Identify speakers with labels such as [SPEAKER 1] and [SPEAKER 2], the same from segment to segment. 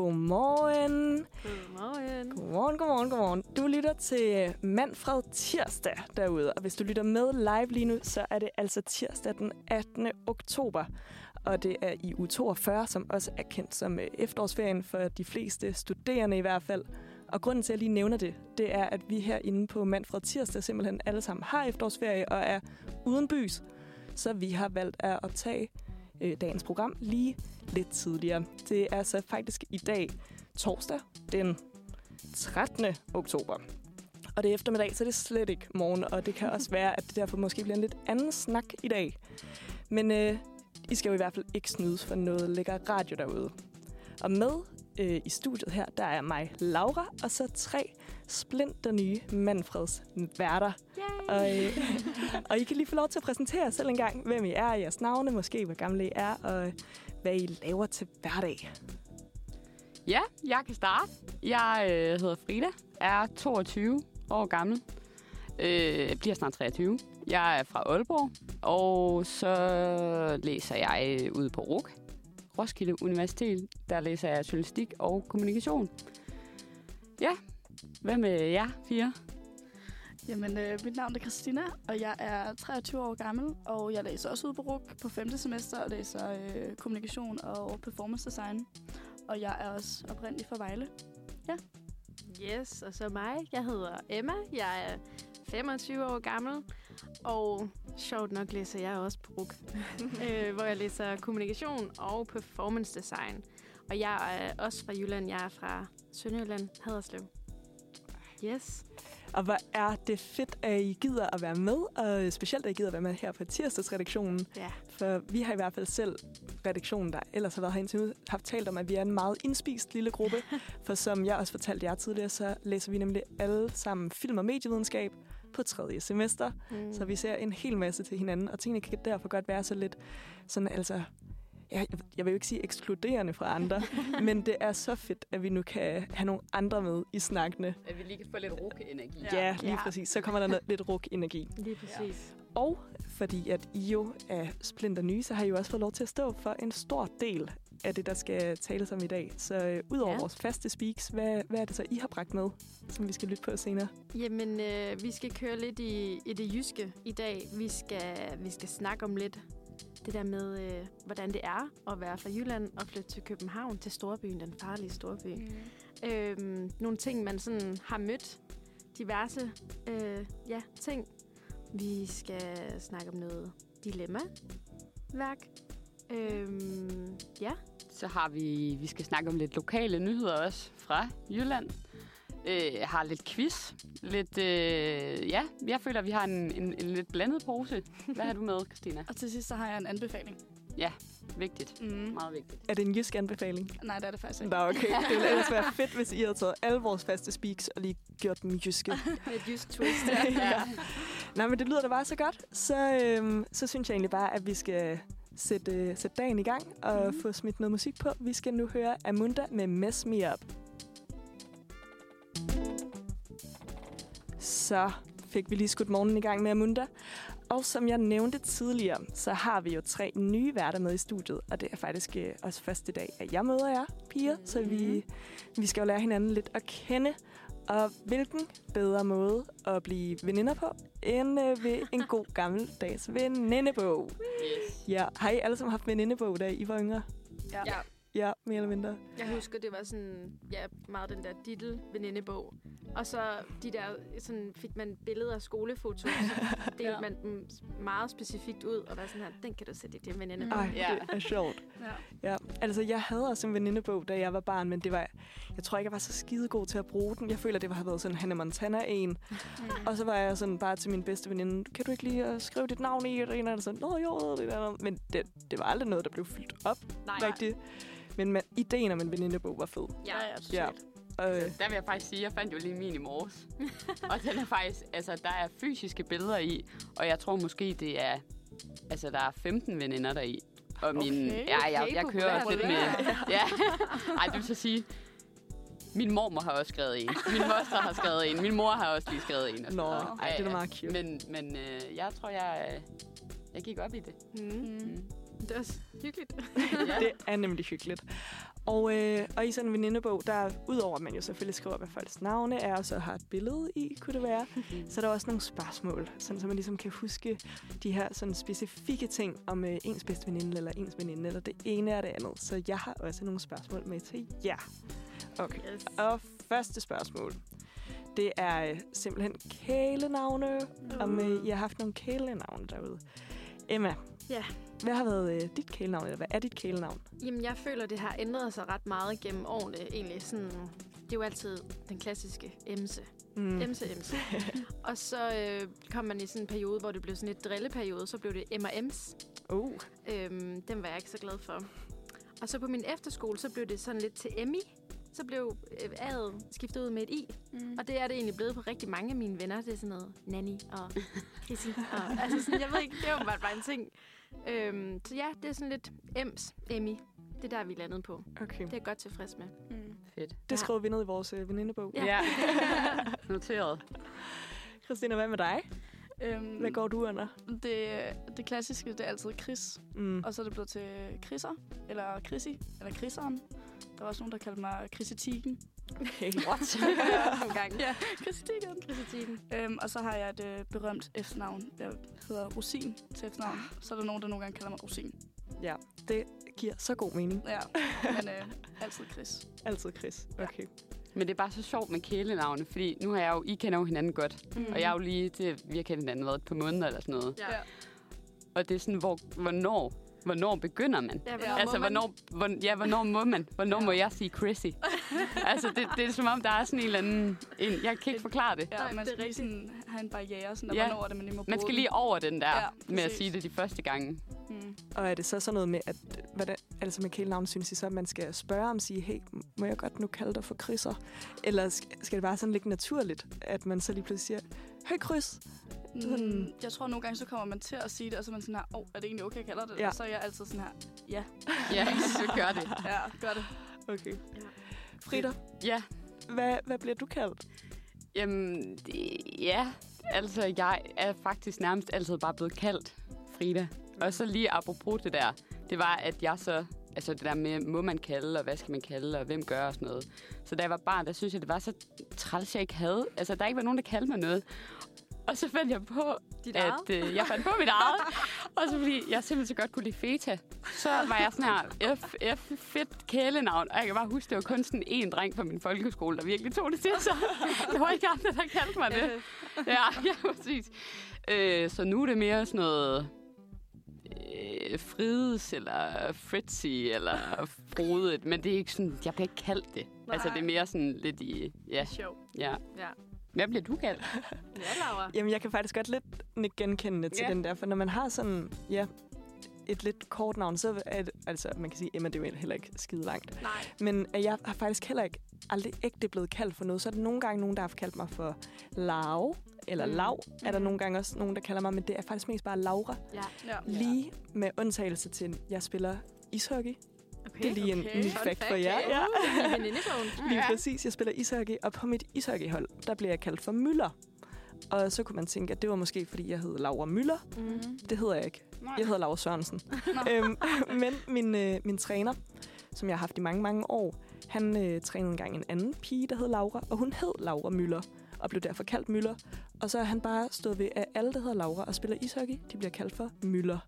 [SPEAKER 1] Godmorgen.
[SPEAKER 2] Godmorgen.
[SPEAKER 1] Godmorgen, godmorgen, godmorgen. Du lytter til Manfred Tirsdag derude, og hvis du lytter med live lige nu, så er det altså tirsdag den 18. oktober. Og det er i uge 42, som også er kendt som øh, efterårsferien for de fleste studerende i hvert fald. Og grunden til, at jeg lige nævner det, det er, at vi herinde på Manfred Tirsdag simpelthen alle sammen har efterårsferie og er uden bys. Så vi har valgt at optage øh, dagens program lige lidt tidligere. Det er så faktisk i dag, torsdag, den 13. oktober. Og det er eftermiddag, så det er slet ikke morgen, og det kan også være, at det derfor måske bliver en lidt anden snak i dag. Men øh, I skal jo i hvert fald ikke snydes for noget lækker radio derude. Og med øh, i studiet her, der er mig, Laura, og så tre splinter nye Manfreds værter. Og, øh, og I kan lige få lov til at præsentere jer selv en gang, hvem I er, jeres navne, måske hvor gamle I er, og hvad I laver til hverdag.
[SPEAKER 3] Ja, jeg kan starte. Jeg øh, hedder Frida, er 22 år gammel, øh, bliver snart 23. Jeg er fra Aalborg, og så læser jeg øh, ude på RUK, Roskilde Universitet. Der læser jeg journalistik og kommunikation. Ja, hvad med jer fire?
[SPEAKER 4] Jamen, øh, mit navn er Christina, og jeg er 23 år gammel, og jeg læser også ude på RUK på 5. semester og læser øh, kommunikation og performance design. Og jeg er også oprindelig fra Vejle.
[SPEAKER 2] Yes, og så mig. Jeg hedder Emma. Jeg er 25 år gammel, og sjovt nok læser jeg også på RUK, øh, hvor jeg læser kommunikation og performance design. Og jeg er også fra Jylland. Jeg er fra Sønderjylland, Haderslev. Yes.
[SPEAKER 1] Og hvor er det fedt, at I gider at være med, og specielt at I gider at være med her på tirsdagsredaktionen.
[SPEAKER 2] Ja.
[SPEAKER 1] For vi har i hvert fald selv redaktionen, der ellers har været her indtil nu, haft talt om, at vi er en meget indspist lille gruppe. For som jeg også fortalte jer tidligere, så læser vi nemlig alle sammen film- og medievidenskab på tredje semester.
[SPEAKER 2] Mm.
[SPEAKER 1] Så vi ser en hel masse til hinanden, og tingene kan derfor godt være så lidt sådan, altså... Jeg, jeg vil jo ikke sige ekskluderende fra andre, men det er så fedt, at vi nu kan have nogle andre med i snakkene.
[SPEAKER 3] At vi lige kan få lidt RUK-energi.
[SPEAKER 1] Ja, ja lige
[SPEAKER 2] Ja.
[SPEAKER 1] præcis. Så kommer der noget, lidt ruk-energi.
[SPEAKER 2] Lige præcis.
[SPEAKER 1] Og fordi at I jo er splinter nye, så har I jo også fået lov til at stå for en stor del af det, der skal tales om i dag. Så øh, udover
[SPEAKER 2] Ja.
[SPEAKER 1] vores faste speaks, hvad, hvad er det så, I har bragt med, som vi skal lytte på senere?
[SPEAKER 2] Jamen, øh, vi skal køre lidt i, i det jyske i dag. Vi skal, vi skal snakke om lidt det der med, øh, hvordan det er at være fra Jylland og flytte til København, til storbyen, den farlige storby. Mm. Øhm, nogle ting, man sådan har mødt. Diverse øh, ja, ting. Vi skal snakke om noget dilemma-værk. Øhm, ja.
[SPEAKER 3] Så har vi, vi skal snakke om lidt lokale nyheder også fra Jylland. Øh, jeg har lidt quiz. Lidt, øh, ja, jeg føler, at vi har en, en, en lidt blandet pose. Hvad har du med, Christina?
[SPEAKER 4] Og til sidst så har jeg en anbefaling.
[SPEAKER 3] Vigtigt.
[SPEAKER 4] Mm.
[SPEAKER 3] Meget vigtigt.
[SPEAKER 1] Er det en jysk anbefaling?
[SPEAKER 4] Nej, det er det faktisk ikke.
[SPEAKER 1] Nå, okay. Det ville ellers være fedt, hvis I havde taget alle vores faste speaks og lige gjort dem jyske.
[SPEAKER 2] Med et jysk twist.
[SPEAKER 1] ja. Nej, men det lyder da bare så godt. Så, øhm, så synes jeg egentlig bare, at vi skal sætte, øh, sætte dagen i gang og
[SPEAKER 4] Mhm.
[SPEAKER 1] få smidt noget musik på. Vi skal nu høre Amunda med Mess Me Up. Så fik vi lige skudt morgenen i gang med Amunda. Og som jeg nævnte tidligere, så har vi jo tre nye værter med i studiet. Og det er faktisk øh, også første dag, at jeg møder jer, piger. Så vi, vi skal jo lære hinanden lidt at kende. Og hvilken bedre måde at blive veninder på, end øh, ved en god gammeldags venindebog.
[SPEAKER 3] Yes.
[SPEAKER 1] Ja, har I alle sammen haft venindebog, da I var yngre?
[SPEAKER 4] Ja.
[SPEAKER 2] Ja.
[SPEAKER 1] Ja, mere eller mindre.
[SPEAKER 2] Jeg husker, det var sådan, ja, meget den der diddle venindebog. Og så de der, sådan, fik man billeder af skolefoto, så delte
[SPEAKER 4] Ja.
[SPEAKER 2] man dem meget specifikt ud, og var sådan her, den kan du sætte i din venindebog.
[SPEAKER 1] Ej,
[SPEAKER 3] Ja.
[SPEAKER 1] det er sjovt.
[SPEAKER 4] Ja.
[SPEAKER 1] Ja, altså jeg havde også en venindebog, da jeg var barn, men det var, jeg tror ikke, jeg var så skide god til at bruge den. Jeg føler, det har været sådan Hannah Montana en.
[SPEAKER 4] Mm.
[SPEAKER 1] Og så var jeg sådan bare til min bedste veninde, kan du ikke lige uh, skrive dit navn i? Og en af dem sådan, nå jo, det der. Men det, det var aldrig noget, der blev fyldt op
[SPEAKER 2] Nej,
[SPEAKER 1] rigtigt. Men man, ideen om en venindebog var fed.
[SPEAKER 2] Ja,
[SPEAKER 4] ja,
[SPEAKER 1] Ja.
[SPEAKER 4] totalt.
[SPEAKER 1] Og, øh,
[SPEAKER 3] Der vil jeg faktisk sige, at jeg fandt jo lige min i morges. og den er faktisk, altså der er fysiske billeder i, og jeg tror måske, det er, altså der er 15 veninder der i. Og min,
[SPEAKER 4] Okay,
[SPEAKER 3] ja, jeg,
[SPEAKER 2] okay,
[SPEAKER 3] jeg kører også lidt med, ja. Ej, det vil så sige, min mormor har også skrevet en. Min moster har skrevet en. Min mor har også lige skrevet en. og
[SPEAKER 1] Nå, ej, det er meget cute.
[SPEAKER 3] Men, men øh, jeg tror, jeg, øh, jeg gik op i det.
[SPEAKER 2] Mm.
[SPEAKER 4] Mm.
[SPEAKER 3] Mm.
[SPEAKER 2] Det er også hyggeligt.
[SPEAKER 1] Det er nemlig hyggeligt. Og, øh, og i sådan en venindebog, der udover at man jo selvfølgelig skriver, hvad folks navne er, og så har et billede i, kunne det være, så er der også nogle spørgsmål, sådan, så man ligesom kan huske de her sådan specifikke ting om øh, ens bedste veninde, eller ens veninde, eller det ene og det andet. Så jeg har også nogle spørgsmål med til jer. Okay.
[SPEAKER 2] Yes.
[SPEAKER 1] Og første spørgsmål, det er øh, simpelthen kælenavne,
[SPEAKER 2] Uh.
[SPEAKER 1] om øh, I har haft nogle kælenavne derude. Emma,
[SPEAKER 2] Ja.
[SPEAKER 1] hvad har været øh, dit kælenavn, eller hvad er dit kælenavn?
[SPEAKER 2] Jamen, jeg føler, det har ændret sig ret meget gennem årene. Egentlig sådan, det er jo altid den klassiske emse.
[SPEAKER 1] Mm.
[SPEAKER 2] Emse, emse. og så øh, kom man i sådan en periode, hvor det blev sådan et drilleperiode. Så blev det M&M's.
[SPEAKER 1] Uh.
[SPEAKER 2] Øhm, den var jeg ikke så glad for. Og så på min efterskole, så blev det sådan lidt til Emmy. Så blev øh, A'et skiftet ud med et I.
[SPEAKER 4] Mm.
[SPEAKER 2] Og det er det egentlig blevet på rigtig mange af mine venner. Det er sådan noget Nanny og Chrissy. Og, altså sådan, jeg ved ikke, det er jo bare, bare en ting. Øhm, så ja, det er sådan lidt Ems, Emmy. Det er der, vi landet på.
[SPEAKER 1] Okay.
[SPEAKER 2] Det er jeg godt tilfreds med.
[SPEAKER 4] Mm.
[SPEAKER 3] Fedt.
[SPEAKER 1] Det skriver vi ned i vores øh, venindebog.
[SPEAKER 2] Ja.
[SPEAKER 3] Ja. Noteret.
[SPEAKER 1] Christina, hvad med dig?
[SPEAKER 4] Øhm,
[SPEAKER 1] Hvad går du under?
[SPEAKER 4] det, det klassiske, det er altid Chris.
[SPEAKER 1] Mm.
[SPEAKER 4] Og så er det blevet til Chrisser, eller Chrissy, eller Chrisseren. Der var også nogen, der kaldte mig Chrissetiken.
[SPEAKER 1] Okay.
[SPEAKER 3] What?
[SPEAKER 2] Gange.
[SPEAKER 4] Ja, Chrissetiken.
[SPEAKER 2] Kritikken.
[SPEAKER 4] Øhm, og så har jeg et øh, berømt efternavn, der hedder Rosin til efternavn. Så er der nogen, der nogle gange kalder mig Rosin.
[SPEAKER 1] Ja, det giver så god mening.
[SPEAKER 4] Ja, men øh, altid Chris.
[SPEAKER 1] Altid Chris. Okay.
[SPEAKER 3] Men det er bare så sjovt med kælenavne, fordi nu har jeg jo, I kender jo hinanden godt.
[SPEAKER 2] Mm.
[SPEAKER 3] Og jeg er jo lige, det, vi har kendt hinanden været et par måneder eller sådan noget.
[SPEAKER 2] Ja.
[SPEAKER 3] Og det er sådan, hvor, hvornår, hvornår begynder man?
[SPEAKER 2] Ja,
[SPEAKER 4] Ja.
[SPEAKER 3] altså, hvornår, hvor, ja, hvornår må man? Hvornår må jeg sige Chrissy? altså, det, det er som om, der er sådan en eller anden... En, jeg kan ikke forklare det.
[SPEAKER 4] Ja, man
[SPEAKER 2] det er
[SPEAKER 4] skal lige
[SPEAKER 2] rigtigt.
[SPEAKER 4] sådan have en barriere, sådan, der
[SPEAKER 3] Ja.
[SPEAKER 4] ja. hvornår er det, man lige må
[SPEAKER 3] Man
[SPEAKER 4] bruge
[SPEAKER 3] skal lige over den der
[SPEAKER 4] Ja,
[SPEAKER 3] med at sige det de første gange.
[SPEAKER 4] Mm.
[SPEAKER 1] Og er det så sådan noget med, at hvordan, altså med kælenavn synes I så, at man skal spørge om sige, hey, må jeg godt nu kalde dig for Chrisser? Eller sk- skal det bare sådan ligge naturligt, at man så lige pludselig siger, hey? Sådan-
[SPEAKER 4] Mm, jeg tror, at nogle gange så kommer man til at sige det, og så er man sådan her, åh, oh, er det egentlig okay, jeg kalder det?
[SPEAKER 1] Ja.
[SPEAKER 4] Og så er jeg altid sådan her, ja,
[SPEAKER 3] Ja, så gør det.
[SPEAKER 4] ja, gør det.
[SPEAKER 1] Okay. Frida,
[SPEAKER 3] Ja,
[SPEAKER 1] hvad, hvad bliver du kaldt?
[SPEAKER 3] Jamen, det, ja. Altså, jeg er faktisk nærmest altid bare blevet kaldt Frida. Og så lige apropos det der, det var, at jeg så... Altså det der med, må man kalde, og hvad skal man kalde, og hvem gør og sådan noget. Så da jeg var barn, der synes jeg, det var så træls, jeg ikke havde. Altså, der ikke var nogen, der kaldte mig noget. Og så fandt jeg på,
[SPEAKER 2] Dit
[SPEAKER 3] at
[SPEAKER 2] eget?
[SPEAKER 3] øh, jeg fandt på mit eget. og så fordi jeg simpelthen så godt kunne lide feta, så var jeg sådan her, F, F, fedt kælenavn. Og jeg kan bare huske, det var kun sådan en dreng fra min folkeskole, der virkelig tog det til sig. Der var ikke andre, der kaldte mig det. Ja, ja, præcis. Øh, så nu er det mere sådan noget øh, Frides, eller Fritzy, eller Frodet. Men det er ikke sådan, jeg bliver ikke kaldt det.
[SPEAKER 2] Nej.
[SPEAKER 3] Altså, det er mere sådan lidt i,
[SPEAKER 2] Det
[SPEAKER 3] ja,
[SPEAKER 2] sjovt.
[SPEAKER 3] ja.
[SPEAKER 2] Ja.
[SPEAKER 3] Hvad bliver du kaldt?
[SPEAKER 2] Ja, Laura.
[SPEAKER 1] Jamen, jeg kan faktisk godt lidt nikke genkendende til
[SPEAKER 3] Ja.
[SPEAKER 1] den der, for når man har sådan, ja, et lidt kort navn, så er det, altså, man kan sige, Emma, det er jo heller ikke skide langt.
[SPEAKER 2] Nej.
[SPEAKER 1] Men øh, jeg har faktisk heller ikke aldrig ægte blevet kaldt for noget. Så er der nogle gange nogen, der har kaldt mig for Lau, eller
[SPEAKER 2] Mm.
[SPEAKER 1] Lav, er der nogle gange også nogen, der kalder mig, men det er faktisk mest bare Laura.
[SPEAKER 2] Ja.
[SPEAKER 4] Ja.
[SPEAKER 1] Lige med undtagelse til, jeg spiller ishockey.
[SPEAKER 2] Okay.
[SPEAKER 1] Det er lige en
[SPEAKER 4] okay.
[SPEAKER 1] ny
[SPEAKER 2] Fun
[SPEAKER 1] fact for jer.
[SPEAKER 2] ja.
[SPEAKER 1] Lige præcis, jeg spiller ishockey, og på mit ishockeyhold, der bliver jeg kaldt for Møller. Og så kunne man tænke, at det var måske, fordi jeg hed Laura Møller.
[SPEAKER 2] Mm.
[SPEAKER 1] Det hedder jeg ikke.
[SPEAKER 3] Nej.
[SPEAKER 1] Jeg hedder Laura Sørensen. Øhm, men min, øh, min træner, som jeg har haft i mange, mange år, han øh, trænede engang en anden pige, der hed Laura, og hun hed Laura Møller, og blev derfor kaldt Møller. Og så er han bare stået ved, at alle, der hedder Laura og spiller ishockey, de bliver kaldt for Møller.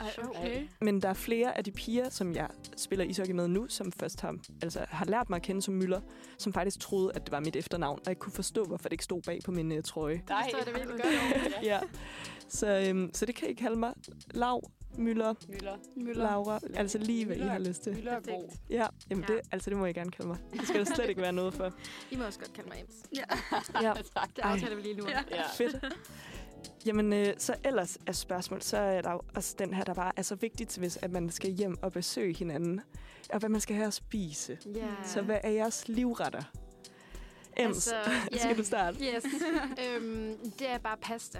[SPEAKER 2] Ej,
[SPEAKER 4] okay.
[SPEAKER 1] Men der er flere af de piger, som jeg spiller ishockey med nu, som først har, altså, har lært mig at kende som Møller, som faktisk troede, at det var mit efternavn, og ikke kunne forstå, hvorfor det ikke stod bag på min øh, trøje.
[SPEAKER 2] Det forstår jeg da virkelig godt.
[SPEAKER 1] Ja. Så, øhm, så det kan I kalde mig. Lav, Møller,
[SPEAKER 3] Møller.
[SPEAKER 4] Møller.
[SPEAKER 1] Laura. Altså lige, hvad I
[SPEAKER 3] Møller.
[SPEAKER 1] har lyst til.
[SPEAKER 3] Møller er god.
[SPEAKER 1] Ja, jamen
[SPEAKER 2] Ja.
[SPEAKER 1] Det, altså det må I gerne kalde mig. Det skal der slet ikke være noget for.
[SPEAKER 2] I må også godt kalde mig Ems.
[SPEAKER 1] Ja,
[SPEAKER 3] tak.
[SPEAKER 2] Det aftaler vi lige nu.
[SPEAKER 4] Ja.
[SPEAKER 3] Ja.
[SPEAKER 1] fedt. Jamen, øh, så ellers er spørgsmål, så er der også den her, der bare er så vigtigt, hvis at man skal hjem og besøge hinanden, og hvad man skal have at spise.
[SPEAKER 2] Ja.
[SPEAKER 1] Så hvad er jeres livretter? Ems,
[SPEAKER 2] Altså, ja.
[SPEAKER 1] skal du starte?
[SPEAKER 2] Yes. øhm, det er bare pasta.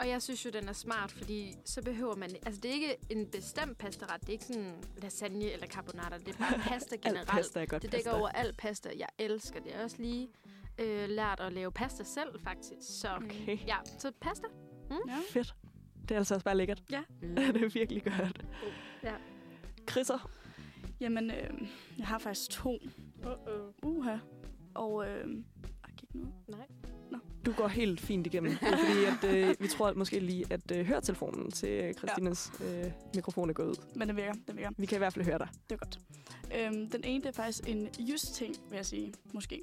[SPEAKER 2] Og jeg synes jo, den er smart, fordi så behøver man... Altså, det er ikke en bestemt pastaret. Det er ikke sådan lasagne eller carbonara. Det er bare pasta
[SPEAKER 1] Alt
[SPEAKER 2] generelt.
[SPEAKER 1] pasta er godt
[SPEAKER 2] det dækker
[SPEAKER 1] pasta.
[SPEAKER 2] over alt pasta. Jeg elsker det. Jeg har også lige øh, lært at lave pasta selv, faktisk. Så
[SPEAKER 1] Okay,
[SPEAKER 2] ja, så pasta.
[SPEAKER 4] Ja.
[SPEAKER 1] fedt. Det er altså også bare lækkert.
[SPEAKER 2] Ja.
[SPEAKER 3] Mm.
[SPEAKER 1] det er virkelig godt.
[SPEAKER 2] Ja.
[SPEAKER 1] Chrisser?
[SPEAKER 4] Jamen, øh, jeg har faktisk to.
[SPEAKER 2] Uh-oh.
[SPEAKER 4] Uha. Og, øh, ej, gik nu.
[SPEAKER 2] Nej.
[SPEAKER 1] Du går helt fint igennem. Det er fordi, at, øh, vi tror at måske lige, at øh, høretelefonen til øh, Christines øh, mikrofon er gået ud.
[SPEAKER 4] Men den virker, den virker.
[SPEAKER 1] Vi kan i hvert fald høre dig.
[SPEAKER 4] Det er godt. Øhm, den ene, det er faktisk en just ting, vil jeg sige. Måske.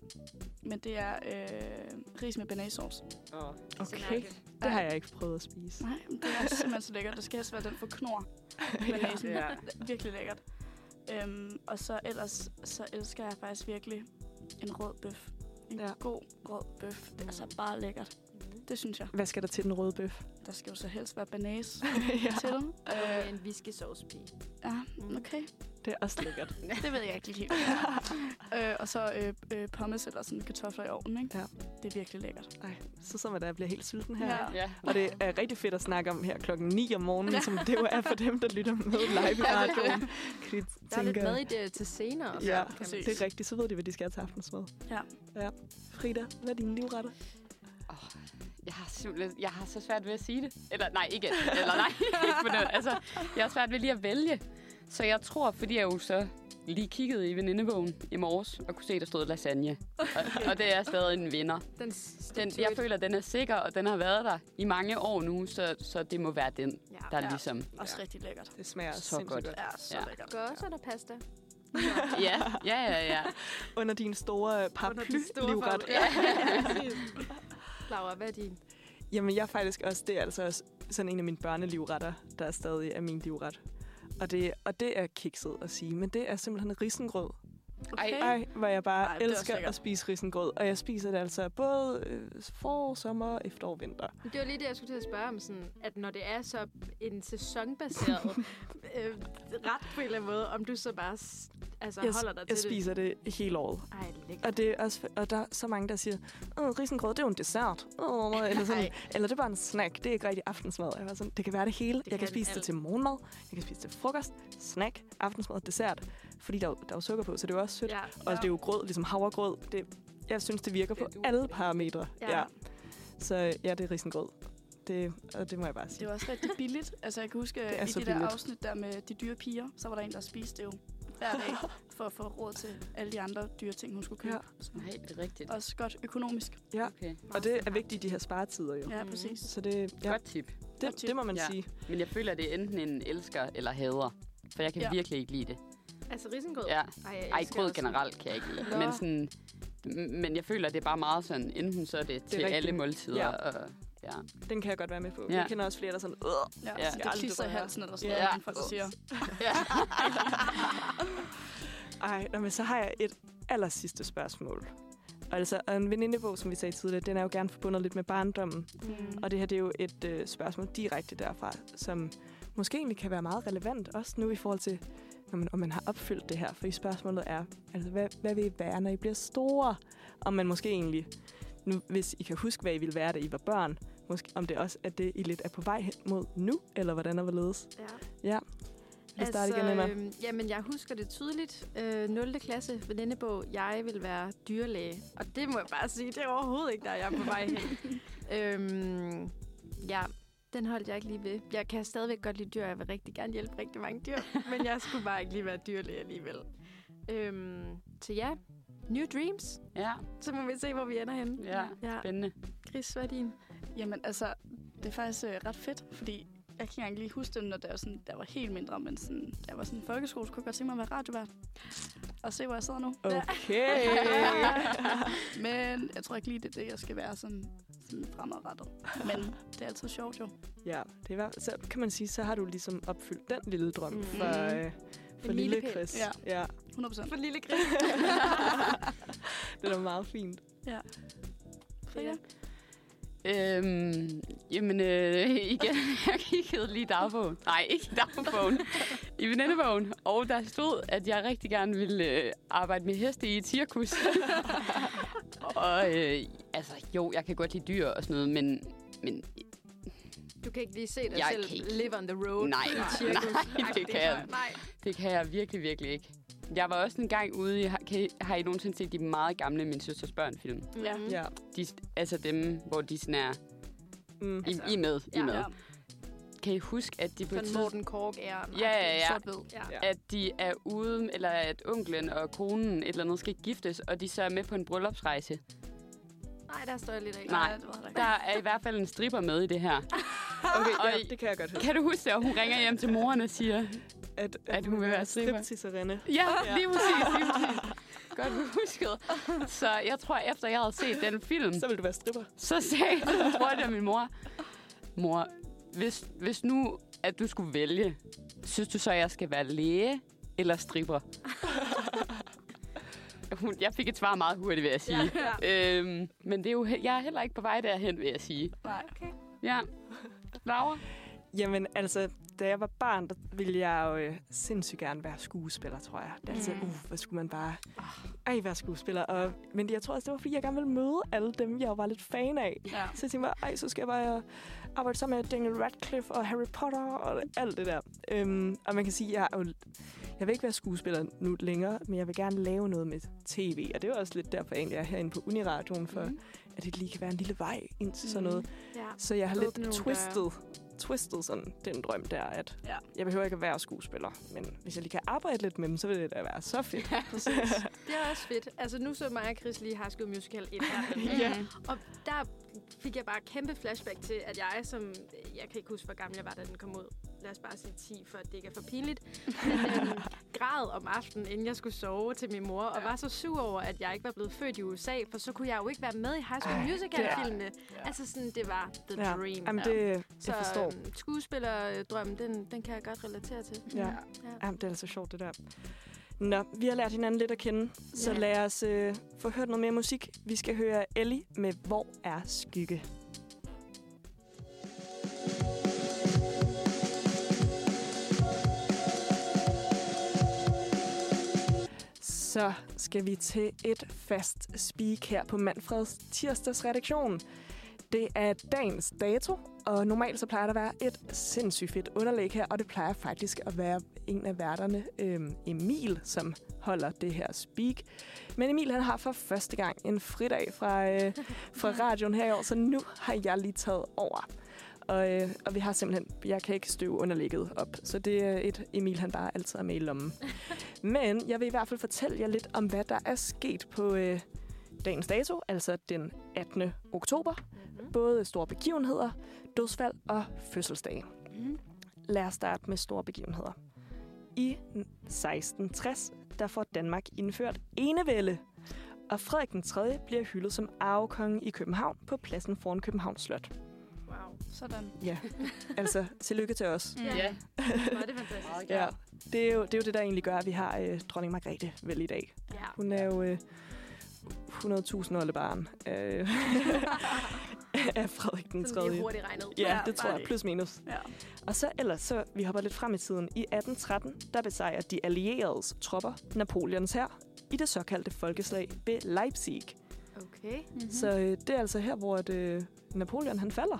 [SPEAKER 4] Men det er øh, ris med bearnaisesauce.
[SPEAKER 1] Okay, det har jeg ikke prøvet at spise.
[SPEAKER 4] Nej, men det er simpelthen så lækkert. Det skal helst være den for knor. Bearnaisen.
[SPEAKER 3] Ja.
[SPEAKER 4] Virkelig lækkert. Øhm, og så ellers, så elsker jeg faktisk virkelig en rød bøf. En
[SPEAKER 1] Ja.
[SPEAKER 4] god rød bøf. Det er så bare lækkert. Det synes jeg.
[SPEAKER 1] Hvad skal der til den røde bøf?
[SPEAKER 4] Der skal jo så helst være banase
[SPEAKER 1] ja,
[SPEAKER 4] til.
[SPEAKER 2] Og
[SPEAKER 4] Øh,
[SPEAKER 2] en whiskysaucepige.
[SPEAKER 4] ja, okay.
[SPEAKER 1] det er også lækkert.
[SPEAKER 4] Det ved jeg ikke lige helt. øh, og så øh, øh, pommes eller sådan kartofler i ovnen, ikke?
[SPEAKER 1] Ja.
[SPEAKER 4] Det er virkelig lækkert.
[SPEAKER 1] Ej, så som at jeg bliver helt sulten her.
[SPEAKER 4] Ja.
[SPEAKER 3] Ja.
[SPEAKER 1] Og det er rigtig fedt at snakke om her klokken 9 om morgenen, ja. som det jo er for dem, der lytter med live i radioen. De
[SPEAKER 2] Der er lidt
[SPEAKER 1] tænker-
[SPEAKER 2] mad i det til senere. også,
[SPEAKER 1] Ja, det er rigtigt. Så ved de, hvad de skal have til aftensmad.
[SPEAKER 4] Ja.
[SPEAKER 1] ja. Frida, hvad er dine livretter?
[SPEAKER 3] Jeg har simpelthen, jeg har så svært ved at sige det. Eller nej, ikke, eller nej, ikke på det. Altså, jeg har svært ved lige at vælge. Så jeg tror, fordi jeg jo så lige kiggede i venindebogen i morges, og kunne se, der stod lasagne. Og, og det er stadig en vinder.
[SPEAKER 2] Den,
[SPEAKER 3] Den, jeg føler, den er sikker, og den har været der i mange år nu, så, så det må være den,
[SPEAKER 2] Ja.
[SPEAKER 3] der
[SPEAKER 4] Ja.
[SPEAKER 3] ligesom...
[SPEAKER 4] Også
[SPEAKER 1] Ja.
[SPEAKER 4] rigtig lækkert.
[SPEAKER 1] Det smager
[SPEAKER 3] Så
[SPEAKER 1] sindssygt
[SPEAKER 3] godt.
[SPEAKER 1] godt.
[SPEAKER 4] Ja, så
[SPEAKER 3] Ja.
[SPEAKER 4] lækkert.
[SPEAKER 2] Godt, så er der pasta.
[SPEAKER 3] Ja, ja, ja, ja.
[SPEAKER 1] Under din store paraply-livret.
[SPEAKER 2] Ja, præcis. Laura, hvad er din?
[SPEAKER 1] Jamen, jeg er faktisk også, det er altså også sådan en af mine børnelivretter, der er stadig er min livret. Og det, og det er kikset at sige, men det er simpelthen risengrød.
[SPEAKER 3] Ej,
[SPEAKER 1] Ej, hvor jeg bare
[SPEAKER 4] Ej, det er
[SPEAKER 1] elsker at spise risengrød. Og jeg spiser det altså både øh, forår, sommer, efterår, vinter.
[SPEAKER 2] Det var lige det, jeg skulle til at spørge om, sådan, at når det er så en sæsonbaseret øh, ret på en eller anden måde, om du så bare altså,
[SPEAKER 1] Jeg,
[SPEAKER 2] holder dig
[SPEAKER 1] jeg
[SPEAKER 2] til
[SPEAKER 1] spiser det hele året.
[SPEAKER 2] det. Ej, lækkert.
[SPEAKER 1] Og, det er også, og der er så mange, der siger, Åh, risengrød, det er jo en dessert. Åh, eller, sådan,
[SPEAKER 2] Ej.
[SPEAKER 1] eller det er bare en snack. Det er ikke rigtig aftensmad. Jeg var sådan, det kan være det hele.
[SPEAKER 2] Det
[SPEAKER 1] jeg kan
[SPEAKER 2] kan
[SPEAKER 1] spise
[SPEAKER 2] alt.
[SPEAKER 1] det til morgenmad. Jeg kan spise det til frokost, snack, aftensmad, dessert. Fordi der, er jo- der er jo sukker på, så det er jo også sødt.
[SPEAKER 2] Ja,
[SPEAKER 1] Og det er jo grød, ligesom havregrød. Det, jeg synes, det virker
[SPEAKER 3] Det
[SPEAKER 1] på alle parametre.
[SPEAKER 2] Ja.
[SPEAKER 1] Så ja, det er risengrød. Det, og det må jeg bare sige.
[SPEAKER 4] Det var også rigtig billigt. Altså, jeg kan huske,
[SPEAKER 1] Det
[SPEAKER 4] i
[SPEAKER 1] så
[SPEAKER 4] de der
[SPEAKER 1] billigt.
[SPEAKER 4] afsnit der med de dyre piger, så var der en, der spiste det jo hver dag, for at få råd til alle de andre dyre ting, hun skulle købe.
[SPEAKER 1] Ja.
[SPEAKER 4] Så
[SPEAKER 3] Nej, det er rigtigt.
[SPEAKER 4] også godt økonomisk.
[SPEAKER 1] Ja.
[SPEAKER 3] Okay.
[SPEAKER 1] Og det er vigtigt i de her sparetider jo.
[SPEAKER 4] Ja, præcis.
[SPEAKER 1] Så det, ja,
[SPEAKER 3] Godt tip.
[SPEAKER 1] det, det må man
[SPEAKER 3] Ja.
[SPEAKER 1] sige.
[SPEAKER 3] Men jeg føler, at det er enten en elsker eller hader. For jeg kan
[SPEAKER 4] Ja.
[SPEAKER 3] virkelig ikke lide det.
[SPEAKER 2] Altså risengrød?
[SPEAKER 3] Ja.
[SPEAKER 2] Ej, jeg
[SPEAKER 3] Ej, grød generelt kan jeg ikke lide. Men, sådan, men jeg føler, at det er bare meget sådan, enten så er det til
[SPEAKER 1] rigtigt.
[SPEAKER 3] alle måltider.
[SPEAKER 1] Ja.
[SPEAKER 3] Og, ja.
[SPEAKER 1] Den kan jeg godt være med på.
[SPEAKER 3] Ja.
[SPEAKER 1] Jeg kender også flere, der er sådan, øh,
[SPEAKER 4] Ja,
[SPEAKER 3] Ja.
[SPEAKER 4] det klister i halsen eller sådan
[SPEAKER 1] Ja.
[SPEAKER 4] noget, ja. folk siger.
[SPEAKER 3] ja.
[SPEAKER 1] Ej, nå, men så har jeg et aller sidste spørgsmål. Altså, og en venindebog, som vi sagde tidligere, den er jo gerne forbundet lidt med barndommen.
[SPEAKER 2] Mm.
[SPEAKER 1] Og det her, det er jo et øh, spørgsmål direkte derfra, som måske egentlig kan være meget relevant, også nu i forhold til, når man, om man har opfyldt det her. For spørgsmålet er, altså, hvad, hvad vil I være, når I bliver store? Om man måske egentlig, nu, hvis I kan huske, hvad I ville være, da I var børn, måske, om det også er det, I lidt er på vej hen mod nu, eller hvordan og hvorledes?
[SPEAKER 2] Ja.
[SPEAKER 1] Ja. Vi starter igen, Emma.
[SPEAKER 2] øhm, jamen, jeg husker det tydeligt. Øh, 0. klasse venindebog. Jeg vil være dyrlæge. Og det må jeg bare sige, det er overhovedet ikke der, jeg er på vej hen. øhm, ja, den holdt jeg ikke lige ved. Jeg kan stadigvæk godt lide dyr, og jeg vil rigtig gerne hjælpe rigtig mange dyr. men jeg skulle bare ikke lige være dyrlæge alligevel. Øhm, så ja, New Dreams.
[SPEAKER 3] ja,
[SPEAKER 2] Så må vi se, hvor vi ender henne.
[SPEAKER 3] ja.
[SPEAKER 2] ja.
[SPEAKER 3] Spændende.
[SPEAKER 2] Chris, hvad er din?
[SPEAKER 4] Jamen, altså, det er faktisk øh, ret fedt, fordi jeg kan ikke lige huske det, når det var, sådan, der var helt mindre, men sådan, da jeg var sådan i folkeskole, så kunne jeg godt tænke mig at være radiovært. Og se, hvor jeg sidder nu.
[SPEAKER 1] Okay.
[SPEAKER 4] Men jeg tror ikke lige, det er det, jeg skal være sådan, sådan fremadrettet. Men det er altid sjovt jo.
[SPEAKER 1] Ja, det er, så kan man sige, så har du ligesom opfyldt den lille drøm
[SPEAKER 2] Mhm.
[SPEAKER 1] for, øh, for
[SPEAKER 2] En
[SPEAKER 1] lille. Chris.
[SPEAKER 4] Ja.
[SPEAKER 1] ja.
[SPEAKER 4] 100 procent.
[SPEAKER 2] For lille Chris.
[SPEAKER 1] Det er da meget fint.
[SPEAKER 4] Ja. Frida?
[SPEAKER 3] Øhm, jamen, øh, igen, jeg kiggede lige i dagbogen. Nej, ikke i dagbogen. I venindebogen. Og der stod, at jeg rigtig gerne ville øh, arbejde med heste i et cirkus. og øh, altså, jo, jeg kan godt lide dyr og sådan noget, men, men
[SPEAKER 2] Du kan ikke lige se dig
[SPEAKER 3] Jeg
[SPEAKER 2] selv
[SPEAKER 3] kan ikke.
[SPEAKER 2] live on the road.
[SPEAKER 3] Nej,
[SPEAKER 2] cirkus.
[SPEAKER 3] nej, det kan jeg.
[SPEAKER 2] Nej.
[SPEAKER 3] det kan jeg virkelig, virkelig ikke. Jeg var også en gang ude i... Har, kan I, har I nogensinde set de meget gamle Min Søsters Børn-film?
[SPEAKER 4] Ja.
[SPEAKER 1] Ja.
[SPEAKER 3] De, altså dem, hvor de sådan er...
[SPEAKER 1] Mm.
[SPEAKER 3] I,
[SPEAKER 2] Altså,
[SPEAKER 3] I med, I
[SPEAKER 2] ja.
[SPEAKER 3] med.
[SPEAKER 4] Ja.
[SPEAKER 3] Kan I huske, at de på et
[SPEAKER 2] Sådan
[SPEAKER 3] tidspunkt...
[SPEAKER 2] Morten Kork er
[SPEAKER 3] Ja, ja, ja.
[SPEAKER 2] Ja.
[SPEAKER 1] Ja.
[SPEAKER 3] at de er ude, eller at onklen og konen et eller andet skal giftes, og de så er med på en bryllupsrejse.
[SPEAKER 2] Nej, der står jeg lidt af.
[SPEAKER 3] Nej.
[SPEAKER 4] der ikke.
[SPEAKER 3] Der er i hvert fald en stripper med i det her.
[SPEAKER 1] Okay,
[SPEAKER 3] Og
[SPEAKER 1] ja, det kan jeg godt høre.
[SPEAKER 3] Kan du huske det, og hun ringer hjem til moren og siger,
[SPEAKER 1] At,
[SPEAKER 3] At hun vil være stripper.
[SPEAKER 1] stripteaserinde.
[SPEAKER 3] ja, lige præcis, lige præcis. Godt husket. Så jeg tror, efter jeg havde set den film,
[SPEAKER 1] Så vil du være stripper.
[SPEAKER 3] så sagde så spurgte jeg min mor, mor, hvis, hvis nu, at du skulle vælge, synes du så, at jeg skal være læge eller stripper? Hun, jeg fik et svar meget hurtigt, vil jeg sige.
[SPEAKER 2] Ja.
[SPEAKER 3] Øhm, men det er jo, jeg er heller ikke på vej derhen, vil jeg sige.
[SPEAKER 4] Nej.
[SPEAKER 2] Okay.
[SPEAKER 3] Ja. Laura?
[SPEAKER 1] Jamen, altså, da jeg var barn, der ville jeg jo øh, sindssygt gerne være skuespiller, tror jeg. Det er altså,
[SPEAKER 2] Mm.
[SPEAKER 1] uh, hvad skulle man bare... Ej, være skuespiller. Og, men jeg tror også, det var, fordi jeg gerne ville møde alle dem, jeg var lidt fan af.
[SPEAKER 4] Ja.
[SPEAKER 1] Så jeg tænkte bare, ej, så skal jeg bare arbejde sammen med Daniel Radcliffe og Harry Potter og alt det der. Øhm, og man kan sige, jeg jo... Jeg vil ikke være skuespiller nu længere, men jeg vil gerne lave noget med tv. Og det er jo også lidt derfor, egentlig, jeg er herinde på Uniradioen, for
[SPEAKER 2] Mhm.
[SPEAKER 1] at det lige kan være en lille vej ind til sådan noget.
[SPEAKER 2] Ja.
[SPEAKER 1] Så jeg har
[SPEAKER 2] Åbne
[SPEAKER 1] lidt twistet, twistet sådan den drøm der, at
[SPEAKER 4] Ja.
[SPEAKER 1] jeg behøver ikke at være skuespiller, men hvis jeg lige kan arbejde lidt med dem, så vil det da være så fedt.
[SPEAKER 2] Det er også fedt. Altså, nu så mig og Chris lige High School Musical 1 her.
[SPEAKER 1] Ja.
[SPEAKER 2] Og der fik jeg bare kæmpe flashback til, at jeg som... Jeg kan ikke huske, hvor gammel jeg var, da den kom ud. Lad os bare sige 10, for at det ikke er for pinligt. Men, øhm, græd om aftenen, inden jeg skulle sove til min mor, og var så sur over, at jeg ikke var blevet født i USA, for så kunne jeg jo ikke være med i High School Musical-filmene.
[SPEAKER 4] Ja.
[SPEAKER 2] Altså sådan, det var the
[SPEAKER 1] Ja.
[SPEAKER 2] dream.
[SPEAKER 1] Jamen,
[SPEAKER 2] Ja.
[SPEAKER 1] det,
[SPEAKER 2] så
[SPEAKER 1] jeg forstår.
[SPEAKER 2] øhm, skuespillerdrømmen, den, den kan jeg godt relatere til.
[SPEAKER 1] Ja.
[SPEAKER 2] Ja.
[SPEAKER 1] Jamen, det er altså sjovt, det der. Nå, vi har lært hinanden lidt at kende, så
[SPEAKER 2] Ja.
[SPEAKER 1] lad os øh, få hørt noget mere musik. Vi skal høre Ellie med Hvor er skygge? Så skal vi til et fast speak her på Manfreds tirsdags redaktion. Det er dagens dato, og normalt så plejer der at være et sindssygt fedt underlæg her, og det plejer faktisk at være en af værterne, øhm, Emil, som holder det her speak. Men Emil han har for første gang en fridag fra, øh, fra radioen her i år, så nu har jeg lige taget over. Og, øh, og vi har simpelthen, jeg kan ikke støve underlægget op, så det er et Emil, han bare altid er med i lommen. Men jeg vil i hvert fald fortælle jer lidt om, hvad der er sket på øh, dagens dato, altså den 18. oktober.
[SPEAKER 2] Mm-hmm.
[SPEAKER 1] Både store begivenheder, dødsfald og fødselsdage.
[SPEAKER 4] Mm.
[SPEAKER 1] Lad os starte med store begivenheder. I 1660 der får Danmark indført enevælde, og Frederik den 3. bliver hyldet som arvekonge i København på pladsen foran Københavns Slot.
[SPEAKER 4] Sådan.
[SPEAKER 1] Ja, altså tillykke til os.
[SPEAKER 4] Mm.
[SPEAKER 2] Ja. Er det fantastisk.
[SPEAKER 1] Ja, det er, jo, det er jo det, der egentlig gør, at vi har øh, dronning Margrethe vel i dag.
[SPEAKER 2] Ja.
[SPEAKER 1] Hun er jo øh, 100.000 årlige barn øh, af Frederik den 3.
[SPEAKER 2] Sådan lige hurtigt regnet.
[SPEAKER 1] Ja,
[SPEAKER 4] Ja,
[SPEAKER 1] det tror jeg. Plus minus.
[SPEAKER 4] Ja.
[SPEAKER 1] Og så ellers, så vi hopper lidt frem i tiden. I 1813, der besejrer de allieredes tropper Napoleons her i det såkaldte folkeslag ved Leipzig.
[SPEAKER 2] Okay.
[SPEAKER 4] Mm-hmm.
[SPEAKER 1] Mm. Så øh, det er altså her, hvor at, øh, Napoleon han falder.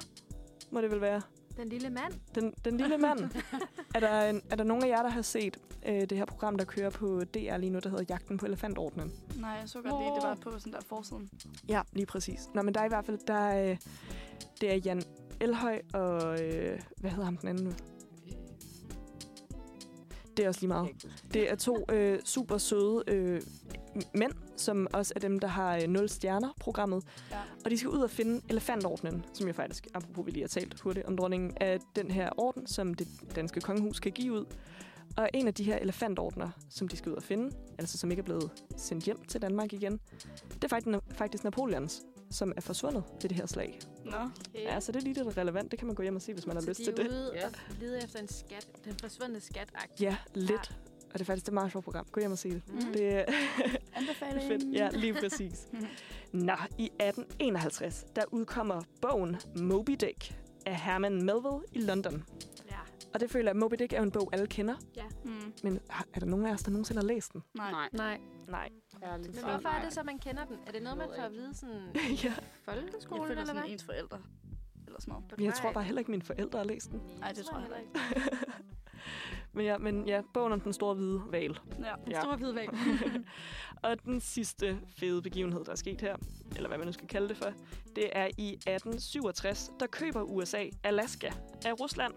[SPEAKER 1] Må det vel være.
[SPEAKER 2] Den lille mand.
[SPEAKER 1] Den, den lille mand. er, der en, er der nogen af jer, der har set øh, det her program, der kører på DR lige nu, der hedder Jagten på elefantordnen?
[SPEAKER 4] Nej, jeg så godt lige, det var på sådan der forsiden.
[SPEAKER 1] Ja, lige præcis. Nå, men der er i hvert fald, der er, øh, det er Jan Elhøj og, øh, hvad hedder ham den anden nu? Det er også lige meget. Det er to øh, super søde øh, mænd, som også er dem, der har øh, 0 stjerner programmet.
[SPEAKER 4] Ja.
[SPEAKER 1] Og de skal ud og finde elefantordnen, som jo faktisk, apropos vi lige har talt hurtigt om dronningen, er den her orden, som det danske kongehus kan give ud. Og en af de her elefantordner, som de skal ud og finde, altså som ikke er blevet sendt hjem til Danmark igen, det er faktisk, faktisk Napoleons, som er forsvundet ved det her slag.
[SPEAKER 4] Nå.
[SPEAKER 2] Okay.
[SPEAKER 1] Ja, så det er lige lidt relevant. Det kan man gå hjem og se, hvis man har
[SPEAKER 2] så
[SPEAKER 1] lyst
[SPEAKER 2] de
[SPEAKER 1] til
[SPEAKER 2] er
[SPEAKER 1] det.
[SPEAKER 2] ude
[SPEAKER 3] Ja.
[SPEAKER 2] og lede efter en skat. Den forsvundne skat -agtig.
[SPEAKER 1] Ja, lidt. Og det er faktisk det er et meget sjovt program. Gå hjem og se det.
[SPEAKER 2] Mm.
[SPEAKER 1] Det
[SPEAKER 4] Anbefaling.
[SPEAKER 1] fedt. Ja, lige præcis. Nå, i 1851, der udkommer bogen Moby Dick af Herman Melville i London.
[SPEAKER 2] Ja.
[SPEAKER 1] Og det føler jeg, at Moby Dick er en bog, alle kender.
[SPEAKER 4] Mm.
[SPEAKER 1] Men er der nogen af os, der nogensinde har læst den?
[SPEAKER 4] Nej.
[SPEAKER 3] Nej,
[SPEAKER 2] Nej.
[SPEAKER 1] Nej.
[SPEAKER 3] ærligt.
[SPEAKER 2] Men hvorfor er det så, man kender den? Er det noget, man får at vide sådan
[SPEAKER 1] ja.
[SPEAKER 4] Jeg
[SPEAKER 2] folkeskolen,
[SPEAKER 4] føler
[SPEAKER 2] eller
[SPEAKER 4] sådan
[SPEAKER 2] hvad?
[SPEAKER 4] ens forældre. Eller sådan noget.
[SPEAKER 1] Men jeg tror bare heller ikke, mine forældre har læst den.
[SPEAKER 4] Ej, det tror jeg heller ikke.
[SPEAKER 1] Men ja, men ja, bogen om den store hvide val.
[SPEAKER 4] Ja.
[SPEAKER 2] Den
[SPEAKER 1] Ja.
[SPEAKER 2] store hvide væg.
[SPEAKER 1] Og den sidste fede begivenhed, der er sket her, eller hvad man nu skal kalde det for, det er i 1867, der køber USA Alaska af Rusland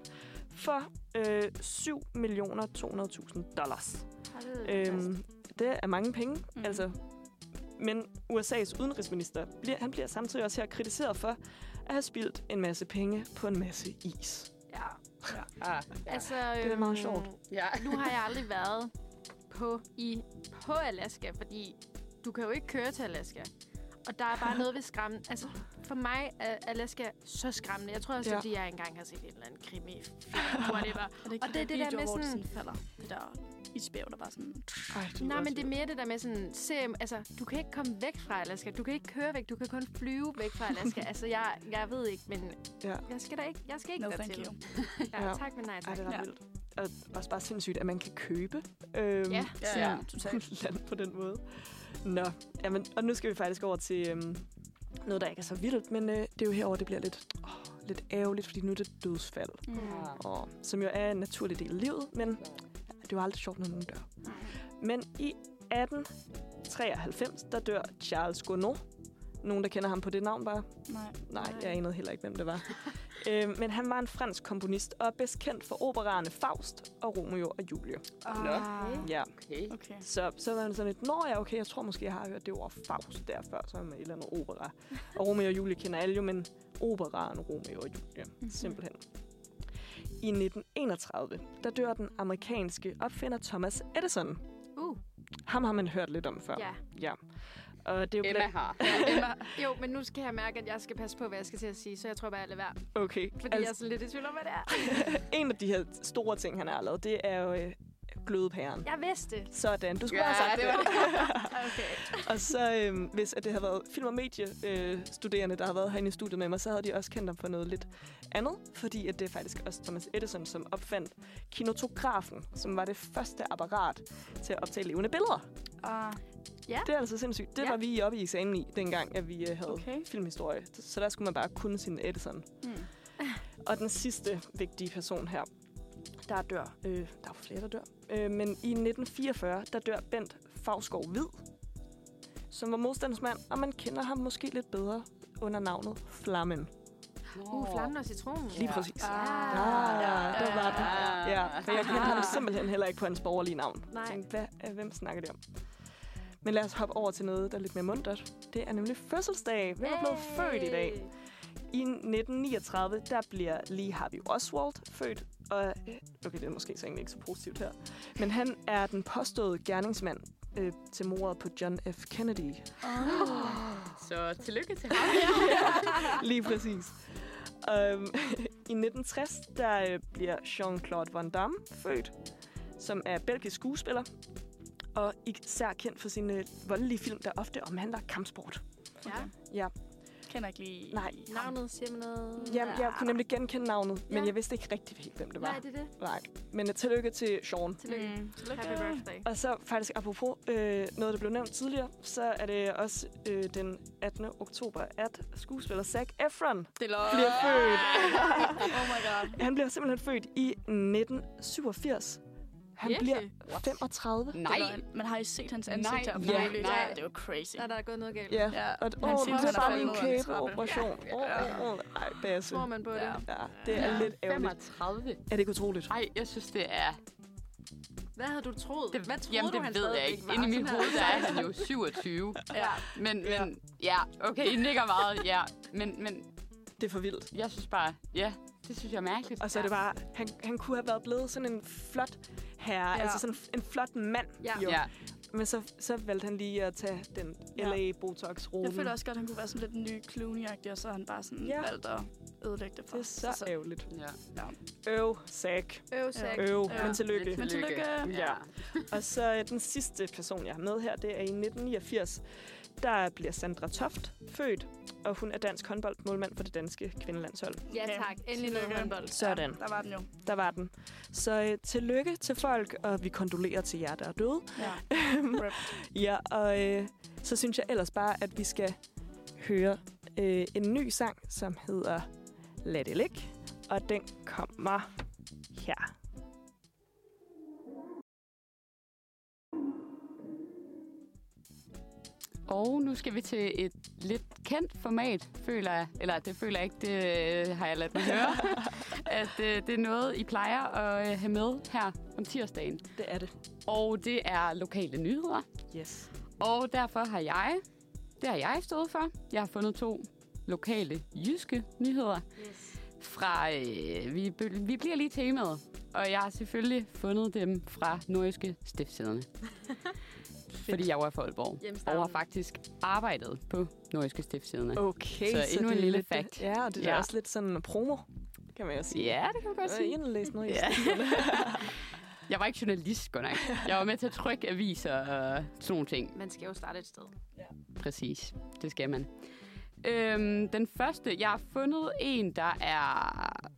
[SPEAKER 1] for øh, 7 millioner 200.000 dollars. Øhm, det er mange penge,
[SPEAKER 4] mm.
[SPEAKER 1] altså. Men USA's udenrigsminister, bliver, han bliver samtidig også her kritiseret for at have spildt en masse penge på en masse is.
[SPEAKER 2] Ja.
[SPEAKER 3] Ah,
[SPEAKER 2] Altså,
[SPEAKER 1] er meget sjovt.
[SPEAKER 3] ja.
[SPEAKER 2] Nu har jeg aldrig været på, i, på Alaska, fordi du kan jo ikke køre til Alaska. Og der er bare noget ved skræmmende. Altså, for mig er Alaska så skræmmende. Jeg tror også,
[SPEAKER 1] Ja.
[SPEAKER 2] fordi jeg engang har set en eller anden krimi whatever.
[SPEAKER 4] Og det,
[SPEAKER 2] Og det er det der med sådan-
[SPEAKER 4] sådan falder. Det der isbjerg, der bare sådan...
[SPEAKER 1] Ej, det
[SPEAKER 2] Nej, men det er mere det der med sådan, se, altså, du kan ikke komme væk fra Alaska. Du kan ikke køre væk. Du kan kun flyve væk fra Alaska. altså, jeg, jeg ved ikke, men
[SPEAKER 1] Ja.
[SPEAKER 2] jeg skal da ikke, jeg skal ikke
[SPEAKER 4] No,
[SPEAKER 2] dertil. Ja,
[SPEAKER 1] Ja.
[SPEAKER 2] tak, men nej
[SPEAKER 1] Ej,
[SPEAKER 2] tak.
[SPEAKER 1] det er ret
[SPEAKER 4] Ja.
[SPEAKER 1] vildt. Og også bare sindssygt, at man kan købe øhm,
[SPEAKER 2] Ja.
[SPEAKER 4] Ja,
[SPEAKER 1] sådan
[SPEAKER 4] ja, totalt.
[SPEAKER 1] land på den måde. Nå, jamen, og nu skal vi faktisk over til øhm, noget, der ikke er så vildt, men øh, det er jo herover det bliver lidt, åh, lidt ærgerligt, fordi nu er det dødsfald,
[SPEAKER 4] Mm.
[SPEAKER 1] og, som jo er en naturlig del af livet, men ja, det er jo aldrig sjovt, når nogen dør. Men i 1893, der dør Charles Gounod. Nogen, der kender ham på det navn bare?
[SPEAKER 4] Nej.
[SPEAKER 1] Nej,
[SPEAKER 2] Nej.
[SPEAKER 1] jeg anede heller ikke, hvem det var. øh, men han var en fransk komponist og er bedst kendt for operaerne Faust og Romeo og Julie.
[SPEAKER 4] Ah,
[SPEAKER 1] Ja,
[SPEAKER 3] Okay.
[SPEAKER 4] okay.
[SPEAKER 1] så, så var han sådan lidt, Nå ja, okay, jeg tror måske, jeg har hørt det ord Faust der før, så er man et eller andet opera. Og Romeo og Julie kender alle jo, men operaen Romeo og Julie,
[SPEAKER 4] Mhm.
[SPEAKER 1] simpelthen. I 1931, der dør den amerikanske opfinder Thomas Edison.
[SPEAKER 2] Uh,
[SPEAKER 1] Ham har man hørt lidt om før.
[SPEAKER 2] ja.
[SPEAKER 1] ja. Og det er jo
[SPEAKER 3] Emma
[SPEAKER 1] blandt-
[SPEAKER 3] har.
[SPEAKER 4] Emma,
[SPEAKER 2] Jo, men nu skal jeg mærke, at jeg skal passe på, hvad jeg skal til at sige, så jeg tror bare, jeg lader være.
[SPEAKER 1] Okay,
[SPEAKER 2] Fordi altså, jeg er sådan lidt i tvivl om, hvad det er.
[SPEAKER 1] en af de her store ting, han har lavet, det er jo øh, glødepæren.
[SPEAKER 2] Jeg vidste det.
[SPEAKER 1] Sådan, du skulle
[SPEAKER 3] Ja,
[SPEAKER 1] have sagt
[SPEAKER 3] det
[SPEAKER 1] det.
[SPEAKER 3] var
[SPEAKER 2] Okay.
[SPEAKER 1] og så, øhm, hvis at det har været film- og mediestuderende, øh, studerende, der har været herinde i studiet med mig, så havde de også kendt ham for noget lidt andet. Fordi at det er faktisk også Thomas Edison, som opfandt kinotografen, som var det første apparat til at optage levende billeder.
[SPEAKER 4] ah,
[SPEAKER 2] Ja.
[SPEAKER 1] Det er altså sindssygt. Det
[SPEAKER 2] Ja.
[SPEAKER 1] var vi oppe i eksamen i, dengang at vi øh, havde
[SPEAKER 4] Okay.
[SPEAKER 1] filmhistorie. Så der skulle man bare kunne sin Edison.
[SPEAKER 4] hmm.
[SPEAKER 1] Og den sidste vigtige person her, der dør, øh, der er flere, der dør, øh, men i 1944, der dør Bent Favsgaard Hvid, som var modstandsmand, og man kender ham måske lidt bedre under navnet Flammen.
[SPEAKER 2] Uh, flammen og citronen.
[SPEAKER 1] Lige præcis.
[SPEAKER 2] Ah,
[SPEAKER 1] Ah,
[SPEAKER 4] ja,
[SPEAKER 1] der var den.
[SPEAKER 3] Ah.
[SPEAKER 1] Ja, for jeg kendte ham simpelthen heller ikke på hans borgerlige navn.
[SPEAKER 2] Nej.
[SPEAKER 1] Jeg tænkte, hvad, hvem snakker det om? Men lad os hoppe over til noget, der er lidt mere muntert. Det er nemlig fødselsdag. Hvem er blevet født i dag? I 1939, der bliver Lee Harvey Oswald født. Og, øh, okay, det er måske så egentlig ikke så positivt her. Men han er den påståede gerningsmand øh, til mordet på John F. Kennedy.
[SPEAKER 3] Så tillykke til ham.
[SPEAKER 1] Lige præcis. Um, I 1960, der øh, bliver Jean-Claude Van Damme født, som er belgisk skuespiller. Og især kendt for sine voldelige film, der ofte omhandler kampsport.
[SPEAKER 2] Ja.
[SPEAKER 1] Ja,
[SPEAKER 4] Kender ikke lige...
[SPEAKER 1] nej.
[SPEAKER 2] Navnet siger mig noget.
[SPEAKER 1] Jeg, jeg kunne nemlig genkende navnet, men
[SPEAKER 2] Ja.
[SPEAKER 1] jeg vidste ikke rigtig helt, hvem det var.
[SPEAKER 2] Nej, det er det.
[SPEAKER 1] Nej. Men uh, tillykke til Sean.
[SPEAKER 2] Tillykke.
[SPEAKER 4] Mm. Tillykke.
[SPEAKER 2] Happy birthday.
[SPEAKER 1] Og så faktisk apropos øh, noget, der blev nævnt tidligere, så er det også øh, den 18. oktober, at skuespiller Zac Efron
[SPEAKER 4] Det er
[SPEAKER 1] bliver født.
[SPEAKER 4] oh my god.
[SPEAKER 1] Han bliver simpelthen født i 1987. Han
[SPEAKER 2] Virkelig?
[SPEAKER 1] bliver 35.
[SPEAKER 3] Nej.
[SPEAKER 4] Men har I set hans ansigt
[SPEAKER 3] Nej.
[SPEAKER 4] her?
[SPEAKER 1] Ja.
[SPEAKER 4] nylig?
[SPEAKER 3] Nej.
[SPEAKER 4] Det er jo crazy.
[SPEAKER 2] Der er der gået noget galt.
[SPEAKER 1] Ja,
[SPEAKER 4] Ja.
[SPEAKER 1] og
[SPEAKER 4] Han
[SPEAKER 1] åh,
[SPEAKER 4] siger,
[SPEAKER 1] det er bare en kæbeoperation. Åh,
[SPEAKER 4] Ja.
[SPEAKER 1] åh, ej, Basse.
[SPEAKER 2] Tror man på det?
[SPEAKER 4] Ja.
[SPEAKER 1] Ja, det er
[SPEAKER 4] Ja.
[SPEAKER 1] lidt ærgerligt.
[SPEAKER 3] 35.
[SPEAKER 1] Er det ikke utroligt?
[SPEAKER 3] Nej, jeg synes, det er...
[SPEAKER 2] Hvad havde du troet?
[SPEAKER 3] Det,
[SPEAKER 2] Hvad troede
[SPEAKER 3] jamen,
[SPEAKER 2] du,
[SPEAKER 3] det
[SPEAKER 2] han
[SPEAKER 3] ved jeg ikke.
[SPEAKER 2] var?
[SPEAKER 3] Inde i mit hoved, der er han jo 27.
[SPEAKER 4] Ja.
[SPEAKER 3] Men,
[SPEAKER 1] Ja.
[SPEAKER 3] men ja, okay, I nikker meget, ja. Men, men
[SPEAKER 1] Det er for vildt.
[SPEAKER 3] jeg synes bare, ja, det synes jeg er mærkeligt.
[SPEAKER 1] Og så er det bare, han, han kunne have været blevet sådan en flot herre,
[SPEAKER 4] Ja.
[SPEAKER 1] altså sådan en flot mand.
[SPEAKER 2] Ja.
[SPEAKER 1] Jo.
[SPEAKER 3] Ja,
[SPEAKER 1] Men så, så valgte han lige at tage den
[SPEAKER 4] Ja.
[SPEAKER 1] LA Botox-rute.
[SPEAKER 4] Jeg føler også godt, at han kunne være sådan lidt en ny Clooney-agtig, og så har han bare sådan
[SPEAKER 1] Ja.
[SPEAKER 4] valgt at ødelægge det for
[SPEAKER 1] Det er så,
[SPEAKER 4] så.
[SPEAKER 1] ærgerligt.
[SPEAKER 3] ja.
[SPEAKER 1] Øv, Zack.
[SPEAKER 2] Øv, Zack.
[SPEAKER 1] Øv,
[SPEAKER 4] Ja.
[SPEAKER 1] men tillykke.
[SPEAKER 4] Men tillykke.
[SPEAKER 1] Ja. Og så øh, den sidste person, jeg har med her, det er i 1989. Der bliver Sandra Toft født, og hun er dansk håndboldmålmand for det danske kvindelandshold.
[SPEAKER 2] Ja, tak. Endelig noget håndbold.
[SPEAKER 1] Sådan.
[SPEAKER 4] Ja, der var den jo.
[SPEAKER 1] Der var den. Så øh, tillykke til folk, og vi kondolerer til jer, der er døde.
[SPEAKER 4] Ja. Rip.
[SPEAKER 1] Ja, og øh, så synes jeg ellers bare, at vi skal høre øh, en ny sang, som hedder Lad det ligge. Og den kommer her.
[SPEAKER 3] Og nu skal vi til et lidt kendt format, føler jeg. Eller det føler jeg ikke, det øh, har jeg ladt mig høre. at øh, det er noget, I plejer at øh, have med her om tirsdagen.
[SPEAKER 1] Det er det.
[SPEAKER 3] Og det er lokale nyheder.
[SPEAKER 1] Yes.
[SPEAKER 3] Og derfor har jeg, det har jeg stået for. Jeg har fundet to lokale jyske nyheder.
[SPEAKER 2] Yes.
[SPEAKER 3] Fra, øh, vi, vi bliver lige temaet. Og jeg har selvfølgelig fundet dem fra Nordjyske Stiftstiderne. fordi jeg var fra Aalborg. Og
[SPEAKER 2] Hjemstavnen.
[SPEAKER 3] har faktisk arbejdet på Nordjyske Stiftstiderne.
[SPEAKER 1] Okay,
[SPEAKER 3] Så endnu
[SPEAKER 1] det
[SPEAKER 3] en lille
[SPEAKER 1] lidt,
[SPEAKER 3] fact.
[SPEAKER 1] Ja, og det er
[SPEAKER 3] Ja.
[SPEAKER 1] ja. også lidt sådan promo, kan man jo sige.
[SPEAKER 3] Ja, det kan man godt
[SPEAKER 1] Jeg
[SPEAKER 3] sige.
[SPEAKER 1] har læst noget i
[SPEAKER 3] Ja. Jeg var ikke journalist, godt nok. Jeg var med til at trykke aviser og sådan nogle ting.
[SPEAKER 2] Man skal jo starte et sted.
[SPEAKER 3] Præcis, det skal man. Øhm, den første, jeg har fundet en, der er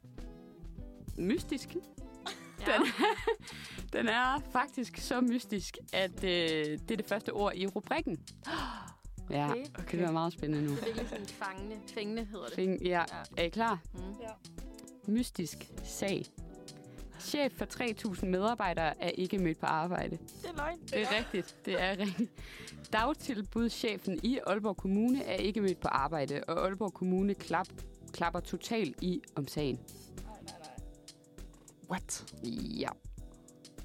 [SPEAKER 3] mystisk.
[SPEAKER 2] Ja.
[SPEAKER 3] Den, den er faktisk så mystisk, at øh, det er det første ord i rubrikken. Ja,
[SPEAKER 2] Okay.
[SPEAKER 3] okay. det var meget spændende nu.
[SPEAKER 2] Det er virkelig sådan fangende. Fængende hedder det.
[SPEAKER 3] Fing, ja.
[SPEAKER 2] Ja.
[SPEAKER 3] Er I klar?
[SPEAKER 2] Mm.
[SPEAKER 3] Mystisk sag. Chef for 3.000 medarbejdere er ikke mødt på arbejde.
[SPEAKER 2] Det er løgn.
[SPEAKER 3] Det er rigtigt. Det er rigtigt. Dagtilbudschefen i Aalborg Kommune er ikke mødt på arbejde, og Aalborg Kommune klap, klapper totalt i om sagen.
[SPEAKER 1] What?
[SPEAKER 3] Ja.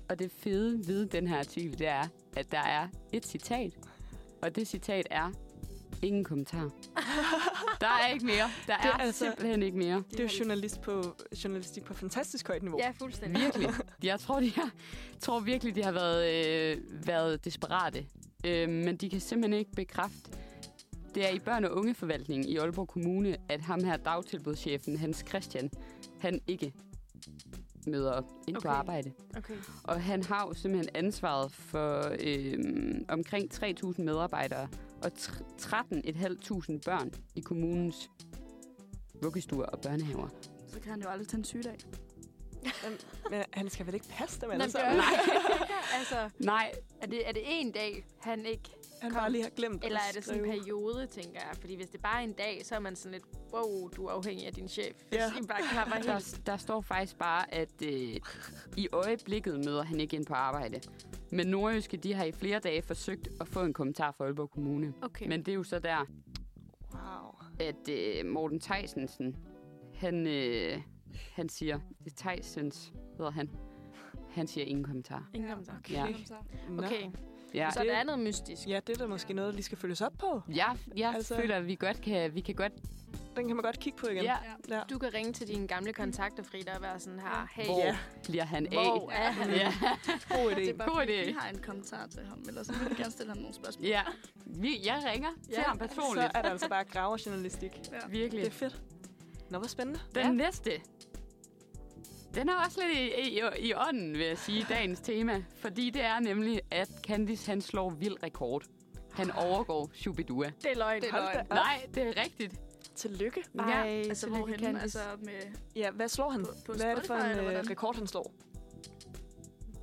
[SPEAKER 3] Og det fede ved den her artikel, det er, at der er et citat, og det citat er, ingen kommentar. Der er ikke mere. Der er,
[SPEAKER 1] Det er
[SPEAKER 3] altså...
[SPEAKER 1] altså-
[SPEAKER 3] simpelthen ikke mere.
[SPEAKER 1] Det er jo journalist på, journalistik på fantastisk højt niveau.
[SPEAKER 2] Ja, fuldstændig.
[SPEAKER 3] Virkelig. Jeg tror, de har, tror virkelig, de har været, øh, været desperate. Øh, men de kan simpelthen ikke bekræfte, det er i børn- og ungeforvaltningen i Aalborg Kommune, at ham her dagtilbudschefen, Hans Christian, han ikke møder ind okay. på arbejde.
[SPEAKER 2] Okay.
[SPEAKER 3] Og han har jo simpelthen ansvaret for øh, omkring 3.000 medarbejdere og tr- 13.500 børn i kommunens vuggestuer og børnehaver.
[SPEAKER 4] Så kan han jo aldrig tage en sygedag.
[SPEAKER 1] Men, men han skal vel ikke passe dem alle
[SPEAKER 2] men
[SPEAKER 1] sammen?
[SPEAKER 2] Nej. altså,
[SPEAKER 3] Nej,
[SPEAKER 2] er det, er det en dag, han ikke...
[SPEAKER 1] Han
[SPEAKER 2] Kom.
[SPEAKER 1] bare lige har glemt
[SPEAKER 2] Eller
[SPEAKER 1] at
[SPEAKER 2] er det sådan en periode, tænker jeg? Fordi hvis det bare er en dag, så er man sådan lidt, wow, du er afhængig af din chef. Hvis
[SPEAKER 1] Ja.
[SPEAKER 2] I bare klapper helt.
[SPEAKER 3] Der, der står faktisk bare, at øh, i øjeblikket møder han ikke ind på arbejde. Men Nordjyske, de har i flere dage forsøgt at få en kommentar fra Aalborg Kommune.
[SPEAKER 2] Okay.
[SPEAKER 3] Men det er jo så der,
[SPEAKER 1] Wow.
[SPEAKER 3] at øh, Morten Theisensen, han, øh, han siger, det er Theisens, hedder han. Han siger ingen kommentar.
[SPEAKER 2] Ingen kommentar.
[SPEAKER 1] Okay.
[SPEAKER 3] Ja.
[SPEAKER 1] Nå.
[SPEAKER 2] Okay,
[SPEAKER 3] Ja,
[SPEAKER 2] så
[SPEAKER 1] det-
[SPEAKER 2] der er noget mystisk.
[SPEAKER 1] Ja, det er da måske noget, der lige skal følges op på.
[SPEAKER 3] jeg, jeg
[SPEAKER 1] Altså-
[SPEAKER 3] føler, at vi godt kan, vi kan godt...
[SPEAKER 1] Den kan man godt kigge på igen.
[SPEAKER 3] Ja,
[SPEAKER 1] ja.
[SPEAKER 2] Du kan ringe til dine gamle kontakter, Frida, og være sådan her, hey,
[SPEAKER 3] hvor
[SPEAKER 1] Ja.
[SPEAKER 3] bliver han
[SPEAKER 2] hvor
[SPEAKER 3] af?
[SPEAKER 2] er han?
[SPEAKER 3] Ja,
[SPEAKER 1] God
[SPEAKER 4] Det er
[SPEAKER 1] idé.
[SPEAKER 4] bare,
[SPEAKER 3] God
[SPEAKER 4] fordi
[SPEAKER 3] idé.
[SPEAKER 4] vi har en kommentar til ham, eller så vil vi gerne stille ham nogle spørgsmål.
[SPEAKER 3] ja. Vi, jeg ringer til
[SPEAKER 2] Ja,
[SPEAKER 3] ham
[SPEAKER 1] Så
[SPEAKER 3] personligt.
[SPEAKER 1] er der altså bare graverjournalistik.
[SPEAKER 4] Ja.
[SPEAKER 3] Virkelig.
[SPEAKER 1] Det er fedt. Nå, hvor spændende.
[SPEAKER 3] Den
[SPEAKER 2] Ja.
[SPEAKER 3] ja. næste, den er også lidt i, i, i ånden, vil jeg sige, dagens tema. Fordi det er nemlig, at Candice han slår vild rekord. Han overgår Shubidua.
[SPEAKER 2] Det er løgn.
[SPEAKER 4] Det er løgn.
[SPEAKER 3] Nej, det er rigtigt.
[SPEAKER 1] Tillykke.
[SPEAKER 2] Ej,
[SPEAKER 3] Ja,
[SPEAKER 4] Altså,
[SPEAKER 2] tillykke,
[SPEAKER 4] hvorhen?
[SPEAKER 2] Candice.
[SPEAKER 4] Altså, med...
[SPEAKER 1] Ja, hvad slår han?
[SPEAKER 4] På- på
[SPEAKER 1] hvad er det for en øh, rekord, han slår?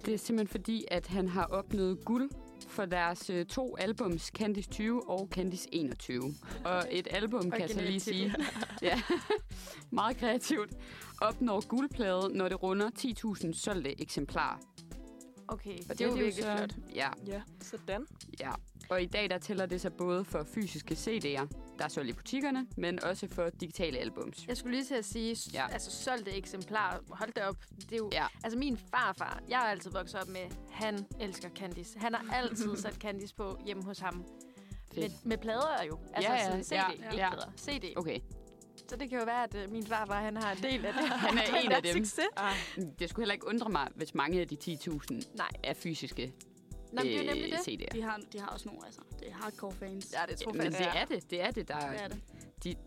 [SPEAKER 3] Det er simpelthen fordi, at han har opnået guld for deres øh, to albums, Candice 20 og Candice 21. Og et album, kan jeg så lige sige, ja, meget kreativt, opnår guldplade, når det runder 10.000 solgte eksemplarer.
[SPEAKER 2] Okay,
[SPEAKER 3] Og
[SPEAKER 2] det er jo virkelig
[SPEAKER 3] så-
[SPEAKER 2] flot.
[SPEAKER 3] Ja,
[SPEAKER 1] Ja, sådan.
[SPEAKER 3] ja. Og i dag der tæller det sig både for fysiske CD'er, der er solgt i butikkerne, men også for digitale albums.
[SPEAKER 2] Jeg skulle lige til at sige, ja. Altså solgte eksemplarer, hold da op. Det er jo,
[SPEAKER 3] Ja.
[SPEAKER 2] altså min farfar, jeg har altid vokset op med, han elsker Candice. Han har altid sat Candice på hjemme hos ham. Med,
[SPEAKER 3] Fedt.
[SPEAKER 2] med plader jo. Altså
[SPEAKER 3] Ja, ja,
[SPEAKER 2] sådan CD,
[SPEAKER 3] ja,
[SPEAKER 2] ikke
[SPEAKER 3] ja.
[SPEAKER 2] plader. CD.
[SPEAKER 3] Okay,
[SPEAKER 2] Så det kan jo være, at uh, min farfar, han har en del af det.
[SPEAKER 3] Han er en af dem.
[SPEAKER 2] Succes.
[SPEAKER 1] Ej,
[SPEAKER 3] det skulle heller ikke undre mig, hvis mange af de 10.000
[SPEAKER 2] Nej.
[SPEAKER 3] er fysiske
[SPEAKER 2] Nå, men det er jo nemlig det.
[SPEAKER 3] øh, CD'er.
[SPEAKER 4] De har, de har også nogle, altså. Det er hardcore fans.
[SPEAKER 2] Ja, det tror
[SPEAKER 3] Men
[SPEAKER 2] jeg.
[SPEAKER 3] det er det, det er det, der
[SPEAKER 4] Det er det.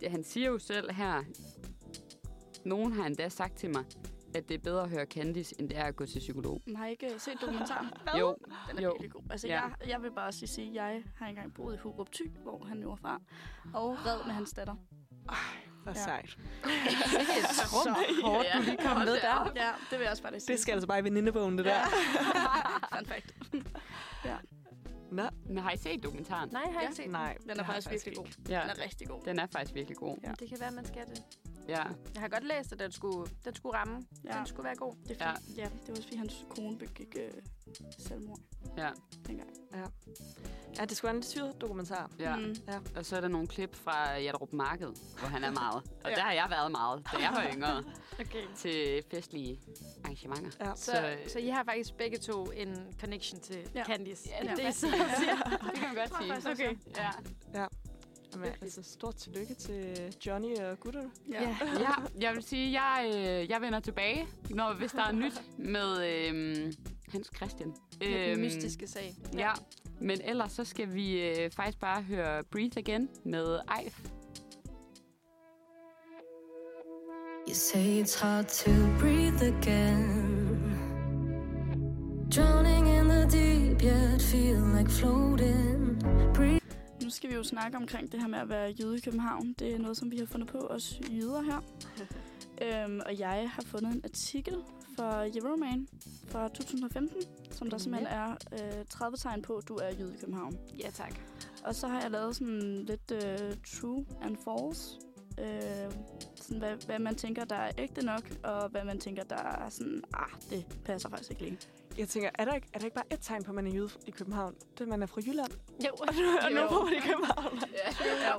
[SPEAKER 3] de, han siger jo selv her, nogen har endda sagt til mig, at det er bedre at høre Candice, end det er at gå til psykolog.
[SPEAKER 4] Men har ikke øh, set dokumentaren?
[SPEAKER 3] Jo,
[SPEAKER 4] Den er
[SPEAKER 3] Jo.
[SPEAKER 4] virkelig god. Altså,
[SPEAKER 3] Ja.
[SPEAKER 4] jeg, jeg vil bare også sige, at jeg har engang boet i Hurup Thy, hvor han jo var fra, og red med hans datter.
[SPEAKER 1] Hvor
[SPEAKER 4] Ja.
[SPEAKER 1] sejt.
[SPEAKER 2] Et trum hårdt, du lige kom med der.
[SPEAKER 4] Ja, det vil jeg også faktisk sige.
[SPEAKER 1] Det skal altså bare i venindebogen, det der.
[SPEAKER 4] Fun fact.
[SPEAKER 1] Nå,
[SPEAKER 3] Men har I set dokumentaren?
[SPEAKER 2] Nej, jeg har
[SPEAKER 4] Ja.
[SPEAKER 2] ikke set den.
[SPEAKER 1] nej.
[SPEAKER 4] Den er faktisk
[SPEAKER 1] jeg
[SPEAKER 4] virkelig god.
[SPEAKER 3] Ja,
[SPEAKER 4] Den er rigtig god.
[SPEAKER 3] den er faktisk virkelig god.
[SPEAKER 4] Ja.
[SPEAKER 2] Det kan være, man skal det.
[SPEAKER 3] Ja,
[SPEAKER 2] Jeg har godt læst, at den skulle, den skulle ramme.
[SPEAKER 4] Ja.
[SPEAKER 2] Den skulle være god.
[SPEAKER 4] Det er
[SPEAKER 3] Ja.
[SPEAKER 4] fordi, ja. ja, det var også fordi, hans kone begik øh, selvmord.
[SPEAKER 3] Ja.
[SPEAKER 4] dengang.
[SPEAKER 1] Ja, det skulle være en lidt syret dokumentar.
[SPEAKER 3] ja.
[SPEAKER 4] Mm.
[SPEAKER 3] Og så er der nogle klip fra Hjallerup Marked, hvor han er meget. Og
[SPEAKER 1] Ja.
[SPEAKER 3] der har jeg været meget, da jeg var yngre,
[SPEAKER 2] Okay.
[SPEAKER 3] til festlige arrangementer.
[SPEAKER 1] Ja.
[SPEAKER 2] Så,
[SPEAKER 3] Så, øh,
[SPEAKER 2] så I har faktisk begge to en connection til
[SPEAKER 4] Ja.
[SPEAKER 2] ja. Candice.
[SPEAKER 3] Ja,
[SPEAKER 2] det
[SPEAKER 3] det
[SPEAKER 2] er
[SPEAKER 3] er
[SPEAKER 2] så,
[SPEAKER 3] Det kan man godt sige.
[SPEAKER 2] Okay.
[SPEAKER 3] Ja.
[SPEAKER 1] Jamen, altså, stort tillykke til Johnny og gutterne.
[SPEAKER 4] Ja.
[SPEAKER 2] Ja.
[SPEAKER 3] ja, jeg vil sige, jeg, øh, jeg vender tilbage, når, hvis der er nyt med øh, Hans Christian.
[SPEAKER 2] Med den
[SPEAKER 3] Øhm,
[SPEAKER 2] mystiske sag.
[SPEAKER 3] Ja, men ellers så skal vi øh, faktisk bare høre Breathe Again med Eif.
[SPEAKER 5] You say it's hard to breathe again. Drowning in the deep, yet feel like floating. Breathe.
[SPEAKER 4] Nu skal vi jo snakke omkring det her med at være jøde i København. Det er noget, som vi har fundet på, os jøder her. øhm, og jeg har fundet en artikel fra Euroman fra 2015, som der simpelthen er øh, 30 tegn på, at du er jøde i København.
[SPEAKER 2] Ja, tak.
[SPEAKER 4] Og så har jeg lavet sådan lidt øh, true and false. Øh, sådan hvad, hvad man tænker, der er ægte nok, og hvad man tænker, der er sådan, ah, det passer faktisk ikke lige.
[SPEAKER 1] Jeg tænker, er der ikke, er der ikke bare et tegn på, at man er jøde i København? Det er, at man er fra Jylland.
[SPEAKER 2] Jo.
[SPEAKER 1] Og nu
[SPEAKER 4] Jo.
[SPEAKER 1] bor man i København.
[SPEAKER 4] Ja.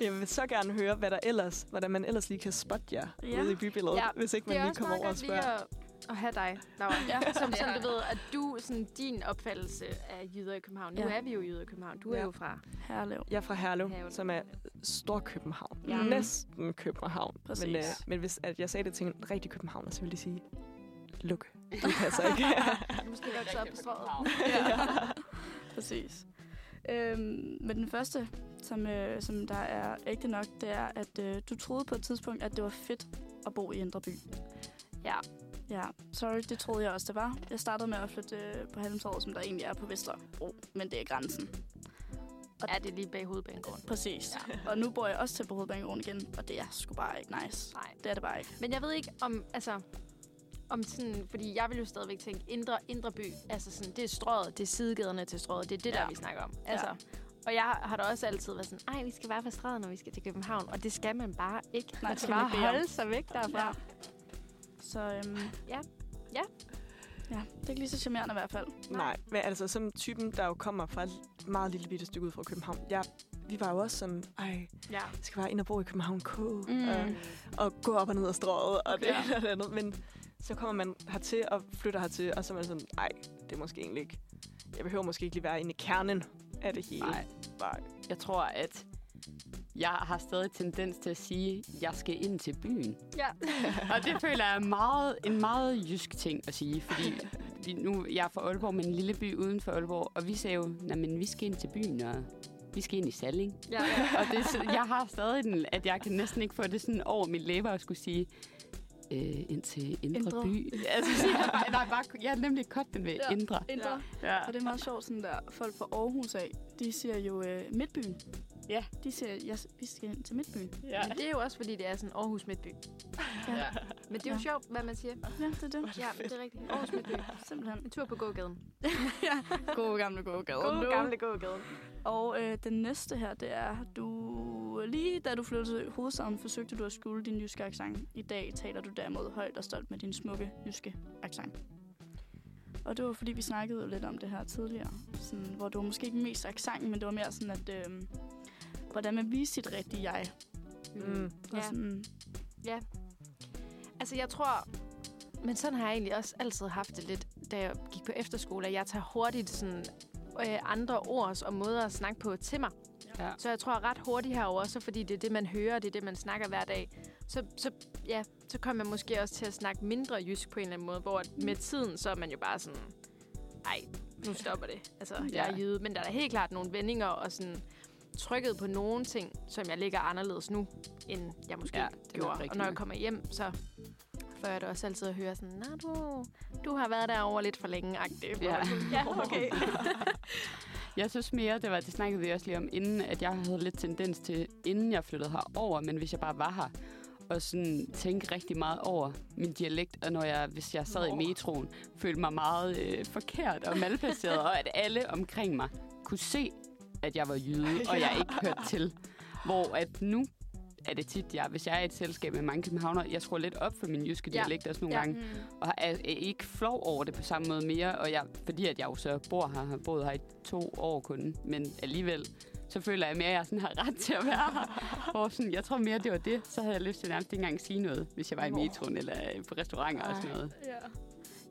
[SPEAKER 1] Jeg vil så gerne høre, hvad der ellers, hvordan man ellers lige kan spotte jer
[SPEAKER 4] Ja.
[SPEAKER 1] ude i bybilledet,
[SPEAKER 2] Ja,
[SPEAKER 1] ja. hvis ikke man
[SPEAKER 2] er
[SPEAKER 1] lige kommer over og spørger.
[SPEAKER 2] at, have dig, Laura.
[SPEAKER 4] Ja.
[SPEAKER 2] Som, som du ved, at du, sådan, din opfattelse af jyder i København. Nu
[SPEAKER 4] Ja.
[SPEAKER 2] er vi jo jyder i København. Du er
[SPEAKER 1] Ja.
[SPEAKER 2] jo fra...
[SPEAKER 4] Herlev.
[SPEAKER 1] Jeg er fra Herlev,
[SPEAKER 2] Herlev.
[SPEAKER 1] som er stor København.
[SPEAKER 4] Ja.
[SPEAKER 1] Ja. Næsten København.
[SPEAKER 4] Præcis.
[SPEAKER 1] Men, øh, men hvis at jeg sagde det til en rigtig Københavner, så ville de sige, luk, det passer ikke.
[SPEAKER 2] Måske vokset op på strået.
[SPEAKER 4] Præcis. Øhm, men den første, som, øh, som der er ægte nok, det er, at øh, du troede på et tidspunkt, at det var fedt at bo i Indre By.
[SPEAKER 2] Ja.
[SPEAKER 4] Ja, sorry, det troede jeg også, det var. Jeg startede med at flytte øh, på Halmtorvet, som der egentlig er på Vesterbro, men det er grænsen.
[SPEAKER 2] Ja, det er lige bag hovedbanegården.
[SPEAKER 4] Præcis. Ja. Og nu bor jeg også til på Hovedbanegården igen, og det er sgu bare ikke nice.
[SPEAKER 2] Nej.
[SPEAKER 4] Det er det bare ikke.
[SPEAKER 2] Men jeg ved ikke om, altså, om sådan, fordi jeg vil jo stadigvæk tænke, indre, indre by, altså sådan, det er strøget, det er sidegaderne til strøget, det er det, der
[SPEAKER 4] Ja.
[SPEAKER 2] vi snakker om. Altså, Og jeg har da også altid været sådan, ej, vi skal bare fra strøget, når vi skal til København. Og det skal man bare ikke.
[SPEAKER 4] Nej,
[SPEAKER 2] man skal bare
[SPEAKER 4] om.
[SPEAKER 2] holde sig væk derfra.
[SPEAKER 4] Ja. Så øhm,
[SPEAKER 2] Ja. Ja.
[SPEAKER 4] Ja, det er ikke lige så charmerende i hvert fald.
[SPEAKER 1] Nej, men altså som typen, der jo kommer fra et meget lille bitte stykke ud fra København. Jeg, vi var jo også sådan, ej,
[SPEAKER 2] Ja.
[SPEAKER 1] jeg skal bare ind og bo i København K.
[SPEAKER 4] Mm.
[SPEAKER 1] Og, og gå op og ned ad strøget, og det
[SPEAKER 4] Ja.
[SPEAKER 1] ene og det andet. Men så kommer man hertil og flytter hertil, og så er man sådan, ej, det er måske egentlig ikke... Jeg behøver måske ikke lige være inde i kernen af det hele.
[SPEAKER 3] Nej.
[SPEAKER 1] Nej.
[SPEAKER 3] Jeg tror, at jeg har stadig tendens til at sige, at jeg skal ind til byen.
[SPEAKER 2] Ja.
[SPEAKER 3] Og det føler jeg er meget, en meget jysk ting at sige, fordi vi, nu, jeg er fra Aalborg, men en lille by uden for Aalborg, og vi sagde jo, men vi skal ind til byen, og vi skal ind i Salling.
[SPEAKER 2] Ja, ja.
[SPEAKER 3] Og det, jeg har stadig den, at jeg kan næsten ikke få det sådan over mit læber og skulle sige, øh, ind til Indre,
[SPEAKER 4] Indre.
[SPEAKER 3] By. Altså, så siger jeg, bare, nej, bare, jeg har nemlig kogt den ved
[SPEAKER 4] Ja.
[SPEAKER 3] Indre.
[SPEAKER 4] Indre.
[SPEAKER 3] Ja.
[SPEAKER 4] Og det er meget sjovt, sådan der folk fra Aarhus af, de siger jo øh, Midtbyen.
[SPEAKER 3] Ja.
[SPEAKER 4] De siger, ja, vi skal ind til Midtbyen.
[SPEAKER 3] Ja.
[SPEAKER 2] Men det er jo også, fordi det er sådan Aarhus Midtby.
[SPEAKER 3] ja.
[SPEAKER 2] Men det er jo
[SPEAKER 4] Ja.
[SPEAKER 2] sjovt, hvad man siger.
[SPEAKER 4] Ja, det er det.
[SPEAKER 2] Ja, det er rigtigt. Aarhus Midtby.
[SPEAKER 4] Simpelthen.
[SPEAKER 2] En tur på gågaden.
[SPEAKER 4] ja. God gamle gågade.
[SPEAKER 2] God gamle gågaden.
[SPEAKER 4] Og øh, den næste her, det er, du lige da du flyttede til hovedstaden, forsøgte du at skjule din jyske accent. I dag taler du derimod højt og stolt med din smukke jyske accent. Og det var fordi, vi snakkede jo lidt om det her tidligere. Sådan, hvor det var måske ikke mest accenten, men det var mere sådan, at øh, hvordan man viser sit rigtige jeg.
[SPEAKER 1] Mm.
[SPEAKER 4] Og
[SPEAKER 2] Ja.
[SPEAKER 4] sådan,
[SPEAKER 2] Altså, jeg tror... Men sådan har jeg egentlig også altid haft det lidt, da jeg gik på efterskole, at jeg tager hurtigt sådan, øh, andre ord og måder at snakke på til mig.
[SPEAKER 3] Ja.
[SPEAKER 2] Så jeg tror ret hurtigt herover, så fordi det er det, man hører, det er det, man snakker hver dag, så, så, ja, så kommer man måske også til at snakke mindre jysk på en eller anden måde, hvor med tiden, så er man jo bare sådan, ej, nu stopper det. Altså, jeg er jyde. Men der er da helt klart nogle vendinger og sådan trykket på nogle ting, som jeg ligger anderledes nu, end jeg måske
[SPEAKER 3] Ja,
[SPEAKER 2] gjorde. Og når jeg kommer hjem, så jeg da også altid at høre sådan, Nå, du, du har været derovre lidt for længe, agtigt.
[SPEAKER 3] Ja.
[SPEAKER 2] ja, okay.
[SPEAKER 3] Jeg synes mere, det var, det snakkede vi også lige om, inden at jeg havde lidt tendens til, inden jeg flyttede herover, men hvis jeg bare var her, og sådan tænke rigtig meget over min dialekt, og når jeg, hvis jeg sad i metroen, følte mig meget øh, forkert og malplaceret, og at alle omkring mig kunne se, at jeg var jyde, og jeg ikke hørte til. Hvor at nu er det tit, jeg, hvis jeg er i et selskab med mange københavner, jeg skruer lidt op for min jyske
[SPEAKER 2] Ja.
[SPEAKER 3] dialekt også nogle
[SPEAKER 2] Ja.
[SPEAKER 3] gange, og er, er ikke flov over det på samme måde mere, og jeg, fordi at jeg jo så bor her, har boet her i to år kun, men alligevel, så føler jeg mere, at jeg sådan har ret til at være her. Og sådan, jeg tror mere, det var det. Så havde jeg lyst til nærmest ikke engang sige noget, hvis jeg var i metroen eller øh, på restauranter og sådan noget.
[SPEAKER 4] Ja.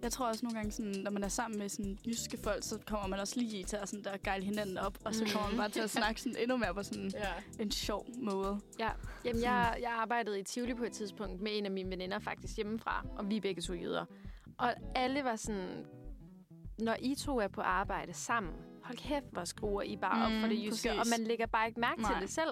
[SPEAKER 4] Jeg tror også nogle gange, sådan, når man er sammen med sådan, jyske folk, så kommer man også lige til at sådan, der gejle hinanden op, og så kommer man bare til at snakke sådan, endnu mere på sådan
[SPEAKER 1] Ja.
[SPEAKER 4] en sjov måde.
[SPEAKER 2] Ja, jamen jeg, jeg arbejdede i Tivoli på et tidspunkt med en af mine veninder faktisk hjemmefra, og vi er begge to jøder. Og alle var sådan, når I to er på arbejde sammen, hold kæft, hvor skruer I bare op
[SPEAKER 4] Mm,
[SPEAKER 2] for det jyske,
[SPEAKER 4] præcis.
[SPEAKER 2] og man lægger bare ikke mærke
[SPEAKER 4] Nej.
[SPEAKER 2] til det selv.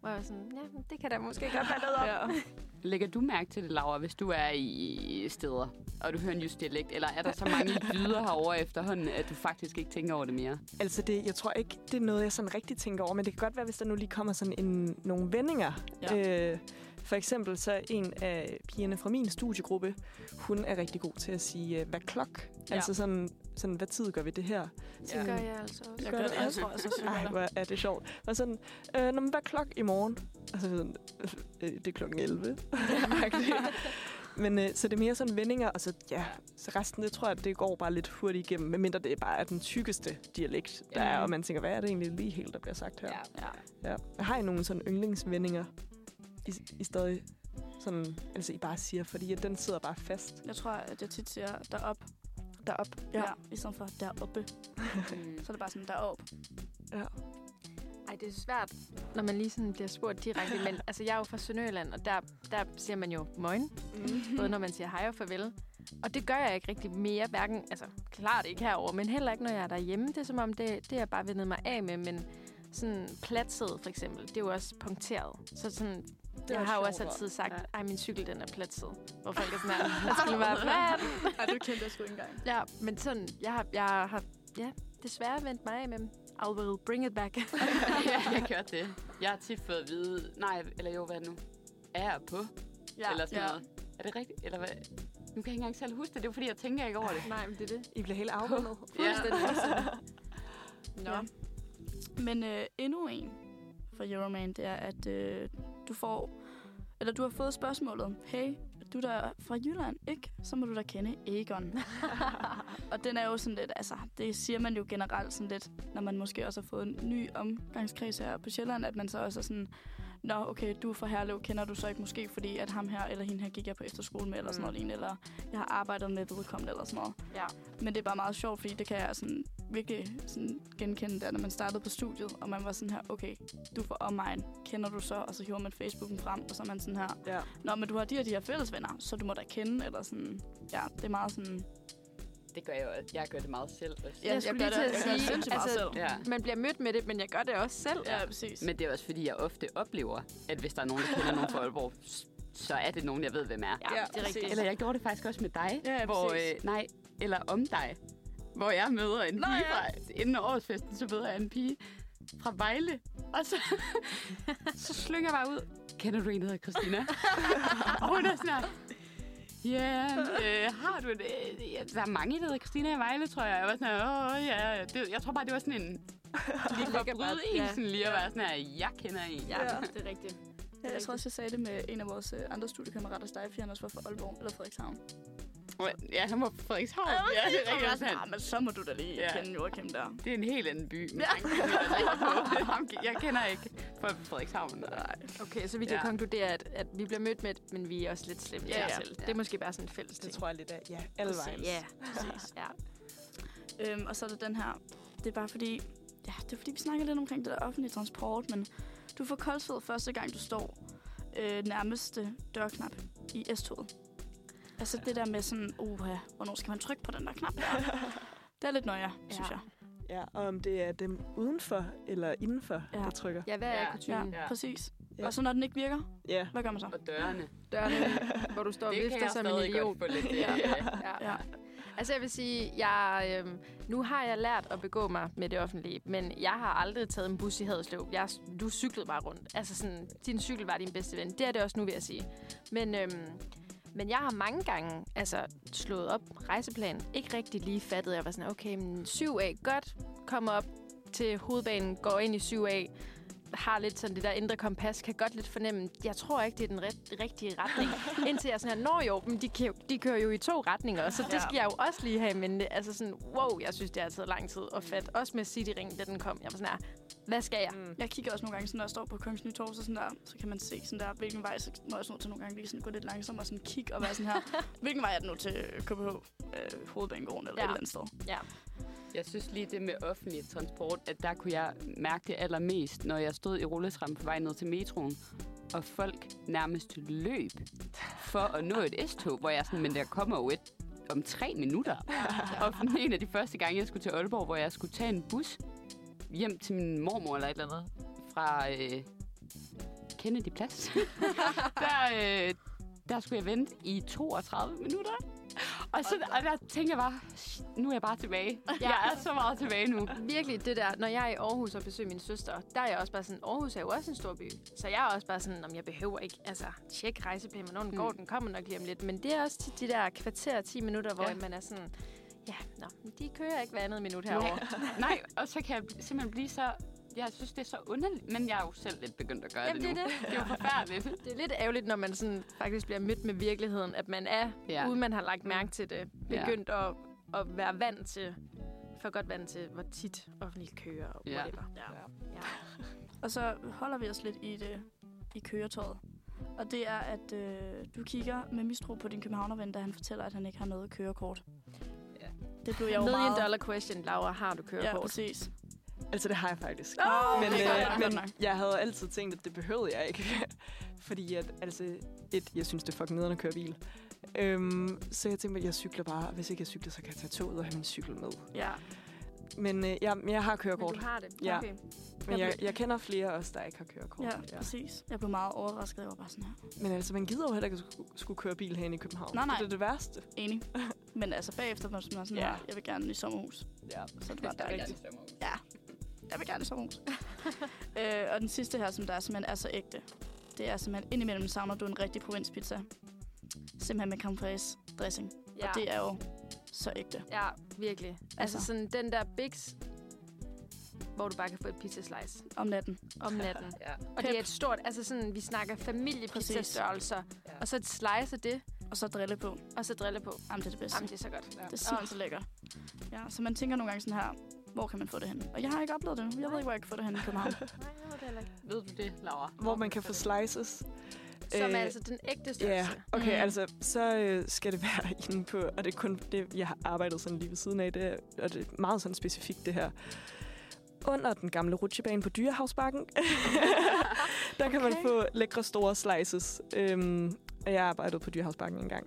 [SPEAKER 2] Hvor jeg var sådan, ja, det kan da måske godt være noget om.
[SPEAKER 4] Ja.
[SPEAKER 3] Lægger du mærke til det, Laura, hvis du er i steder, og du hører en jysk dialekt? Eller er der så mange dyder herovre efterhånden, at du faktisk ikke tænker over det mere?
[SPEAKER 1] Altså, det, jeg tror ikke, det er noget, jeg sådan rigtig tænker over, men det kan godt være, hvis der nu lige kommer sådan en, nogle vendinger.
[SPEAKER 4] Ja.
[SPEAKER 1] Øh, for eksempel så en af pigerne fra min studiegruppe, hun er rigtig god til at sige, øh, hvad klok?
[SPEAKER 4] Ja.
[SPEAKER 1] Altså sådan, sådan, hvad tid gør vi det her?
[SPEAKER 2] Det gør jeg altså også.
[SPEAKER 4] Jeg
[SPEAKER 1] Gør
[SPEAKER 4] gør det, jeg
[SPEAKER 1] også?
[SPEAKER 4] tror også, også, jeg
[SPEAKER 1] Ej, hvor er det sjovt. Og sådan, øh, Nå, men hvad klok i morgen? Altså sådan, øh, det er klokken 11. Men øh, så det er mere sådan vendinger, og så, ja, så resten, det tror jeg, det går bare lidt hurtigt igennem, medmindre det bare er den tykkeste dialekt, der er, og man tænker, hvad er det egentlig lige helt, der bliver sagt her?
[SPEAKER 2] Ja.
[SPEAKER 4] Ja.
[SPEAKER 1] Ja. Har I nogle sådan yndlingsvendinger, I, I stadig sådan, altså I bare siger, fordi at den sidder bare fast
[SPEAKER 4] Jeg tror, at jeg tit siger derop.
[SPEAKER 1] Derop?
[SPEAKER 4] Ja. ja. I stedet for deroppe.
[SPEAKER 3] Mm.
[SPEAKER 4] Så er det bare sådan derop.
[SPEAKER 1] ja.
[SPEAKER 2] Ej, det er svært, når man lige sådan bliver spurgt direkte. Men altså, jeg er jo fra Sønderjylland, og der, der siger man jo morgen.
[SPEAKER 1] Mm.
[SPEAKER 2] Både når man siger hej og farvel. Og det gør jeg ikke rigtig mere, hverken, altså klart ikke herover, men heller ikke, når jeg er derhjemme. Det er som om, det, det er jeg bare vendet mig af med, men sådan platsæde for eksempel, det er jo også punkteret. Så sådan,
[SPEAKER 1] Det
[SPEAKER 2] jeg har jo også altid sagt,
[SPEAKER 1] ja.
[SPEAKER 2] ej, min cykel den er platset. Hvor folk er sådan her, den skulle være plat.
[SPEAKER 4] Ej, du kendte jeg sgu ikke engang.
[SPEAKER 2] Ja, men sådan, jeg har, jeg har ja, desværre vendt mig af med. I will bring it back.
[SPEAKER 3] ja, jeg gjorde det. Jeg har tit fået at vide, nej, eller jo, hvad er det nu? Er jeg på?
[SPEAKER 4] Ja.
[SPEAKER 3] eller sådan
[SPEAKER 4] ja.
[SPEAKER 3] noget. Er det rigtigt? Eller hvad? Nu kan jeg ikke engang selv huske det. Det er fordi, jeg tænker ikke over det.
[SPEAKER 2] Nej, men det er det.
[SPEAKER 1] I bliver helt afrundet.
[SPEAKER 2] Fuldstændig. Nå.
[SPEAKER 4] Ja. Men øh, endnu en fra Euroman, det er, at øh, du får, eller du har fået spørgsmålet, hey, du der er fra Jylland, ikke? Så må du da kende Egon. og den er jo sådan lidt, altså, det siger man jo generelt sådan lidt, når man måske også har fået en ny omgangskreds her på Sjælland, at man så også er sådan, Nå, okay, du er fra Herlev, kender du så ikke måske, fordi at ham her eller hende her gik jeg på efterskole med, eller sådan noget lignende, eller jeg har arbejdet med vedkommende, eller sådan noget.
[SPEAKER 2] Ja.
[SPEAKER 4] Men det er bare meget sjovt, fordi det kan jeg sådan virkelig sådan genkende der, når man startede på studiet, og man var sådan her, okay, du er fra omegn, kender du så? Og så hiver man Facebooken frem, og så er man sådan her,
[SPEAKER 1] Ja.
[SPEAKER 4] nå, men du har de her, de her fælles venner, så du må da kende, eller sådan, ja, det er meget sådan,
[SPEAKER 3] Det gør jeg jo. Jeg gør det meget selv også.
[SPEAKER 2] Jeg skulle lige til at
[SPEAKER 4] jeg gør det
[SPEAKER 2] sige,
[SPEAKER 4] meget
[SPEAKER 2] altså,
[SPEAKER 4] selv.
[SPEAKER 3] Ja.
[SPEAKER 2] Man bliver mødt med det, men jeg gør det også selv.
[SPEAKER 4] Ja, præcis.
[SPEAKER 3] Men det er også fordi, jeg ofte oplever, at hvis der er nogen, der kender nogen fra Aalborg, så er det nogen, jeg ved, hvem er.
[SPEAKER 2] Ja,
[SPEAKER 4] Ja,
[SPEAKER 2] det er rigtigt.
[SPEAKER 3] Eller jeg gjorde det faktisk også med dig.
[SPEAKER 4] Ja, ja,
[SPEAKER 3] hvor,
[SPEAKER 4] præcis.
[SPEAKER 3] øh, nej, eller om dig. Hvor jeg møder en
[SPEAKER 4] Nå,
[SPEAKER 3] pige
[SPEAKER 4] ja.
[SPEAKER 3] fra, inden årsfesten, så møder jeg en pige fra Vejle. Og så, så slynger jeg bare ud. Kender du en, der hedder Christina? og hun er sådan Ja, øh, har du det? Øh, der er mange, der hedder Christina i Vejle, tror jeg. Jeg var sådan her, åh ja. Det, jeg tror bare, det var sådan en... Lige for bryde en,
[SPEAKER 2] ja.
[SPEAKER 3] sådan lige at være sådan her, jeg kender en.
[SPEAKER 2] Ja,
[SPEAKER 1] Ja.
[SPEAKER 2] det er rigtigt.
[SPEAKER 4] Ja, jeg tror også, jeg sagde det med en af vores øh, andre studiekammerater, fordi han også var fra Aalborg, eller Frederikshavn.
[SPEAKER 3] Ja, han var fra Frederikshavn. Ja, det er
[SPEAKER 4] Og jeg var
[SPEAKER 3] rigtigt.
[SPEAKER 4] sådan. "Ah, men så må du da lige
[SPEAKER 3] Ja.
[SPEAKER 4] kende Joachim der.
[SPEAKER 3] Det er en helt anden by.
[SPEAKER 4] Ja.
[SPEAKER 3] ja. jeg kender ikke folk fra Frederikshavn.
[SPEAKER 4] Nej.
[SPEAKER 2] Okay, så vi kan
[SPEAKER 3] Ja.
[SPEAKER 2] konkludere, at, at vi bliver mødt med, men vi er også lidt slemme
[SPEAKER 4] Ja,
[SPEAKER 2] til os
[SPEAKER 4] ja.
[SPEAKER 2] selv. Det er måske bare sådan en fælles
[SPEAKER 1] Det
[SPEAKER 2] ting.
[SPEAKER 1] tror jeg lidt af. Ja, alle vejen.
[SPEAKER 2] Ja, præcis. Ja.
[SPEAKER 4] Øhm, og så er der den her. Det er bare fordi, ja, det er fordi, vi snakker lidt omkring det der offentlige transport, men du får koldsved første gang, du står øh, nærmeste dørknap i S-toget. Altså det der med sådan, uha, hvornår skal man trykke på den der knap der? Det er lidt nøje, synes
[SPEAKER 2] Ja.
[SPEAKER 4] jeg.
[SPEAKER 1] Ja, og om det er dem udenfor eller indenfor,
[SPEAKER 4] Ja.
[SPEAKER 1] der trykker.
[SPEAKER 2] Ja, hvad er
[SPEAKER 3] Ja.
[SPEAKER 4] Ja,
[SPEAKER 2] kutumen?
[SPEAKER 3] Ja.
[SPEAKER 4] præcis.
[SPEAKER 1] Ja.
[SPEAKER 4] Og så når den ikke virker,
[SPEAKER 1] Ja.
[SPEAKER 4] hvad gør man så?
[SPEAKER 3] Og dørene.
[SPEAKER 2] Dørene, hvor du står og
[SPEAKER 3] det kan
[SPEAKER 2] vifter
[SPEAKER 3] jeg
[SPEAKER 2] som en
[SPEAKER 3] stadig
[SPEAKER 2] idiot.
[SPEAKER 3] godt få lidt...
[SPEAKER 4] Ja.
[SPEAKER 3] øh,
[SPEAKER 2] Ja.
[SPEAKER 4] Ja.
[SPEAKER 2] Altså jeg vil sige, jeg, øhm, nu har jeg lært at begå mig med det offentlige, men jeg har aldrig taget en bus i Haderslev. Jeg, du cyklede bare rundt. Altså sådan, din cykel var din bedste ven. Det er det også nu, vil jeg sige. Men, øhm, men jeg har mange gange altså, slået op rejseplan. Ikke rigtig lige fattet. Jeg var sådan, okay, men 7A, godt. Kommer op til hovedbanen, går ind i 7A har lidt sådan det der indre kompas, kan godt lidt fornemme, jeg tror ikke, det er den ret, rigtige retning. Indtil jeg sådan her, når jo, men de, kan, de kører jo i to retninger, så det
[SPEAKER 4] Ja.
[SPEAKER 2] skal jeg jo også lige have. Men altså sådan, wow, jeg synes, det har taget lang tid at fatte. Også med Cityringen, da den kom. Jeg var sådan her, hvad skal jeg?
[SPEAKER 1] Mm.
[SPEAKER 4] Jeg kigger også nogle gange, sådan, når jeg står på Kongens Nytorv, så, sådan der, så kan man se, sådan der, hvilken vej, så må jeg også nødt til nogle gange lige sådan gå lidt langsomt og sådan kigge og være sådan her, hvilken vej er det nu til KBH, øh, Hovedbanegården eller
[SPEAKER 2] ja.
[SPEAKER 4] et eller andet sted.
[SPEAKER 2] Ja.
[SPEAKER 3] Jeg synes lige det med offentlig transport, at der kunne jeg mærke det allermest, når jeg stod i rulletrappen på vej ned til metroen, og folk nærmest løb for at nå et S-tog, hvor jeg sådan, men der kommer jo et om tre minutter. Og en af de første gange, jeg skulle til Aalborg, hvor jeg skulle tage en bus hjem til min mormor eller et eller andet, fra øh, Kennedy Plads, der, øh, der skulle jeg vente i 32 minutter. Og, så, og der tænkte jeg bare, "Shit, nu er jeg bare tilbage.
[SPEAKER 2] Ja.
[SPEAKER 3] Jeg er så meget tilbage nu.
[SPEAKER 2] Virkelig det der, når jeg er i Aarhus og besøger min søster, der er jeg også bare sådan, Aarhus er jo også en stor by. Så jeg er også bare sådan, om jeg behøver ikke, altså, tjek rejseplanen, hvornår den
[SPEAKER 3] Mm.
[SPEAKER 2] går, den kommer nok lige om lidt. Men det er også til de der kvarter, 10 minutter, hvor
[SPEAKER 3] Ja.
[SPEAKER 2] man er sådan, ja, nå, de kører ikke hver andet minut herovre.
[SPEAKER 3] Nej, og så kan jeg simpelthen blive så... Jeg synes, det er så underligt, men jeg er jo selv lidt begyndt at gøre
[SPEAKER 2] Jamen,
[SPEAKER 3] det
[SPEAKER 2] det
[SPEAKER 3] nu.
[SPEAKER 2] det.
[SPEAKER 3] Det er jo forfærdeligt.
[SPEAKER 2] Det er lidt ærgerligt, når man sådan faktisk bliver mødt med virkeligheden, at man er,
[SPEAKER 3] Ja.
[SPEAKER 2] ja. uden man har lagt mærke til det,
[SPEAKER 3] Ja.
[SPEAKER 2] begyndt at, at være vant til, for godt vant til, hvor tit offentligt kører og
[SPEAKER 3] Ja.
[SPEAKER 2] whatever. Ja. ja.
[SPEAKER 4] Og så holder vi os lidt i det i køretøjet. Og det er, at øh, du kigger med mistro på din københavnerven, da han fortæller, at han ikke har noget kørekort.
[SPEAKER 3] Ja.
[SPEAKER 4] Det blev jeg jo
[SPEAKER 2] Million
[SPEAKER 4] meget...
[SPEAKER 2] dollar question, Laura, har du
[SPEAKER 4] Ja,
[SPEAKER 2] kørekort?
[SPEAKER 4] præcis.
[SPEAKER 1] Altså, det har jeg faktisk.
[SPEAKER 4] Oh,
[SPEAKER 1] men
[SPEAKER 4] godt
[SPEAKER 1] øh, men jeg havde altid tænkt, at det behøvede jeg ikke. Fordi at, altså, et, jeg synes, det er fucking nederen at køre bil. Øhm, så jeg tænkte, at jeg cykler bare. Hvis ikke jeg cykler, så kan jeg tage toget og have min cykel med.
[SPEAKER 4] Ja.
[SPEAKER 1] Men øh, jeg, jeg har kørekort.
[SPEAKER 2] Men du har det?
[SPEAKER 1] Ja.
[SPEAKER 2] Okay.
[SPEAKER 1] Men jeg, jeg kender flere også, der ikke har kørekort.
[SPEAKER 4] Ja, ja, præcis. Jeg blev meget overrasket. Jeg var bare sådan her.
[SPEAKER 1] Men altså, man gider jo heller ikke at skulle, skulle køre bil herinde i København.
[SPEAKER 4] Nej, nej.
[SPEAKER 1] Det er det værste.
[SPEAKER 4] Enig. Men altså bagefter var man sådan
[SPEAKER 1] Ja.
[SPEAKER 4] her, jeg vil gerne i sommerhus.
[SPEAKER 1] Ja.
[SPEAKER 4] Så det var
[SPEAKER 3] er
[SPEAKER 4] dejligt. Ja, jeg vil gerne sommerhus. øh, og den sidste her, som der er simpelthen er så ægte, det er simpelthen, indimellem savner du en rigtig provinspizza. Simpelthen med fraise dressing.
[SPEAKER 2] Ja.
[SPEAKER 4] Og det er jo så ægte.
[SPEAKER 2] ja, virkelig. Altså,
[SPEAKER 4] Altså.
[SPEAKER 2] sådan den der Bix, hvor du bare kan få et pizza slice
[SPEAKER 4] Om natten.
[SPEAKER 2] om natten.
[SPEAKER 3] Ja.
[SPEAKER 2] Og det er et stort, altså sådan, vi snakker familiepizzastørrelser,
[SPEAKER 3] Ja.
[SPEAKER 2] og så et slice af det,
[SPEAKER 4] Og så drille på.
[SPEAKER 2] og så drille på.
[SPEAKER 4] Jamen, det er det bedste.
[SPEAKER 2] Jamen, det er så godt.
[SPEAKER 3] Ja.
[SPEAKER 4] Det er simpelthen så lækkert. Ja, så man tænker nogle gange sådan her, hvor kan man få det hen? Og jeg har ikke oplevet det. Jeg ved ikke, hvor jeg kan få det hen i København.
[SPEAKER 2] Nej, jeg ved det heller ikke.
[SPEAKER 3] Ved du det, Laura?
[SPEAKER 1] Hvor man kan få slices.
[SPEAKER 2] Som er
[SPEAKER 1] Øh,
[SPEAKER 2] altså den ægte
[SPEAKER 1] Ja,
[SPEAKER 2] størrelse.
[SPEAKER 1] okay,
[SPEAKER 4] Mm.
[SPEAKER 1] altså, så øh, skal det være inde på, og det er kun det, jeg har arbejdet sådan lige ved siden af, det, er- og det er meget sådan specifikt det her. Under den gamle rutsjebane på Dyrehavsbakken, der kan man
[SPEAKER 2] Okay.
[SPEAKER 1] få lækre store slices. Øhm, og jeg arbejdede på Dyrehavsbakken engang.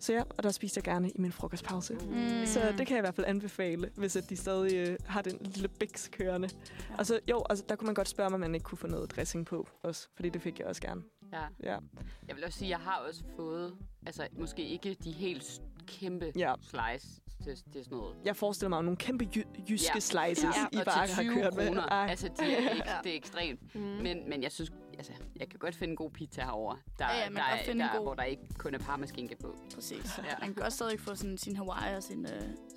[SPEAKER 1] Så ja, og der spiste jeg gerne i min frokostpause.
[SPEAKER 4] Mm.
[SPEAKER 1] Så det kan jeg i hvert fald anbefale, hvis at de stadig øh, har den lille biks kørende.
[SPEAKER 4] Ja.
[SPEAKER 1] Og så jo, altså, der kunne man godt spørge mig, om man ikke kunne få noget dressing på også, fordi det fik jeg også gerne.
[SPEAKER 3] Ja.
[SPEAKER 1] Ja.
[SPEAKER 3] Jeg vil også sige, at jeg har også fået, altså måske ikke de helt kæmpe
[SPEAKER 1] Ja.
[SPEAKER 3] slice til, til sådan noget.
[SPEAKER 1] Jeg forestiller mig nogle kæmpe jy- jyske
[SPEAKER 3] Ja.
[SPEAKER 1] slices,
[SPEAKER 3] Ja,
[SPEAKER 1] I bare har
[SPEAKER 3] 20
[SPEAKER 1] kørt med.
[SPEAKER 3] kroner.
[SPEAKER 1] Ej.
[SPEAKER 3] Altså, de er ikke, det er ekstremt.
[SPEAKER 2] Mm.
[SPEAKER 3] Men, men jeg synes, altså, jeg kan godt finde en god pizza herover. Der,
[SPEAKER 4] Ja, ja, man
[SPEAKER 3] der,
[SPEAKER 4] kan
[SPEAKER 3] er-
[SPEAKER 4] finde
[SPEAKER 3] der,
[SPEAKER 4] god-
[SPEAKER 3] hvor der ikke kun er parmaskinke på.
[SPEAKER 4] Præcis.
[SPEAKER 3] Ja.
[SPEAKER 4] Man kan også stadig få sådan, sin Hawaii og sin, øh,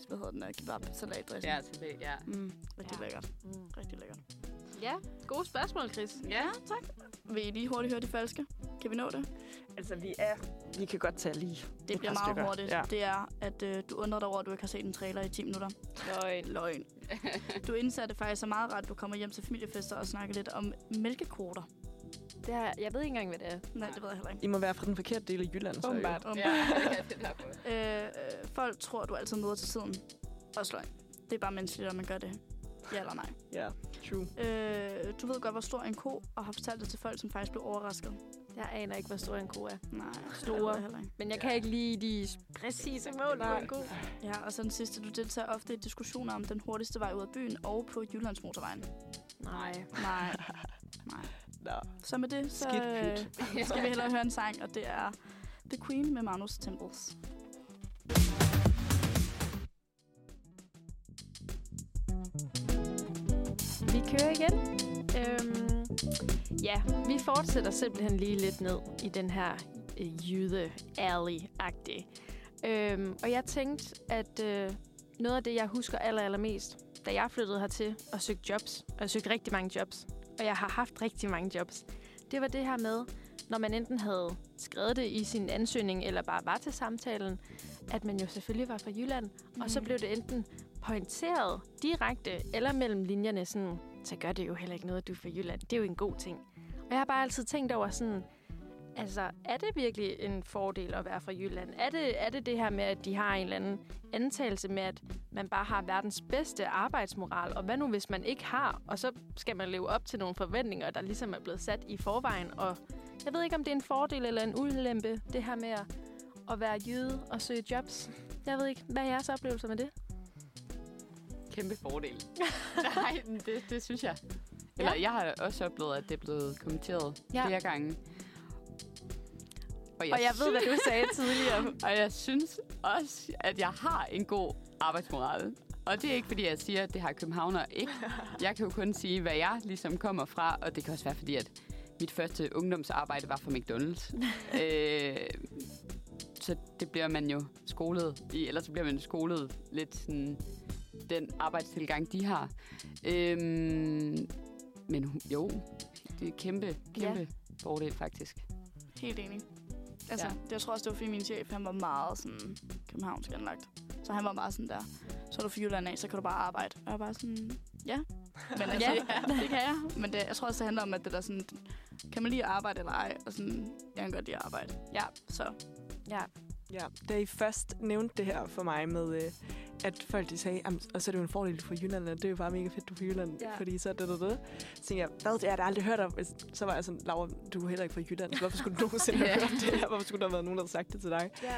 [SPEAKER 4] hvad hedder den, kebab salat dressing.
[SPEAKER 3] Ja, til det, ja.
[SPEAKER 4] Mm, rigtig
[SPEAKER 2] Ja.
[SPEAKER 4] lækkert.
[SPEAKER 2] Mm.
[SPEAKER 4] Rigtig lækkert.
[SPEAKER 2] Ja, gode spørgsmål, Chris.
[SPEAKER 3] Ja,
[SPEAKER 4] Vil I lige hurtigt høre de falske? Kan vi nå det?
[SPEAKER 1] Altså, vi er... Vi kan godt tage lige
[SPEAKER 4] Det
[SPEAKER 1] et
[SPEAKER 4] bliver meget
[SPEAKER 1] stykker.
[SPEAKER 4] hurtigt.
[SPEAKER 1] Ja.
[SPEAKER 4] Det er, at øh, du undrer dig over, at du ikke har set en trailer i 10 minutter. Løgn. Løgn. Du indsatte faktisk så meget ret, at du kommer hjem til familiefester og snakker lidt om mælkekvoter.
[SPEAKER 2] Det er, jeg ved ikke engang, hvad det er.
[SPEAKER 4] Nej, det ved jeg heller ikke.
[SPEAKER 1] I må være fra den forkerte del af Jylland, så.
[SPEAKER 2] Åbenbart.
[SPEAKER 3] Ja, det er
[SPEAKER 4] øh, øh, folk tror, du altid møder til tiden. Også løgn. Det er bare menneskeligt, at man gør det. Ja eller nej.
[SPEAKER 1] Ja, true.
[SPEAKER 4] Øh, du ved godt, hvor stor en ko, og har fortalt det til folk, som faktisk blev overrasket.
[SPEAKER 2] Jeg aner ikke, hvor stor en ko er.
[SPEAKER 4] Nej,
[SPEAKER 2] Store.
[SPEAKER 4] jeg heller ikke.
[SPEAKER 2] Men jeg kan ikke lide de præcise mål på en ko.
[SPEAKER 4] Ja, og så den sidste. Du deltager ofte i diskussioner om den hurtigste vej ud af byen og på Jyllandsmotorvejen.
[SPEAKER 2] Nej.
[SPEAKER 4] Nej. Nej.
[SPEAKER 1] Nå.
[SPEAKER 4] Så med det, så
[SPEAKER 1] Skidt
[SPEAKER 4] øh, skal vi hellere høre en sang, og det er The Queen med Magnus Temples.
[SPEAKER 2] Vi kører igen. Øhm, ja, vi fortsætter simpelthen lige lidt ned i den her øh, jyde alley-agtige. Øhm, og jeg tænkte, at øh, noget af det, jeg husker aller, allermest, da jeg flyttede hertil og søgte jobs, og jeg søgte rigtig mange jobs, og jeg har haft rigtig mange jobs, det var det her med, når man enten havde skrevet det i sin ansøgning, eller bare var til samtalen, at man jo selvfølgelig var fra Jylland, mm. og så
[SPEAKER 4] Mhm.
[SPEAKER 2] blev det enten pointeret direkte, eller mellem linjerne sådan, så gør det jo heller ikke noget, at du er fra Jylland. Det er jo en god ting. Og jeg har bare altid tænkt over sådan, altså, er det virkelig en fordel at være fra Jylland? Er det, er det det her med, at de har en eller anden antagelse med, at man bare har verdens bedste arbejdsmoral, og hvad nu, hvis man ikke har, og så skal man leve op til nogle forventninger, der ligesom er blevet sat i forvejen, og jeg ved ikke, om det er en fordel eller en ulempe, det her med at, at være jøde og søge jobs. Jeg ved ikke, hvad er jeres oplevelser med det?
[SPEAKER 3] Kæmpe fordel. Nej, det, det synes jeg. Eller jeg har også oplevet, at det er blevet kommenteret
[SPEAKER 2] Ja.
[SPEAKER 3] ja. flere gange.
[SPEAKER 2] Og jeg ved, hvad du sagde tidligere.
[SPEAKER 3] Og jeg synes også, at jeg har en god arbejdsmoral. Og det er ikke, fordi jeg siger, at det har københavner ikke. Jeg kan jo kun sige, hvad jeg ligesom kommer fra, og det kan også være, fordi at mit første ungdomsarbejde var for McDonald's. øh, så det bliver man jo skolet i, eller så bliver man skolet lidt sådan, den arbejdstilgang, de har. Øhm, men jo, det er kæmpe, kæmpe ja. fordel faktisk.
[SPEAKER 4] Helt enig. Altså,
[SPEAKER 3] Ja.
[SPEAKER 4] det, jeg tror også, det var fordi min chef, han var meget sådan københavnsk anlagt. Så han var meget sådan der, så er du fra Jylland af, så kan du bare arbejde. Og jeg var bare sådan, ja. Men altså,
[SPEAKER 2] ja.
[SPEAKER 4] det kan jeg. Men det, jeg tror også, det handler om, at det der sådan, kan man lige arbejde eller ej? Og sådan, jeg kan godt lide at arbejde.
[SPEAKER 2] Ja.
[SPEAKER 4] Så
[SPEAKER 2] Ja.
[SPEAKER 1] Ja, da I først nævnte det her for mig med, øh, at folk de sagde, "Jamen, og så er det jo en fordel for Jylland, og det er jo bare mega fedt, du er fra Jylland,
[SPEAKER 2] Ja.
[SPEAKER 1] fordi så er det, det, det. Så tænkte jeg, hvad, det har jeg da aldrig hørt om. Så var jeg sådan, Laura, du er heller ikke fra Jylland, så hvorfor skulle du nogensinde have
[SPEAKER 3] Ja.
[SPEAKER 1] hørt det her? Hvorfor skulle der have været nogen, der havde sagt det til dig?
[SPEAKER 2] ja.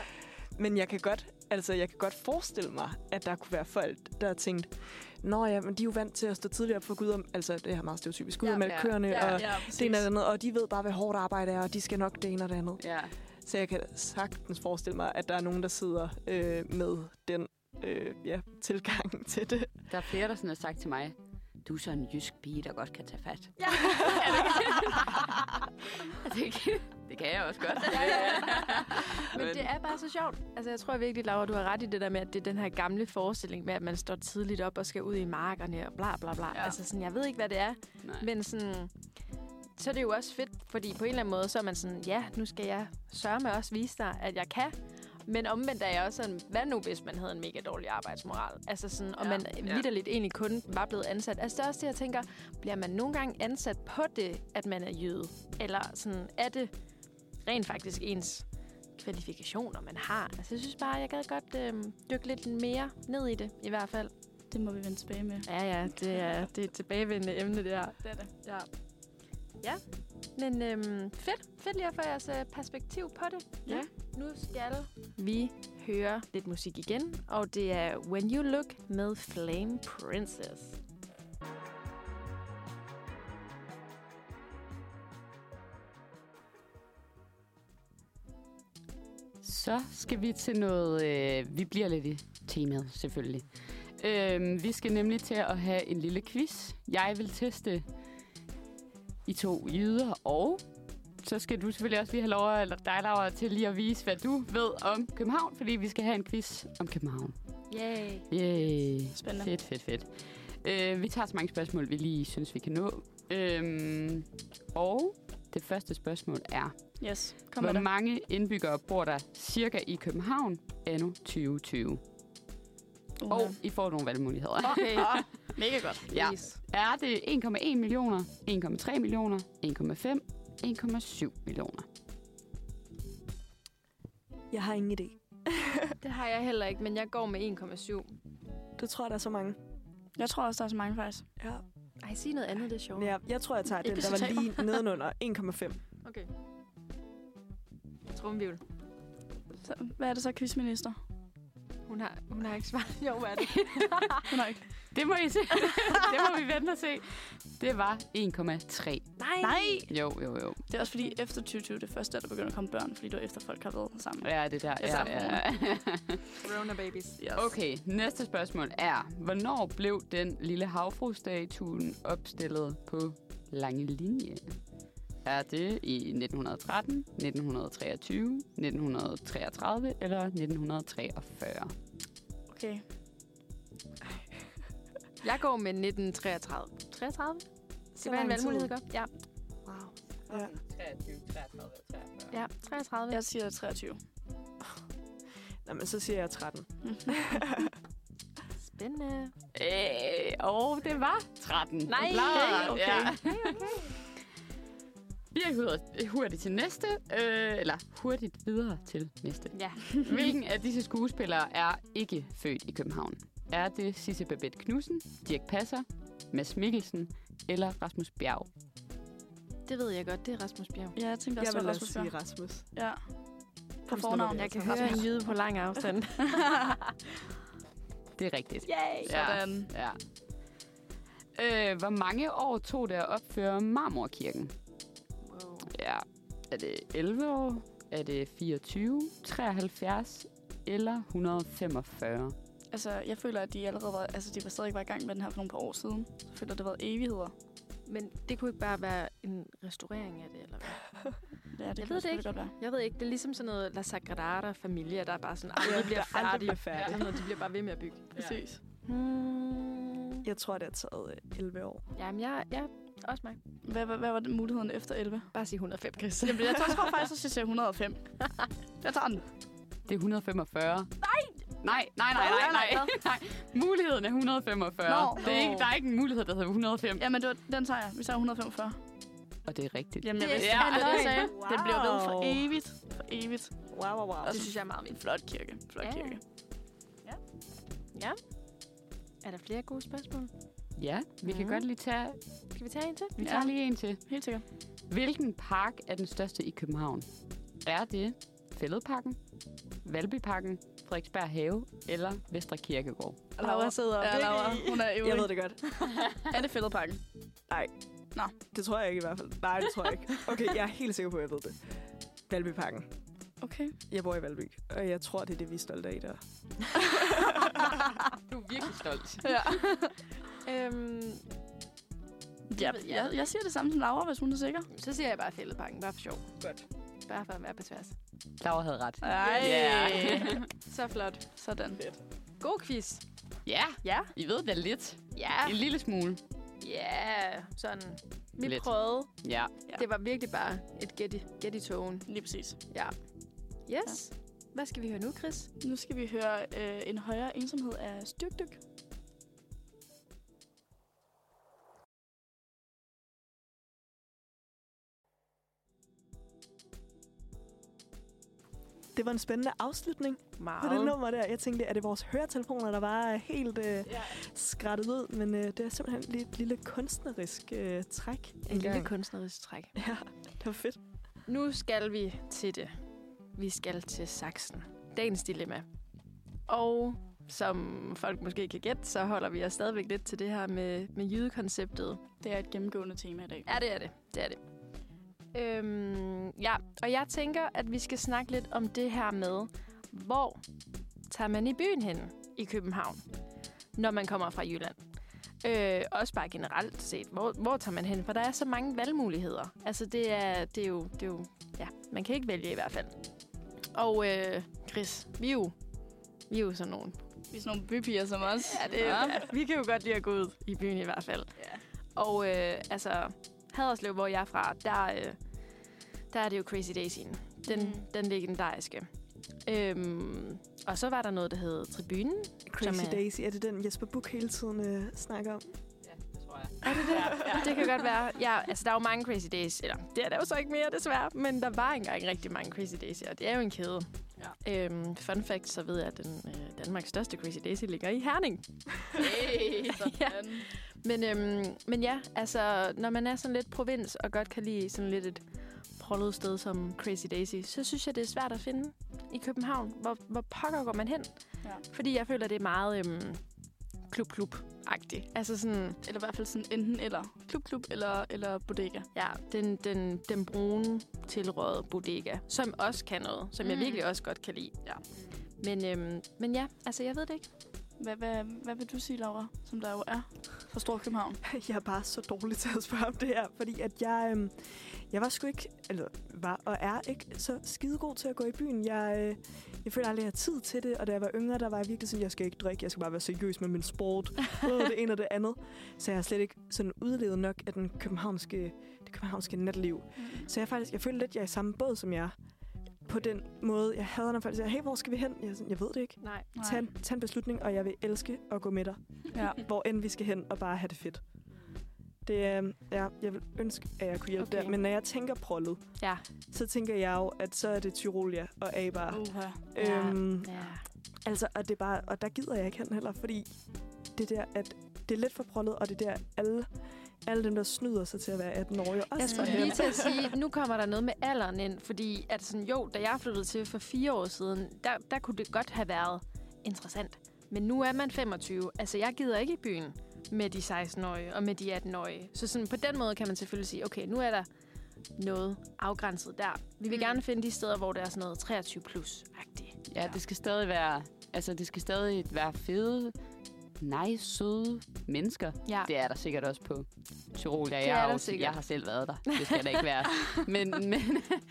[SPEAKER 1] Men jeg kan godt, altså, jeg kan godt forestille mig, at der kunne være folk, der har tænkt, Nå ja, men de er jo vant til at stå tidligere op for Gud om, altså det her meget stereotypisk, Gud
[SPEAKER 2] Ja,
[SPEAKER 1] med
[SPEAKER 3] ja.
[SPEAKER 1] køerne,
[SPEAKER 2] Ja,
[SPEAKER 1] og
[SPEAKER 4] ja,
[SPEAKER 1] det ene og det andet, og de ved bare, hvad hårdt arbejde er, og de skal nok det ene og det andet.
[SPEAKER 3] Ja.
[SPEAKER 1] Så jeg kan sagtens forestille mig, at der er nogen, der sidder øh, med den øh, ja, tilgang til det.
[SPEAKER 3] Der er flere, der sådan har sagt til mig, du er sådan en jysk pige, der godt kan tage fat.
[SPEAKER 2] Ja.
[SPEAKER 3] det, kan, det kan jeg også godt.
[SPEAKER 2] Men det er bare så sjovt. Altså, jeg tror virkelig, Laura, du har ret i det der med, at det er den her gamle forestilling med, at man står tidligt op og skal ud i markerne og bla bla bla. Ja. Altså, sådan, jeg ved ikke, hvad det er,
[SPEAKER 3] Nej.
[SPEAKER 2] men sådan... Så er det jo også fedt, fordi på en eller anden måde, så er man sådan, ja, nu skal jeg sørge med også vise dig, at jeg kan. Men omvendt er jeg også sådan, hvad nu, hvis man havde en mega dårlig arbejdsmoral? Altså sådan, og
[SPEAKER 3] Ja,
[SPEAKER 2] man
[SPEAKER 3] ja.
[SPEAKER 2] vidderligt egentlig kun var blevet ansat. Altså det er også det, jeg tænker, bliver man nogle gange ansat på det, at man er jøde? Eller sådan, er det rent faktisk ens kvalifikationer, man har? Altså jeg synes bare, jeg gad godt øh, dykke lidt mere ned i det, i hvert fald.
[SPEAKER 4] det må vi vende tilbage med.
[SPEAKER 2] Ja, ja, det er, det er et tilbagevendende emne, det her.
[SPEAKER 4] Det er det.
[SPEAKER 2] Ja. Ja, men øhm, fedt. Fedt lige at få jeres øh, perspektiv på det.
[SPEAKER 4] Ja.
[SPEAKER 2] Nu skal vi høre lidt musik igen, og det er When You Look med Flame Princess.
[SPEAKER 3] Så skal vi til noget... Øh, vi bliver lidt i temaet, selvfølgelig. Øh, vi skal nemlig til at have en lille quiz. Jeg vil teste I to jyder, og så skal du selvfølgelig også lige have lov, eller dig, Laura, til lige at vise, hvad du ved om København, fordi vi skal have en quiz om København.
[SPEAKER 2] Yay.
[SPEAKER 3] Yay.
[SPEAKER 4] Spændende.
[SPEAKER 3] Fedt, fedt, fedt. Øh, vi tager så mange spørgsmål, vi lige synes, vi kan nå. Øhm, og det første spørgsmål er,
[SPEAKER 4] Yes, kom
[SPEAKER 3] hvor mange indbyggere bor der cirka i København anno 2020? Og I får nogle valgmuligheder.
[SPEAKER 2] Okay.
[SPEAKER 4] Mega godt.
[SPEAKER 3] Ja.
[SPEAKER 2] Please.
[SPEAKER 3] Er det 1,1 millioner, 1,3 millioner, 1,5, 1,7 millioner?
[SPEAKER 1] Jeg har ingen idé.
[SPEAKER 2] Det har jeg heller ikke, men jeg går med 1,7.
[SPEAKER 1] Du tror, der er så mange?
[SPEAKER 4] Jeg tror også, der er så mange faktisk.
[SPEAKER 1] Ja.
[SPEAKER 2] Ej, sig noget andet, det er sjovt.
[SPEAKER 1] ja jeg tror, jeg tager den, der var lige nedenunder 1,5.
[SPEAKER 2] Okay. Trumvivl.
[SPEAKER 4] Så, hvad er det så, quizminister?
[SPEAKER 2] Hun har, hun har ikke svaret. Jo, hvad er det?
[SPEAKER 4] Hun har ikke.
[SPEAKER 3] Det må I se. det må vi vente og se. Det var 1,3.
[SPEAKER 2] Nej.
[SPEAKER 4] Nej!
[SPEAKER 3] Jo, jo, jo.
[SPEAKER 4] Det er også fordi, efter 2020, det første er, der begynder at komme børn, fordi var efter, folk har været sammen.
[SPEAKER 3] Ja, det der.
[SPEAKER 4] Altså,
[SPEAKER 3] Ja, ja.
[SPEAKER 2] Corona babies.
[SPEAKER 4] Yes.
[SPEAKER 3] Okay, næste spørgsmål er, hvornår blev den lille havfrustatuen opstillet på lange linje? Er det i 1913, 1923, 1933 eller 1943?
[SPEAKER 4] Okay.
[SPEAKER 2] Jeg går med 1933. 33? Det var en valgmulighed, godt? Ja.
[SPEAKER 1] Wow. Ja.
[SPEAKER 3] 23, 33 43.
[SPEAKER 2] Ja, 33.
[SPEAKER 4] Jeg siger 23.
[SPEAKER 1] Nå, men så siger jeg 13.
[SPEAKER 2] Spændende.
[SPEAKER 3] Øh, og det var 13.
[SPEAKER 2] Nej,
[SPEAKER 3] Klar.
[SPEAKER 2] okay.
[SPEAKER 3] Ja. Vi hurtigt, hurtigt til næste, øh, eller hurtigt videre til næste.
[SPEAKER 2] Ja.
[SPEAKER 3] Hvilken af disse skuespillere er ikke født i København? Er det Sisse Babette Knudsen, Dirk Passer, Mads Mikkelsen eller Rasmus Bjerg?
[SPEAKER 2] Det ved jeg godt. Det er Rasmus Bjerg.
[SPEAKER 4] Ja, jeg tænkte
[SPEAKER 1] Jeg
[SPEAKER 4] også,
[SPEAKER 1] vil
[SPEAKER 4] var
[SPEAKER 1] også
[SPEAKER 4] Rasmus
[SPEAKER 1] sige
[SPEAKER 4] Bjerg.
[SPEAKER 1] Rasmus.
[SPEAKER 4] Ja. På fornavn.
[SPEAKER 2] Jeg kan
[SPEAKER 1] altså.
[SPEAKER 2] høre en jyde på lang afstand.
[SPEAKER 3] Det er rigtigt.
[SPEAKER 2] Yay!
[SPEAKER 4] Sådan.
[SPEAKER 3] Ja. Øh, hvor mange år tog det at opføre Marmorkirken? Ja. Er det 11 år? Er det 24, 73 eller 145?
[SPEAKER 4] Altså, jeg føler, at de allerede var, altså, de var stadig var i gang med den her for nogle par år siden. Så jeg føler, at det har været evigheder.
[SPEAKER 2] Men det kunne ikke bare være en restaurering af det, eller hvad?
[SPEAKER 4] Ja, det
[SPEAKER 2] Jeg
[SPEAKER 4] kan
[SPEAKER 2] ved det ikke.
[SPEAKER 4] godt være.
[SPEAKER 2] Jeg ved ikke, det er ligesom sådan noget La Sagrada Familia, der er bare sådan,
[SPEAKER 1] Ja,
[SPEAKER 2] aldrig bliver
[SPEAKER 1] der aldrig
[SPEAKER 2] færdig.
[SPEAKER 1] bliver færdig.
[SPEAKER 2] Noget, de bliver bare ved med at bygge.
[SPEAKER 4] Præcis.
[SPEAKER 2] Hmm.
[SPEAKER 1] Jeg tror, det har taget øh, 11 år.
[SPEAKER 2] Jamen, jeg, jeg også mig.
[SPEAKER 4] Hvad, hvad, hvad var det muligheden efter 11?
[SPEAKER 2] Bare sige 105, Chris.
[SPEAKER 4] Jamen, jeg tror, tror faktisk, at jeg siger 105. Jeg tager den.
[SPEAKER 3] Det er 145. Nej! Nej, nej, nej, nej, nej.
[SPEAKER 4] Nej,
[SPEAKER 3] nej. Muligheden er 145.
[SPEAKER 4] Nå.
[SPEAKER 3] det er ikke, der er ikke en mulighed, der hedder 105.
[SPEAKER 4] Jamen, det var, den tager jeg. Vi tager 145.
[SPEAKER 3] Og det er rigtigt.
[SPEAKER 4] Jamen, jeg
[SPEAKER 2] Det
[SPEAKER 4] vidste,
[SPEAKER 3] er
[SPEAKER 4] det, det, jeg sagde.
[SPEAKER 1] Wow.
[SPEAKER 4] Den bliver ved for evigt. For evigt.
[SPEAKER 1] Wow, wow, wow.
[SPEAKER 2] Det synes jeg er meget vildt.
[SPEAKER 4] Flot kirke. Flot
[SPEAKER 2] Ja.
[SPEAKER 4] kirke.
[SPEAKER 2] Ja. Er der flere gode spørgsmål?
[SPEAKER 3] Ja, vi kan
[SPEAKER 2] Mhm.
[SPEAKER 3] godt lige tage...
[SPEAKER 2] Skal vi tage en til?
[SPEAKER 3] Vi
[SPEAKER 4] Ja.
[SPEAKER 3] tager lige en til.
[SPEAKER 4] Helt sikkert.
[SPEAKER 3] Hvilken park er den største i København? Er det Fælledparken, Valbyparken, Frederiksberg Have eller Vestre Kirkegård?
[SPEAKER 2] Laura sidder
[SPEAKER 4] Ja, Laura. Hun er ivrig.
[SPEAKER 1] Jeg ved det godt.
[SPEAKER 4] Er det fældepakken?
[SPEAKER 1] Det tror jeg ikke i hvert fald. Nej, det tror jeg ikke. Okay, jeg er helt sikker på, at jeg ved det. Valbyparken.
[SPEAKER 4] Okay.
[SPEAKER 1] Jeg bor i Valby, og jeg tror, det er det, vi er stolte af der.
[SPEAKER 3] Du er virkelig stolt.
[SPEAKER 4] Ja.
[SPEAKER 2] Øhm,
[SPEAKER 4] ja
[SPEAKER 2] jeg.
[SPEAKER 4] jeg, jeg siger det samme som Laura, hvis hun er sikker.
[SPEAKER 2] så siger jeg bare fældepakken, bare for sjov.
[SPEAKER 1] Godt.
[SPEAKER 2] Bare for at være på tværs.
[SPEAKER 3] Laura havde ret.
[SPEAKER 4] Ej.
[SPEAKER 3] Ja.
[SPEAKER 2] Så flot.
[SPEAKER 4] Sådan.
[SPEAKER 2] God quiz.
[SPEAKER 3] ja,
[SPEAKER 2] Ja.
[SPEAKER 3] I ved det lidt.
[SPEAKER 2] Ja.
[SPEAKER 3] En lille smule.
[SPEAKER 2] Ja. Sådan. Vi
[SPEAKER 3] Lidt.
[SPEAKER 2] prøvede.
[SPEAKER 3] Ja.
[SPEAKER 2] Det var virkelig bare et gæt i, togen.
[SPEAKER 4] Lige præcis.
[SPEAKER 2] Ja. Yes. Ja. Hvad skal vi høre nu, Chris?
[SPEAKER 4] Nu skal vi høre øh, en højere ensomhed af styrkdyk.
[SPEAKER 1] Det var en spændende afslutning på det
[SPEAKER 2] Meget.
[SPEAKER 1] nummer der. Jeg tænkte, er det vores høretelefoner, der var helt øh,
[SPEAKER 2] Ja.
[SPEAKER 1] skrættet ud? Men øh, det er simpelthen et lille kunstnerisk øh, træk.
[SPEAKER 2] En lille
[SPEAKER 1] gang.
[SPEAKER 2] kunstnerisk træk.
[SPEAKER 1] Ja, det var fedt.
[SPEAKER 2] Nu skal vi til det. Vi skal til Saxen. Dagens dilemma. Og som folk måske kan gætte, så holder vi os stadigvæk lidt til det her med, med jydekonceptet.
[SPEAKER 4] Det er et gennemgående tema i dag.
[SPEAKER 2] Ja, det er det. Det er det. Øhm, ja, og jeg tænker, at vi skal snakke lidt om det her med, hvor tager man i byen hen i København, når man kommer fra Jylland. Øh, også bare generelt set, hvor, hvor tager man hen? For der er så mange valgmuligheder. Altså, det er, det er, jo, det er jo... Ja, man kan ikke vælge i hvert fald. Og øh, Chris, vi er jo, vi er jo sådan nogle
[SPEAKER 4] Vi er sådan nogle bypiger som os.
[SPEAKER 2] Ja, det, ja. vi kan jo godt lide at gå ud i byen i hvert fald.
[SPEAKER 4] Ja.
[SPEAKER 2] Og øh, altså, Haderslev, hvor jeg er fra, der, øh, der er det jo Crazy Daisyen. Den,
[SPEAKER 4] Mm.
[SPEAKER 2] den legendariske. Øhm, og så var der noget, der hed Tribunen.
[SPEAKER 1] Crazy
[SPEAKER 2] Som er-
[SPEAKER 1] Daisy, er det den Jesper Buch hele tiden øh, snakker om?
[SPEAKER 3] Ja, det tror jeg.
[SPEAKER 2] Er det det? ja, det kan godt være. Ja, altså, der er jo mange Crazy Days. Eller, det er der jo så ikke mere, desværre. Men der var engang rigtig mange Crazy Days, og det er jo en kæde. Ja. Øhm, fun fact, så ved jeg, at den, øh, Danmarks største Crazy Daisy ligger i Herning.
[SPEAKER 4] Hey,
[SPEAKER 2] Ja. Men, øhm, men ja, altså, når man er sådan lidt provins og godt kan lide sådan lidt et prollet sted som Crazy Daisy, så synes jeg, det er svært at finde i København. Hvor, hvor pokker går man hen?
[SPEAKER 4] Ja.
[SPEAKER 2] Fordi jeg føler, det er meget øhm, klub-klub-agtigt. Altså sådan,
[SPEAKER 4] Eller i hvert fald sådan enten eller. Klub-klub eller, eller bodega.
[SPEAKER 2] ja, den, den, den brune tilrøde bodega, som også kan noget, som mm. jeg virkelig også godt kan lide.
[SPEAKER 4] Ja.
[SPEAKER 2] Men, øhm, men ja, altså jeg ved det ikke.
[SPEAKER 4] Hvad, hvad, hvad vil du sige, Laura, som der jo er fra Storkøbenhavn?
[SPEAKER 1] Jeg er bare så dårlig til at spørge om det her, fordi at jeg, øhm, jeg var sgu ikke, eller var og er ikke så skidegod til at gå i byen. Jeg, øh, jeg føler aldrig, jeg har tid til det, og da jeg var yngre, der var jeg virkelig sådan, jeg skal ikke drikke, jeg skal bare være seriøs med min sport, og det ene og det andet. Så jeg har slet ikke sådan udlevet nok af den københavnske, det københavnske natliv.
[SPEAKER 4] Mm.
[SPEAKER 1] Så jeg faktisk, jeg føler lidt, jeg er i samme båd som jeg på den måde, jeg hader, når folk siger, hey, hvor skal vi hen? Jeg, sådan, jeg ved det ikke.
[SPEAKER 2] Nej.
[SPEAKER 1] Tag en, tag en beslutning, og jeg vil elske at gå med dig,
[SPEAKER 4] Ja.
[SPEAKER 1] hvor end vi skal hen, og bare have det fedt. Det er, ja, jeg vil ønske, at jeg kunne hjælpe okay. Der. Men når jeg tænker prollet,
[SPEAKER 2] Ja.
[SPEAKER 1] så tænker jeg jo, at så er det Tyrolia og Abar.
[SPEAKER 2] Ja.
[SPEAKER 1] Øhm,
[SPEAKER 2] ja.
[SPEAKER 1] altså, og, det er bare, og der gider jeg ikke hen heller, fordi det der, at det er lidt for prollet, og det der, alle, alle dem, der snyder sig til at være 18 år, jo også
[SPEAKER 2] Jeg skulle lige til at sige, nu kommer der noget med alderen ind, fordi at sådan, jo, da jeg flyttede til for fire år siden, der, der kunne det godt have været interessant. Men nu er man 25. Altså, jeg gider ikke i byen med de 16-årige og med de 18-årige. Så sådan, på den måde kan man selvfølgelig sige, okay, nu er der noget afgrænset der. Vi vil
[SPEAKER 4] Mm.
[SPEAKER 2] gerne finde de steder, hvor der er sådan noget 23 plus-agtigt.
[SPEAKER 3] Ja, det skal stadig være, altså det skal stadig være fede, nice, søde mennesker.
[SPEAKER 2] Ja.
[SPEAKER 3] Det er der sikkert også på Tyrolia.
[SPEAKER 2] Det
[SPEAKER 3] Jeg, har
[SPEAKER 2] der
[SPEAKER 3] også,
[SPEAKER 2] sikkert.
[SPEAKER 3] jeg har selv været der. Det skal der ikke være. Men, men,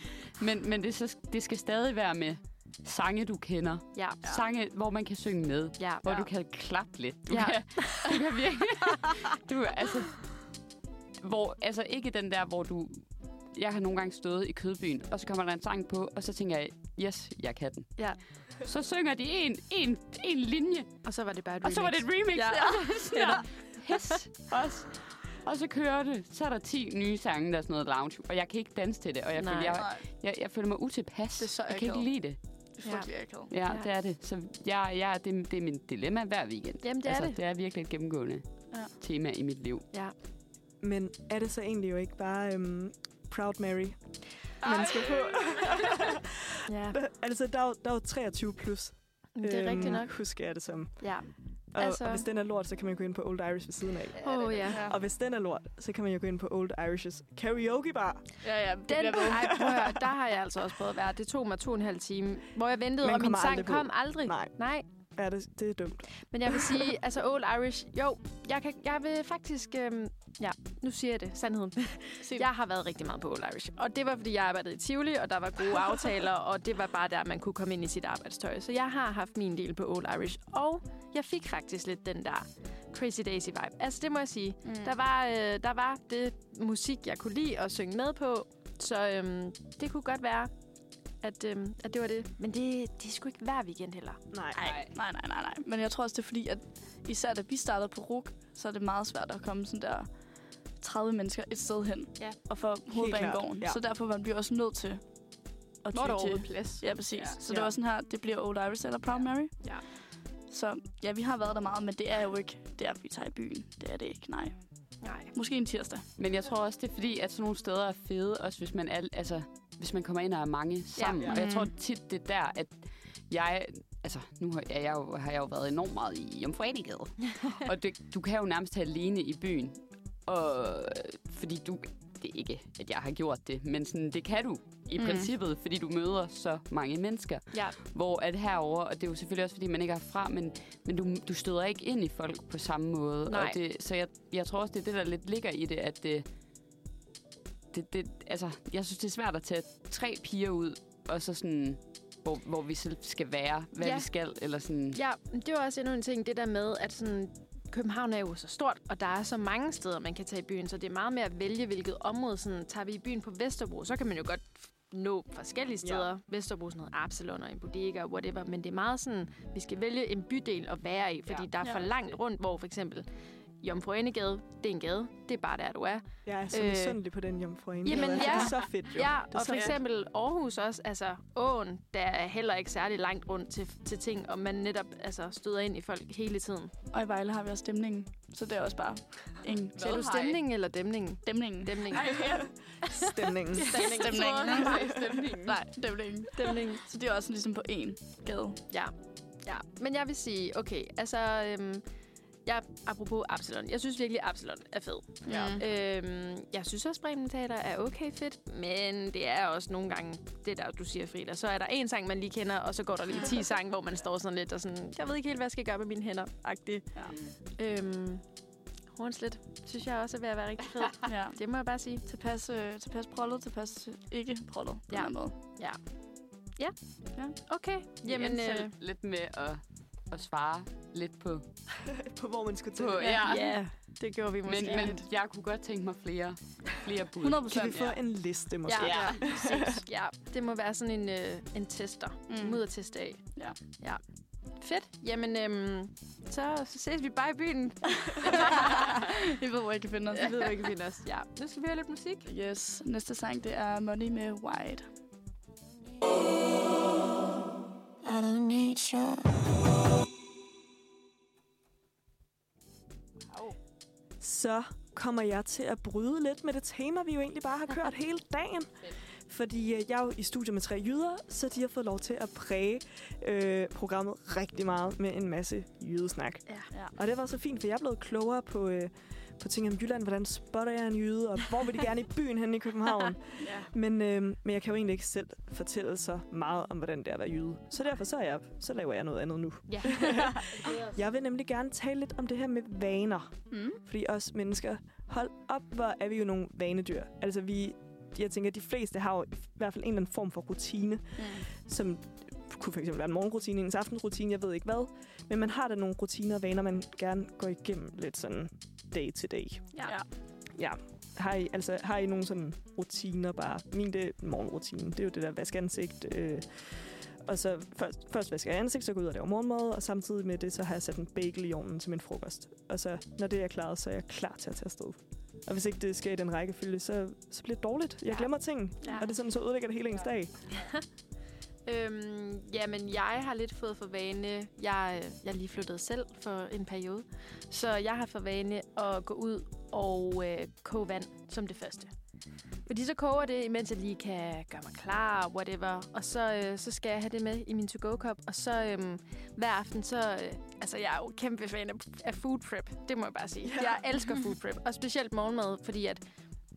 [SPEAKER 3] men, men det, så, det skal stadig være med sange, du kender.
[SPEAKER 2] Ja.
[SPEAKER 3] Sange, hvor man kan synge med.
[SPEAKER 2] Ja.
[SPEAKER 3] Hvor
[SPEAKER 4] Ja.
[SPEAKER 3] du kan klappe lidt. Du,
[SPEAKER 2] Ja.
[SPEAKER 3] kan, du kan virkelig... Du, altså, hvor, altså ikke den der, hvor du... Jeg har nogle gange stået i kødbyen, og så kommer der en sang på, og så tænker jeg, yes, jeg kan den.
[SPEAKER 2] Ja.
[SPEAKER 3] Så synger de en, en, en linje,
[SPEAKER 2] Og så var det bare et
[SPEAKER 3] og så var det et remix.
[SPEAKER 2] Ja.
[SPEAKER 3] Der, Pis også. Og så kører det. Så er der 10 nye sange, der er sådan noget lounge. Og jeg kan ikke danse til det. Og jeg,
[SPEAKER 2] Nej.
[SPEAKER 3] føler, jeg,
[SPEAKER 4] Nej,
[SPEAKER 3] jeg, jeg føler mig utilpas.
[SPEAKER 4] Det er så
[SPEAKER 3] jeg kan ikke lide det.
[SPEAKER 4] Det er frygtelig akavet.
[SPEAKER 3] Ja,
[SPEAKER 2] Ja.
[SPEAKER 3] ja, det er det. Så jeg, jeg, det, det er min dilemma hver weekend.
[SPEAKER 2] Jamen, det er
[SPEAKER 3] altså,
[SPEAKER 2] det.
[SPEAKER 3] det er virkelig et gennemgående
[SPEAKER 4] Ja.
[SPEAKER 3] tema i mit liv.
[SPEAKER 2] Ja.
[SPEAKER 1] Men er det så egentlig jo ikke bare øhm, Proud Mary, man skal på?
[SPEAKER 2] ja.
[SPEAKER 1] altså, der er, jo, der er jo 23 plus.
[SPEAKER 2] Det er rigtigt nok.
[SPEAKER 1] Husker jeg det som.
[SPEAKER 2] Ja.
[SPEAKER 1] Og,
[SPEAKER 2] Altså-
[SPEAKER 1] og hvis den er lort, så kan man gå ind på Old Irish ved siden af.
[SPEAKER 2] Åh, oh, ja.
[SPEAKER 1] Og hvis den er lort, så kan man jo gå ind på Old Irish's karaoke bar.
[SPEAKER 4] Ja, ja, det
[SPEAKER 2] Den, ej, prøv at høre, der har jeg altså også prøvet at være. Det tog mig to og en halv time, hvor jeg ventede,
[SPEAKER 1] Men
[SPEAKER 2] og min sang
[SPEAKER 1] aldrig på.
[SPEAKER 2] kom aldrig.
[SPEAKER 1] Nej,
[SPEAKER 2] Nej,
[SPEAKER 1] ja, det, det er dumt.
[SPEAKER 2] men jeg vil sige, altså Old Irish, jo, jeg, kan, jeg vil faktisk, øhm, ja, nu siger jeg det, sandheden. Jeg har været rigtig meget på Old Irish, og det var, fordi jeg arbejdede i Tivoli, og der var gode aftaler, og det var bare der, man kunne komme ind i sit arbejdstøj. Så jeg har haft min del på Old Irish, og jeg fik faktisk lidt den der Crazy Daisy vibe. Altså, det må jeg sige.
[SPEAKER 4] Mm.
[SPEAKER 2] Der var, øh, der var det musik, jeg kunne lide at synge med på, så øhm, det kunne godt være, at, øhm, at det var det. Men det, det skulle ikke hver weekend heller.
[SPEAKER 1] Nej.
[SPEAKER 4] Nej, nej, nej, nej, nej. Men jeg tror også, det er fordi, at især da vi startede på RUK, så er det meget svært at komme sådan der 30 mennesker et sted hen.
[SPEAKER 2] Ja.
[SPEAKER 4] Og for hovedbanegården.
[SPEAKER 1] ja.
[SPEAKER 4] Så derfor var vi også nødt til at
[SPEAKER 2] Hvor er der overhovedet plads?
[SPEAKER 4] Ja, præcis.
[SPEAKER 3] Ja.
[SPEAKER 4] Ja. Så
[SPEAKER 1] Ja.
[SPEAKER 4] det var sådan her, det bliver Old Irish eller Proud Mary.
[SPEAKER 2] Ja.
[SPEAKER 4] Så ja, vi har været der meget, men det er jo ikke der, vi tager i byen. Det er det ikke, nej.
[SPEAKER 2] Nej.
[SPEAKER 4] Måske en tirsdag.
[SPEAKER 3] Men jeg tror også, det er fordi, at sådan nogle steder er fede, også hvis man, er, altså, hvis man kommer ind og er mange sammen.
[SPEAKER 1] Ja.
[SPEAKER 3] Ja. Og jeg tror
[SPEAKER 2] Mhm.
[SPEAKER 3] tit, det er der, at jeg... Altså, nu har jeg, jo, har jeg jo været enormt meget i Jomfruenigade. og det, du kan jo nærmest have alene i byen. Og fordi du... Det er ikke, at jeg har gjort det, men sådan, det kan du i
[SPEAKER 2] Mm.
[SPEAKER 3] princippet, fordi du møder så mange mennesker.
[SPEAKER 2] Ja.
[SPEAKER 3] Hvor at herover og det er jo selvfølgelig også, fordi man ikke er fra, men, men du, du støder ikke ind i folk på samme måde.
[SPEAKER 2] Nej.
[SPEAKER 3] Og det, så jeg, jeg tror også, det er det, der lidt ligger i det, at det, det, det, altså, jeg synes, det er svært at tage tre piger ud, og så sådan, hvor, hvor vi selv skal være, hvad
[SPEAKER 2] Ja.
[SPEAKER 3] ja. vi skal, eller sådan.
[SPEAKER 2] Ja, det var også endnu en ting, det der med, at sådan, København er jo så stort, og der er så mange steder, man kan tage i byen, så det er meget med at vælge, hvilket område. Sådan, tager vi i byen på Vesterbro, så kan man jo godt nå forskellige steder. Ja. Vesterbro, sådan noget Absalon og en bodega, whatever. Men det er meget sådan, vi skal vælge en bydel at være i, fordi. Ja. der er for
[SPEAKER 4] Ja.
[SPEAKER 2] langt rundt, hvor for eksempel Jomfru Enegade, det er en gade. Det er bare der, du er.
[SPEAKER 1] Jeg er så
[SPEAKER 2] Øh,
[SPEAKER 1] misundelig på den jomfru
[SPEAKER 2] jamen,
[SPEAKER 1] altså, Det
[SPEAKER 2] ja.
[SPEAKER 1] er så fedt, jo.
[SPEAKER 2] Ja,
[SPEAKER 1] det er
[SPEAKER 2] og for
[SPEAKER 1] fedt.
[SPEAKER 2] eksempel Aarhus også, altså åen, der er heller ikke særlig langt rundt til, til ting, og man netop altså, støder ind i folk hele tiden.
[SPEAKER 4] Og i Vejle har vi også stemningen. Så det er også bare en
[SPEAKER 2] Ser du stemningen eller dæmningen?
[SPEAKER 4] stemningen.
[SPEAKER 2] Dæmningen.
[SPEAKER 1] Stemningen.
[SPEAKER 4] Stemningen.
[SPEAKER 3] Nej, stemningen.
[SPEAKER 4] Nej, stemningen.
[SPEAKER 2] Stemningen.
[SPEAKER 4] Så det er også ligesom på én gade.
[SPEAKER 2] Ja. ja. Men jeg vil sige, okay, altså... Øhm, jeg, apropos Absalon, jeg synes virkelig, Absalon er fed.
[SPEAKER 3] Ja.
[SPEAKER 2] Mm. Øhm, jeg synes også, Bremen Teater er okay fedt, men det er også nogle gange det der, du siger, Frida. Så er der en sang, man lige kender, og så går der lige 10 sange, hvor man står sådan lidt og sådan, jeg ved ikke helt, hvad jeg skal gøre med mine hænder, agtigt.
[SPEAKER 4] Ja.
[SPEAKER 2] Øhm, Hornslet synes jeg også er ved at være rigtig fed.
[SPEAKER 4] ja.
[SPEAKER 2] Det må jeg bare sige.
[SPEAKER 4] Tilpas, øh, tilpas prollet, tilpas øh, ikke prollet på
[SPEAKER 2] Ja.
[SPEAKER 4] ja. den måde.
[SPEAKER 2] Okay,
[SPEAKER 3] Jamen,
[SPEAKER 2] jamen...
[SPEAKER 3] øh,
[SPEAKER 2] Øh,
[SPEAKER 3] lidt med at, at svare lidt på...
[SPEAKER 1] på hvor man skulle til.
[SPEAKER 3] på
[SPEAKER 2] ja, ja, det gjorde vi
[SPEAKER 3] Men,
[SPEAKER 2] måske.
[SPEAKER 3] men jeg kunne godt tænke mig flere, flere bud.
[SPEAKER 4] 100
[SPEAKER 1] Kan vi få en liste måske?
[SPEAKER 2] Ja,
[SPEAKER 3] Ja.
[SPEAKER 2] ja. ja, det må være sådan en, øh, en tester. Mm.
[SPEAKER 4] Mm.
[SPEAKER 2] Muddertest af.
[SPEAKER 4] Ja.
[SPEAKER 2] ja. Fedt. Jamen, øhm, så, så ses vi bare i byen.
[SPEAKER 4] I ved, hvor I kan finde os.
[SPEAKER 2] Jeg ved, hvor I kan finde os. Ja, nu skal vi høre lidt musik.
[SPEAKER 4] Yes. Næste sang, det er Money med White.
[SPEAKER 5] I don't need you.
[SPEAKER 1] Så kommer jeg til at bryde lidt med det tema, vi jo egentlig bare har kørt hele dagen. Fordi øh, jeg er jo i studiet med tre jyder, så de har fået lov til at præge øh, programmet rigtig meget med en masse jydesnak.
[SPEAKER 2] Ja.
[SPEAKER 4] Ja.
[SPEAKER 1] Og det var så fint, for jeg er blevet klogere på, øh, på ting om Jylland. Hvordan spotter jeg en jyde, og hvor vil de gerne i byen hen i København?
[SPEAKER 4] ja.
[SPEAKER 1] Men, øh, men jeg kan jo egentlig ikke selv fortælle så meget om, hvordan det er at være jyde. Så derfor så, jeg, så laver jeg noget andet nu.
[SPEAKER 2] Ja.
[SPEAKER 1] Jeg vil nemlig gerne tale lidt om det her med vaner.
[SPEAKER 4] Mm.
[SPEAKER 1] Fordi os mennesker, hold op, hvor er vi jo nogle vanedyr. Altså vi, jeg tænker, at de fleste har jo i hvert fald en eller anden form for rutine,
[SPEAKER 4] Mm.
[SPEAKER 1] som kunne fx være en morgenrutine, en aftenrutine, jeg ved ikke hvad. Men man har da nogle rutiner og vaner, man gerne går igennem lidt sådan day to day.
[SPEAKER 2] Ja.
[SPEAKER 4] ja.
[SPEAKER 1] Ja. Har I, altså, har I nogle sådan rutiner bare? Min det er morgenrutinen. Det er jo det der vaske ansigt. Øh, og så først, først vasker jeg ansigt, så går jeg ud og laver morgenmad, og samtidig med det, så har jeg sat en bagel i ovnen til min frokost. Og så, når det er klaret, så er jeg klar til at tage afsted. Og hvis ikke det sker i den rækkefølge, så, så bliver det dårligt. Jeg
[SPEAKER 2] Ja.
[SPEAKER 1] glemmer ting,
[SPEAKER 2] Ja.
[SPEAKER 1] og det er sådan, så ødelægger det hele ens dag.
[SPEAKER 2] Øhm, jamen, jeg har lidt fået for vane... Jeg, jeg lige flyttet selv for en periode. Så jeg har for vane at gå ud og øh, koge vand som det første. Fordi så koger det, imens jeg lige kan gøre mig klar, whatever. Og så, øh, så skal jeg have det med i min to-go-kop. Og så øh, hver aften, så... Øh, altså, jeg er jo kæmpe fan af, af food prep. Det må jeg bare sige. Jeg elsker food prep. Og specielt morgenmad, fordi at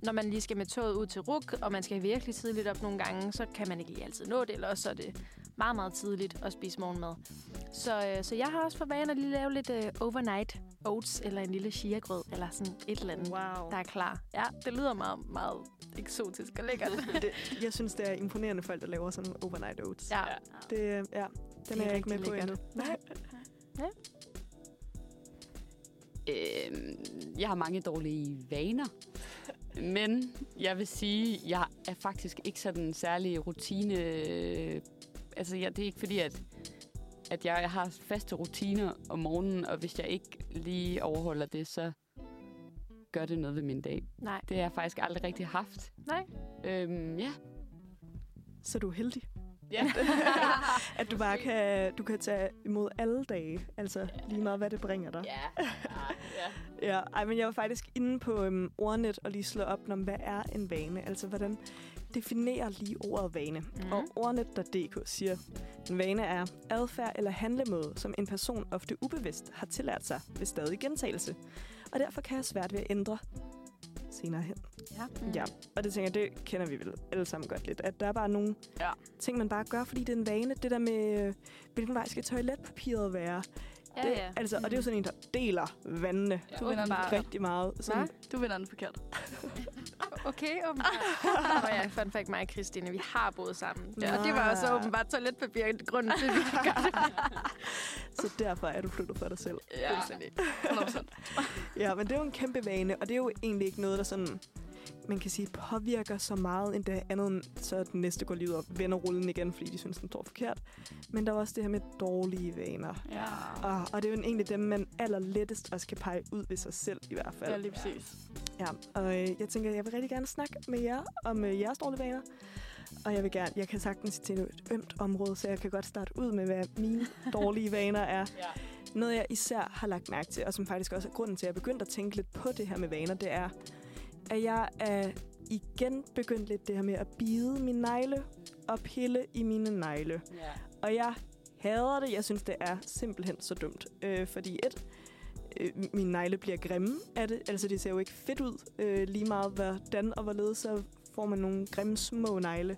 [SPEAKER 2] når man lige skal med toget ud til RUK, og man skal virkelig tidligt op nogle gange, så kan man ikke lige altid nå det, eller også så er det meget, meget tidligt at spise morgenmad. Så, øh, så jeg har også for vane at lige lave lidt øh, overnight oats, eller en lille chia-grød, eller sådan et eller andet,
[SPEAKER 1] Wow.
[SPEAKER 2] der er klar. Ja, det lyder meget, meget eksotisk og lækkert.
[SPEAKER 1] Det, jeg synes, det er imponerende folk, der laver sådan overnight oats.
[SPEAKER 2] ja.
[SPEAKER 1] Det, øh, ja, den
[SPEAKER 2] Det
[SPEAKER 1] er,
[SPEAKER 2] er
[SPEAKER 1] jeg ikke med på endnu.
[SPEAKER 2] lækkert.
[SPEAKER 1] Nej.
[SPEAKER 3] Øhm, jeg har mange dårlige vaner. Men jeg vil sige, jeg er faktisk ikke sådan særlig rutine... Altså, jeg, det er ikke fordi, at, at jeg, jeg har faste rutiner om morgenen, og hvis jeg ikke lige overholder det, så gør det noget ved min dag.
[SPEAKER 2] Nej.
[SPEAKER 3] Det har jeg faktisk aldrig rigtig haft.
[SPEAKER 2] Nej.
[SPEAKER 3] Øhm, ja.
[SPEAKER 1] Så du er heldig.
[SPEAKER 3] Ja.
[SPEAKER 1] At du bare kan, du kan tage imod alle dage. Altså lige meget, hvad det bringer dig.
[SPEAKER 3] ja. ja.
[SPEAKER 1] Ja, ej, men jeg var faktisk inde på øhm, ordnet og lige slå op, om hvad er en vane? Altså, hvordan definerer lige ordet vane? Mm. Og ordnet.dk siger, en vane er adfærd eller handlemåde, som en person ofte ubevidst har tillært sig ved stadig gentagelse. Og derfor kan jeg svært ved at ændre senere hen.
[SPEAKER 2] Ja.
[SPEAKER 1] Mm. Ja, og det tænker jeg, det kender vi vel alle sammen godt lidt. At der er bare nogle
[SPEAKER 3] Ja.
[SPEAKER 1] ting, man bare gør, fordi det er en vane. Det der med, øh, hvilken vej skal toiletpapiret være?
[SPEAKER 2] Ja,
[SPEAKER 1] det,
[SPEAKER 2] ja.
[SPEAKER 1] Altså, og det er jo sådan en, der deler vandene
[SPEAKER 2] Ja,
[SPEAKER 4] Du vinder
[SPEAKER 2] åbenbart.
[SPEAKER 1] rigtig meget. Sådan,
[SPEAKER 4] Du vinder den forkert.
[SPEAKER 2] Okay, åbenbart. Nå ja, fun fact, mig og Christine, vi har boet sammen. Ja, og det var også åbenbart toiletpapir, grunden til, at vi gøre det.
[SPEAKER 1] Så derfor er du flyttet for dig selv.
[SPEAKER 2] Ja.
[SPEAKER 4] 100%.
[SPEAKER 1] Ja, men det er jo en kæmpe vane, og det er jo egentlig ikke noget, der sådan, man kan sige, påvirker så meget endda andet, end så den næste går lige ud og vender rullen igen, fordi de synes, den står forkert. Men der er også det her med dårlige vaner.
[SPEAKER 4] Ja.
[SPEAKER 1] Og, og det er jo egentlig dem, man allerlettest også kan pege ud ved sig selv i hvert fald.
[SPEAKER 4] Ja, lige præcis.
[SPEAKER 1] Ja, og øh, jeg tænker, jeg vil rigtig gerne snakke med jer om øh, jeres dårlige vaner. Og jeg vil gerne, jeg kan sagtens til et ømt område, så jeg kan godt starte ud med, hvad mine dårlige vaner er.
[SPEAKER 3] Ja.
[SPEAKER 1] Noget, jeg især har lagt mærke til, og som faktisk også er grunden til, at jeg er begyndt at tænke lidt på det her med vaner, det er, at jeg er igen begyndt lidt det her med at bide mine negle og pille i mine negle.
[SPEAKER 3] ja.
[SPEAKER 1] Og jeg hader det. Jeg synes, det er simpelthen så dumt. Øh, fordi et, øh, mine negle bliver grimme af det. Altså, det ser jo ikke fedt ud. Øh, lige meget hvordan og hvorledes, så får man nogle grimme små negle.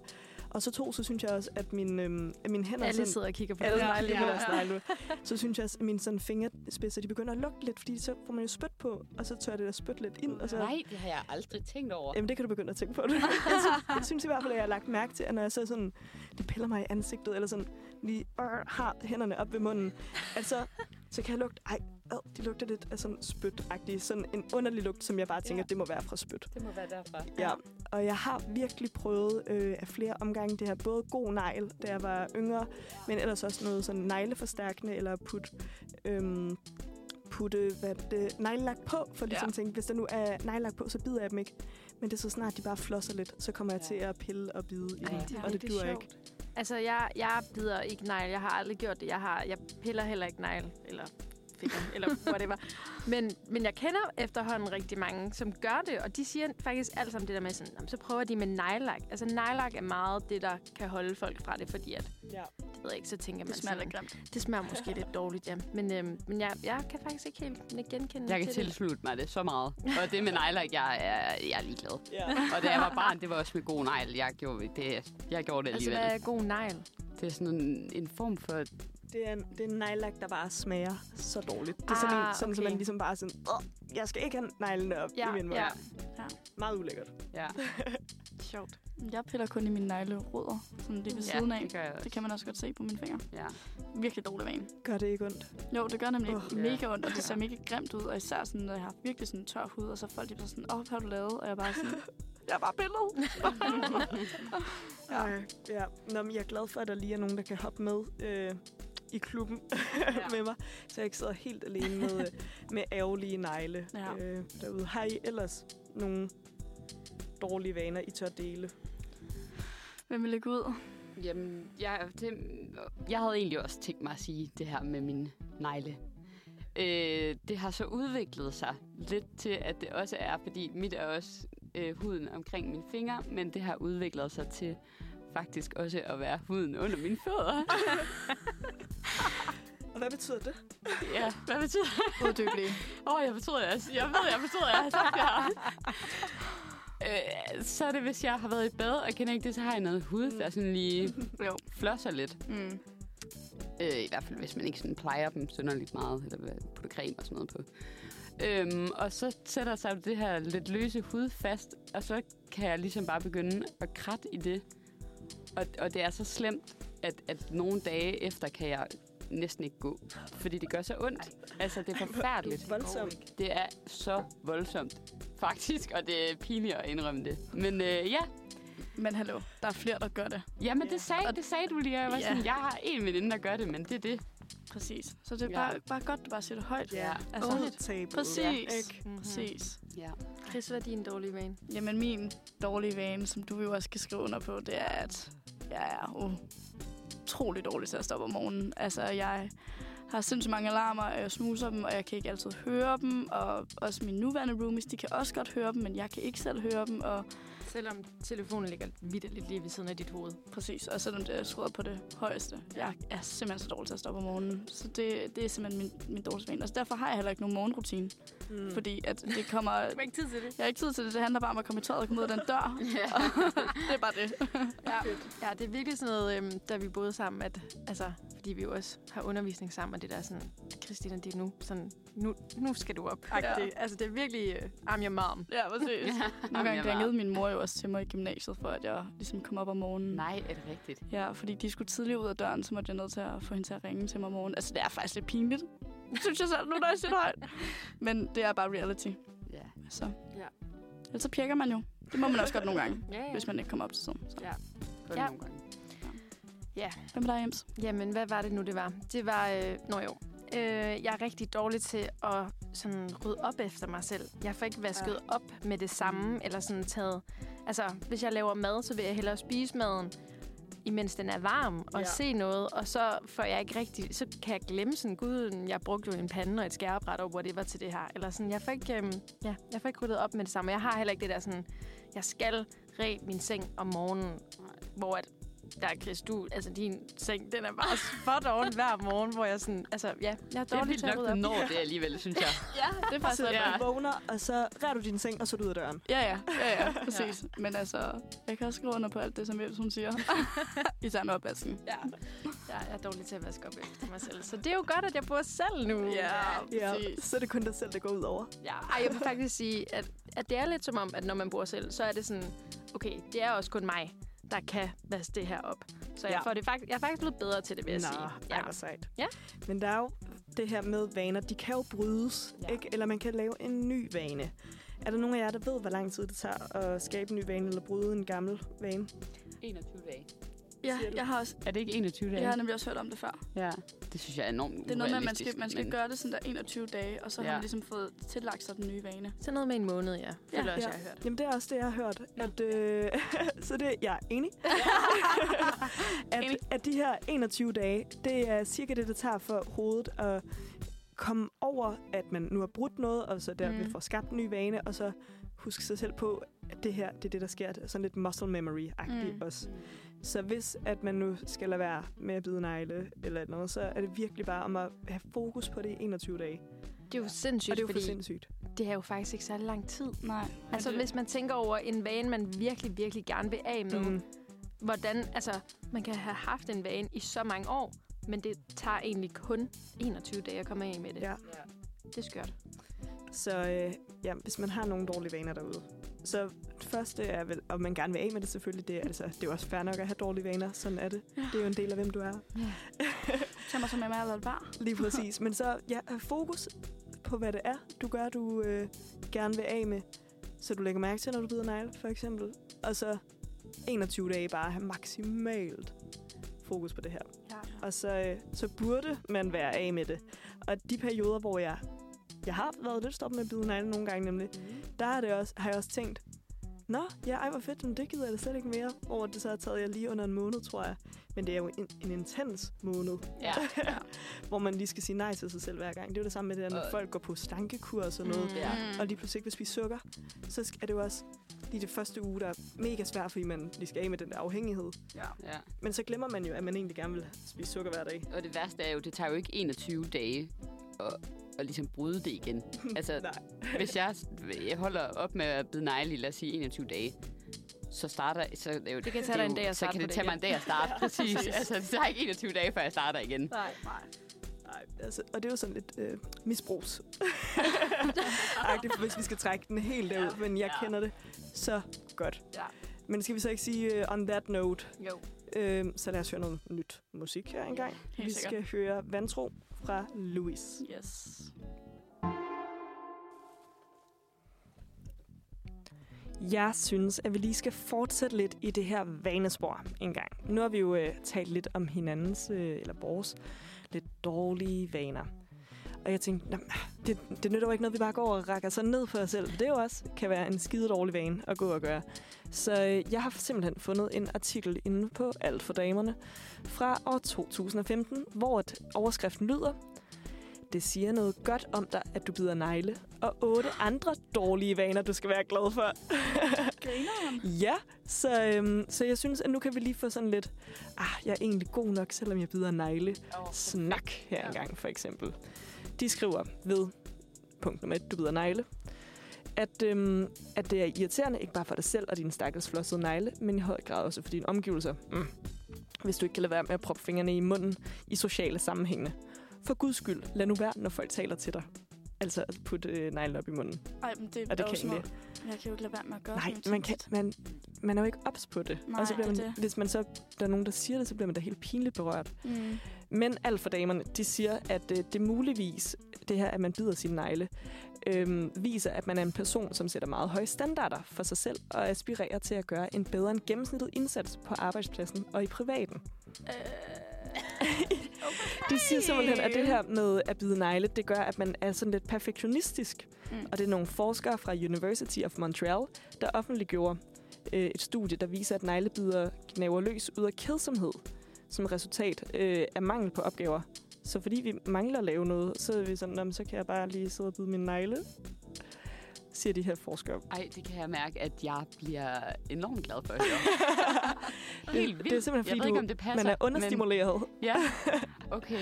[SPEAKER 1] Og så to, så synes jeg også, at mine, øh, at mine hænder...
[SPEAKER 2] Alle
[SPEAKER 1] sådan,
[SPEAKER 2] sidder og kigger på
[SPEAKER 1] alle
[SPEAKER 2] det.
[SPEAKER 1] negle,
[SPEAKER 2] Ja.
[SPEAKER 1] ja. deres negle. Så synes jeg også, at mine sådan fingerspidser, de begynder at lugte lidt, fordi så får man jo spyt på, og så tør det der spyt lidt ind. Og så,
[SPEAKER 3] Nej, det har jeg aldrig tænkt over.
[SPEAKER 1] Jamen, det kan du begynde at tænke på. Det. jeg, synes, jeg synes i hvert fald, at jeg har lagt mærke til, at når jeg så sådan, de piller mig i ansigtet, eller sådan lige øh, har hænderne op ved munden, altså, så kan jeg lugte, ej, øh, de lugter lidt af sådan spyt. Sådan en underlig lugt, som jeg bare tænker,
[SPEAKER 3] Ja.
[SPEAKER 1] det må være fra spyt.
[SPEAKER 3] Det må være derfra.
[SPEAKER 1] Ja, og jeg har virkelig prøvet øh, af flere omgange det her, både god negl, da jeg var yngre, men ellers også noget sådan negleforstærkende, eller put, øhm, putte hvad det, neglelak på, for ligesom
[SPEAKER 4] Ja.
[SPEAKER 1] at tænke, hvis der nu er neglelak på, så bider jeg dem ikke. Men det er så snart, de bare flosser lidt, så kommer jeg
[SPEAKER 3] Ja.
[SPEAKER 1] til at pille og bide i
[SPEAKER 3] Ej,
[SPEAKER 1] dem,
[SPEAKER 3] det
[SPEAKER 1] og det duer
[SPEAKER 2] sjovt.
[SPEAKER 1] ikke.
[SPEAKER 2] Altså, jeg, jeg bider ikke negl. Jeg har aldrig gjort det. Jeg, har, jeg piller heller ikke negl. Eller fingre, eller whatever. Men, men jeg kender efterhånden rigtig mange, som gør det, og de siger faktisk alt sammen det der med sådan, "Nå, men så prøver de med nejlak. Altså, nejlak er meget det, der kan holde folk fra det, fordi at,
[SPEAKER 1] Ja.
[SPEAKER 2] det ved jeg ikke, så tænker man
[SPEAKER 4] Det smager
[SPEAKER 2] sådan,
[SPEAKER 4] grimt.
[SPEAKER 2] det smager måske lidt dårligt, ja. Men, øhm, men jeg, jeg kan faktisk ikke helt genkende
[SPEAKER 3] Jeg kan
[SPEAKER 2] til det.
[SPEAKER 3] tilslutte mig det så meget. Og det med neglelak, jeg er, jeg er ligeglad.
[SPEAKER 1] Ja.
[SPEAKER 3] Og da jeg var barn, det var også med god negl. Jeg gjorde det, jeg gjorde det
[SPEAKER 2] Altså,
[SPEAKER 3] alligevel.
[SPEAKER 2] hvad er god negl?
[SPEAKER 3] Det er sådan en, en form for...
[SPEAKER 1] Det er, en, det er en nejlak, der bare smager så dårligt. Det er sådan
[SPEAKER 2] Ah,
[SPEAKER 1] en, sådan, så man ligesom bare sådan, Åh, jeg skal ikke have neglene op
[SPEAKER 2] Ja,
[SPEAKER 1] i min mund.
[SPEAKER 2] ja.
[SPEAKER 1] Meget ulækkert.
[SPEAKER 3] Ja,
[SPEAKER 2] Sjovt.
[SPEAKER 4] Jeg piller kun i mine neglerødder, sådan lige ved
[SPEAKER 3] ja
[SPEAKER 4] siden af.
[SPEAKER 3] det gør jeg også.
[SPEAKER 4] Det kan man også godt se på mine fingre.
[SPEAKER 3] Ja.
[SPEAKER 4] Virkelig dårlig vane.
[SPEAKER 1] Gør det ikke ondt?
[SPEAKER 4] Jo, det gør nemlig oh, mega ondt, og det ser mega grimt ud. Og især sådan, når jeg har virkelig sådan tør hud, og så folk de bliver sådan, åh, hvad har du lavet? Og jeg bare sådan, jeg er bare pillet.
[SPEAKER 1] Ja. ja. Nå, men jeg er glad for, at der lige er nogen, der kan hoppe med øh, i klubben ja. med mig, så jeg ikke sidder helt alene med, øh, med ærgerlige negle
[SPEAKER 4] Ja.
[SPEAKER 1] øh, derude. Har I ellers nogle dårlige vaner, I tør dele?
[SPEAKER 4] Hvem vil lægge ud?
[SPEAKER 3] Jamen, jeg, det, jeg havde egentlig også tænkt mig at sige det her med min negle. Øh, det har så udviklet sig lidt til, at det også er, fordi mit er også øh, huden omkring mine fingre, men det har udviklet sig til faktisk også at være huden under mine fødder.
[SPEAKER 1] Og hvad betyder det?
[SPEAKER 3] ja, hvad betyder det?
[SPEAKER 4] Udyggelig.
[SPEAKER 3] Åh, oh, jeg betyder, jeg, jeg ved, jeg betyder, jeg har sagt det her. Øh, så er det, hvis jeg har været i bad og kender ikke det, så har jeg noget hud, der sådan lige
[SPEAKER 4] Jo.
[SPEAKER 3] flosser lidt.
[SPEAKER 4] Mm.
[SPEAKER 3] Øh, I hvert fald, hvis man ikke sådan plejer dem synderligt meget, eller putter creme og sådan noget på. Øhm, og så sætter sig det her lidt løse hud fast, og så kan jeg ligesom bare begynde at kratte i det. Og, og det er så slemt, at, at nogle dage efter kan jeg næsten ikke gå, fordi det gør så ondt. Altså, det er forfærdeligt.
[SPEAKER 1] Voldsomt.
[SPEAKER 3] Det er så voldsomt, faktisk, og det er pinligt at indrømme det. Men øh, ja,
[SPEAKER 4] Men hallo, der er flere, der gør det.
[SPEAKER 3] jamen det sagde, det sagde du lige, og jeg var
[SPEAKER 4] Ja.
[SPEAKER 3] sådan, jeg har en veninde, der gør det, men det er det.
[SPEAKER 4] Præcis. Så det er
[SPEAKER 3] Ja.
[SPEAKER 4] bare, bare godt, du bare siger det højt.
[SPEAKER 3] Ja.
[SPEAKER 4] Altså,
[SPEAKER 1] Undertabet.
[SPEAKER 4] præcis.
[SPEAKER 1] Ikke?
[SPEAKER 2] Mm-hmm.
[SPEAKER 4] Præcis.
[SPEAKER 3] Ja.
[SPEAKER 2] Chris, hvad er din dårlige vane?
[SPEAKER 4] Jamen, min dårlige vane, som du jo også skal skrive under på, det er, at jeg er utrolig dårlig til at stoppe om morgenen. Altså, jeg har sindssygt mange alarmer, og jeg snuser dem, og jeg kan ikke altid høre dem. Og også mine nuværende roomies, de kan også godt høre dem, men jeg kan ikke selv høre dem. Og
[SPEAKER 2] Selvom telefonen ligger vidderligt lige ved siden af dit hoved.
[SPEAKER 4] præcis, og selvom det er skruet på det højeste. Jeg er simpelthen så dårlig til at stoppe om morgenen. Så det, det er simpelthen min, min dårligste vane. Altså, derfor har jeg heller ikke nogen morgenrutine.
[SPEAKER 1] Mm.
[SPEAKER 4] Fordi at det kommer...
[SPEAKER 2] Du har ikke tid til det.
[SPEAKER 4] Jeg har ikke tid til det. Det handler bare om at komme i tøjet og komme ud af den dør. det er bare det.
[SPEAKER 2] Ja, ja det er virkelig sådan noget, øhm, da vi boede sammen, at, altså, fordi vi jo også har undervisning sammen, og det der sådan, Christina, det er nu, sådan, nu, nu skal du op.
[SPEAKER 4] Ja.
[SPEAKER 2] Ja. Altså, det er virkelig, uh, I'm your mom.
[SPEAKER 4] Ja, præcis. Nogle gange ringede min mor jo også til mig i gymnasiet, for at jeg ligesom kom op om morgenen.
[SPEAKER 3] Nej, er det rigtigt?
[SPEAKER 4] Ja, fordi de skulle tidligere ud af døren, så måtte jeg nødt til at få hende til at ringe til mig om morgenen. Altså, det er faktisk lidt pinligt. Det synes jeg selv, nu når jeg siger det højt. Men det er bare reality.
[SPEAKER 3] Ja.
[SPEAKER 4] Så.
[SPEAKER 2] Ja.
[SPEAKER 4] Ellers så pjekker man jo. Det må man også godt nogle gange,
[SPEAKER 2] Ja, ja.
[SPEAKER 4] hvis man ikke kommer op til tiden. Så.
[SPEAKER 2] Ja. Ja.
[SPEAKER 3] nogle gange.
[SPEAKER 4] Hvem er der, Jems?
[SPEAKER 2] Jamen, hvad var det nu, det var? Det var, øh, nå jo, øh, jeg er rigtig dårlig til at sådan rydde op efter mig selv. Jeg får ikke vasket ja. op med det samme, eller sådan taget... Altså, hvis jeg laver mad, så vil jeg hellere spise maden, imens den er varm, og
[SPEAKER 1] Ja.
[SPEAKER 2] se noget, og så får jeg ikke rigtig... Så kan jeg glemme sådan, gud, jeg brugte jo en pande og et skærebræt og whatever til det her. Eller sådan, jeg får ikke, øhm, ja, jeg får ikke ryddet op med det samme. Jeg har heller ikke det der sådan, jeg skal ræ min seng om morgenen, hvor at der Chris, du, altså din seng, den er bare spot on hver morgen, hvor jeg sådan, altså ja, jeg er
[SPEAKER 3] Det er
[SPEAKER 2] dårlig til at
[SPEAKER 3] nok,
[SPEAKER 2] rydde op.
[SPEAKER 3] når det alligevel, synes jeg.
[SPEAKER 2] Ja, det er faktisk
[SPEAKER 1] Så
[SPEAKER 2] ja.
[SPEAKER 1] du vågner, og så rærer du din seng, og så er du ud af døren.
[SPEAKER 2] Ja, ja, ja, ja.
[SPEAKER 4] Præcis. Men altså, jeg kan også skrive under på alt det, som Ebs, hun siger. Især med opvasken.
[SPEAKER 2] ja. ja. Jeg er dårlig til at vaske op efter mig selv. Så det er jo godt, at jeg bor selv nu.
[SPEAKER 1] Ja,
[SPEAKER 4] Præcis.
[SPEAKER 1] så er det kun dig selv, der går ud over.
[SPEAKER 2] Ja, ej, jeg vil faktisk sige, at, at det er lidt som om, at når man bor selv, så er det sådan, okay, det er også kun mig, der kan vaske det her op. Så jeg,
[SPEAKER 1] Ja.
[SPEAKER 2] får det fakt- jeg er faktisk blevet bedre til det, vil jeg sige.
[SPEAKER 1] ja. hvor sejt.
[SPEAKER 2] Ja.
[SPEAKER 1] Men der er jo det her med vaner, de kan jo brydes,
[SPEAKER 2] ja.
[SPEAKER 1] ikke? eller man kan lave en ny vane. Er der nogen af jer, der ved, hvor lang tid det tager at skabe en ny vane, eller bryde en gammel vane?
[SPEAKER 3] 21 dage.
[SPEAKER 4] Ja, jeg har, også,
[SPEAKER 3] Er det ikke 21 dage?
[SPEAKER 4] jeg har nemlig også hørt om det før.
[SPEAKER 3] Ja, det synes jeg er enormt
[SPEAKER 4] Det er noget med, at man skal, man skal
[SPEAKER 3] men-
[SPEAKER 4] gøre det sådan der 21 dage, og så har
[SPEAKER 3] Ja.
[SPEAKER 4] man ligesom fået tillagt sig den nye vane.
[SPEAKER 2] Så noget med en måned, ja. Det
[SPEAKER 4] Ja,
[SPEAKER 2] også,
[SPEAKER 1] ja.
[SPEAKER 2] jeg har hørt.
[SPEAKER 1] Jamen, det er også det, jeg har hørt. At, øh, så det, jeg er enig. at,
[SPEAKER 3] Enig.
[SPEAKER 1] at de her 21 dage, det er cirka det, det tager for hovedet at komme over, at man nu har brudt noget, og så derved
[SPEAKER 2] Mm.
[SPEAKER 1] får skabt en ny vane, og så huske sig selv på, at det her, det er det, der sker. Er sådan lidt muscle memory-agtigt
[SPEAKER 4] Mm.
[SPEAKER 1] også. Så hvis at man nu skal lade være med at bide negle eller noget, så er det virkelig bare om at have fokus på det i 21 dage.
[SPEAKER 2] Det er jo sindssygt,
[SPEAKER 1] Og det er jo for
[SPEAKER 2] fordi
[SPEAKER 1] sindssygt.
[SPEAKER 2] det er jo faktisk ikke særlig lang tid.
[SPEAKER 4] Nej.
[SPEAKER 2] Altså,
[SPEAKER 4] det,
[SPEAKER 2] hvis man tænker over en vane, man virkelig, virkelig gerne vil af med,
[SPEAKER 1] Mm.
[SPEAKER 2] hvordan, altså, man kan have haft en vane i så mange år, men det tager egentlig kun 21 dage at komme af med det.
[SPEAKER 1] Ja.
[SPEAKER 2] Det er skørt.
[SPEAKER 1] Så øh, ja, hvis man har nogle dårlige vaner derude. Så det første er vel, og man gerne vil af med det selvfølgelig, det er, altså, det er jo også fair nok at have dårlige vaner. Sådan er det. Det er jo en del af, hvem du er.
[SPEAKER 4] Tag mig som jeg at bar.
[SPEAKER 1] Lige præcis. Men så ja, fokus på, hvad det er, du gør, du øh, gerne vil af med. Så du lægger mærke til, når du bider negle, for eksempel. Og så 21 dage bare have maksimalt fokus på det her.
[SPEAKER 4] Ja.
[SPEAKER 1] Og så, øh, så burde man være af med det. Og de perioder, hvor jeg, jeg har været lidt stoppet med at bide negle nogle gange nemlig, der er det også, har jeg også tænkt, Nå, ja, ej, hvor fedt, men det gider jeg da slet ikke mere. Hvor det så har taget jeg lige under en måned, tror jeg. Men det er jo en, en intens måned,
[SPEAKER 3] Ja.
[SPEAKER 1] hvor man lige skal sige nej til sig selv hver gang. Det er jo det samme med det der, når
[SPEAKER 3] Og-
[SPEAKER 1] folk går på stankekur og sådan noget.
[SPEAKER 2] Mm.
[SPEAKER 3] Ja.
[SPEAKER 1] Og lige pludselig ikke vil spise sukker, så er det jo også lige det første uge, der er mega svært, fordi man lige skal af med den der afhængighed.
[SPEAKER 4] Ja.
[SPEAKER 3] ja.
[SPEAKER 1] Men så glemmer man jo, at man egentlig gerne vil spise sukker hver dag.
[SPEAKER 3] Og det værste er jo, det tager jo ikke 21 dage at, at ligesom bryde det igen. Altså, hvis jeg, jeg holder op med at bide negle i, lad os sige, 21 dage, så starter... Så jo,
[SPEAKER 2] Det kan tage dig
[SPEAKER 3] er
[SPEAKER 2] en dag at
[SPEAKER 3] Så
[SPEAKER 2] starte
[SPEAKER 3] kan
[SPEAKER 2] på
[SPEAKER 3] det
[SPEAKER 2] det
[SPEAKER 3] tage mig en dag at starte, præcis.
[SPEAKER 1] Præcis.
[SPEAKER 3] altså, det tager ikke 21 dage, før jeg starter igen.
[SPEAKER 2] Nej.
[SPEAKER 4] Nej.
[SPEAKER 1] Nej, altså, og det er jo sådan lidt øh, misbrugs. Agtigt, hvis vi skal trække den helt derud, men jeg
[SPEAKER 3] Ja.
[SPEAKER 1] kender det så godt.
[SPEAKER 2] Ja.
[SPEAKER 1] Men skal vi så ikke sige uh, on that note,
[SPEAKER 2] Jo.
[SPEAKER 1] øh, så lad os høre noget nyt musik her engang.
[SPEAKER 4] Helt
[SPEAKER 1] vi
[SPEAKER 4] sikkert.
[SPEAKER 1] skal høre Vantro fra Louis.
[SPEAKER 4] Yes.
[SPEAKER 1] Jeg synes, at vi lige skal fortsætte lidt i det her vanespor en gang. Nu har vi jo øh, talt lidt om hinandens, øh, eller vores, lidt dårlige vaner. Og jeg tænkte, det, det nytter jo ikke noget, vi bare går og rækker så ned på os selv. Det jo også kan være en skide dårlig vane at gå og gøre. Så øh, jeg har simpelthen fundet en artikel inde på Alt for Damerne fra år 2015, hvor et overskriften lyder, det siger noget godt om dig, at du bider negle, og otte andre dårlige vaner, du skal være glad for.
[SPEAKER 4] Grineren.
[SPEAKER 1] Ja, så, øhm, så jeg synes, at nu kan vi lige få sådan lidt, ah, jeg er egentlig god nok, selvom jeg bider negle. Snak her engang, for eksempel. De skriver ved punkt nummer et, du bider negle, at, øhm, at det er irriterende, ikke bare for dig selv og dine stakkels flossede negle, men i høj grad også for dine omgivelser. Mm. Hvis du ikke kan lade være med at proppe fingrene i munden i sociale sammenhænge. For guds skyld, lad nu være, når folk taler til dig. Altså at putte øh, neglen op i munden.
[SPEAKER 4] Ej, men det,
[SPEAKER 1] Og det
[SPEAKER 4] er
[SPEAKER 1] kan
[SPEAKER 4] noget. Jeg kan jo ikke lade være med at gøre
[SPEAKER 1] Nej, man, kan, man, man er jo ikke ops på det.
[SPEAKER 4] Nej,
[SPEAKER 1] og så bliver man,
[SPEAKER 4] er det.
[SPEAKER 1] hvis man så, der er nogen, der siger det, så bliver man da helt pinligt berørt.
[SPEAKER 4] Mm.
[SPEAKER 1] Men alt for damerne, de siger, at øh, det muligvis, det her, at man bider sine negle, øhm, viser, at man er en person, som sætter meget høje standarder for sig selv og aspirerer til at gøre en bedre end gennemsnittet indsats på arbejdspladsen og i privaten. De siger simpelthen, at det her med at bide negle, det gør, at man er sådan lidt perfektionistisk.
[SPEAKER 4] Mm.
[SPEAKER 1] Og det er nogle forskere fra University of Montreal, der offentliggjorde øh, et studie, der viser, at neglebider gnaver løs ud af kedsomhed som resultat øh, af mangel på opgaver. Så fordi vi mangler at lave noget, så er vi sådan, "Nå, men så kan jeg bare lige sidde og bide min negle. Siger de her forskere.
[SPEAKER 3] Ej, det kan jeg mærke, at jeg bliver enormt glad for at høre. Helt vildt.
[SPEAKER 1] Det er simpelthen,
[SPEAKER 3] jeg
[SPEAKER 1] fordi
[SPEAKER 3] ved ikke,
[SPEAKER 1] du,
[SPEAKER 3] om det passer.
[SPEAKER 1] man er understimuleret.
[SPEAKER 3] Men, ja, okay.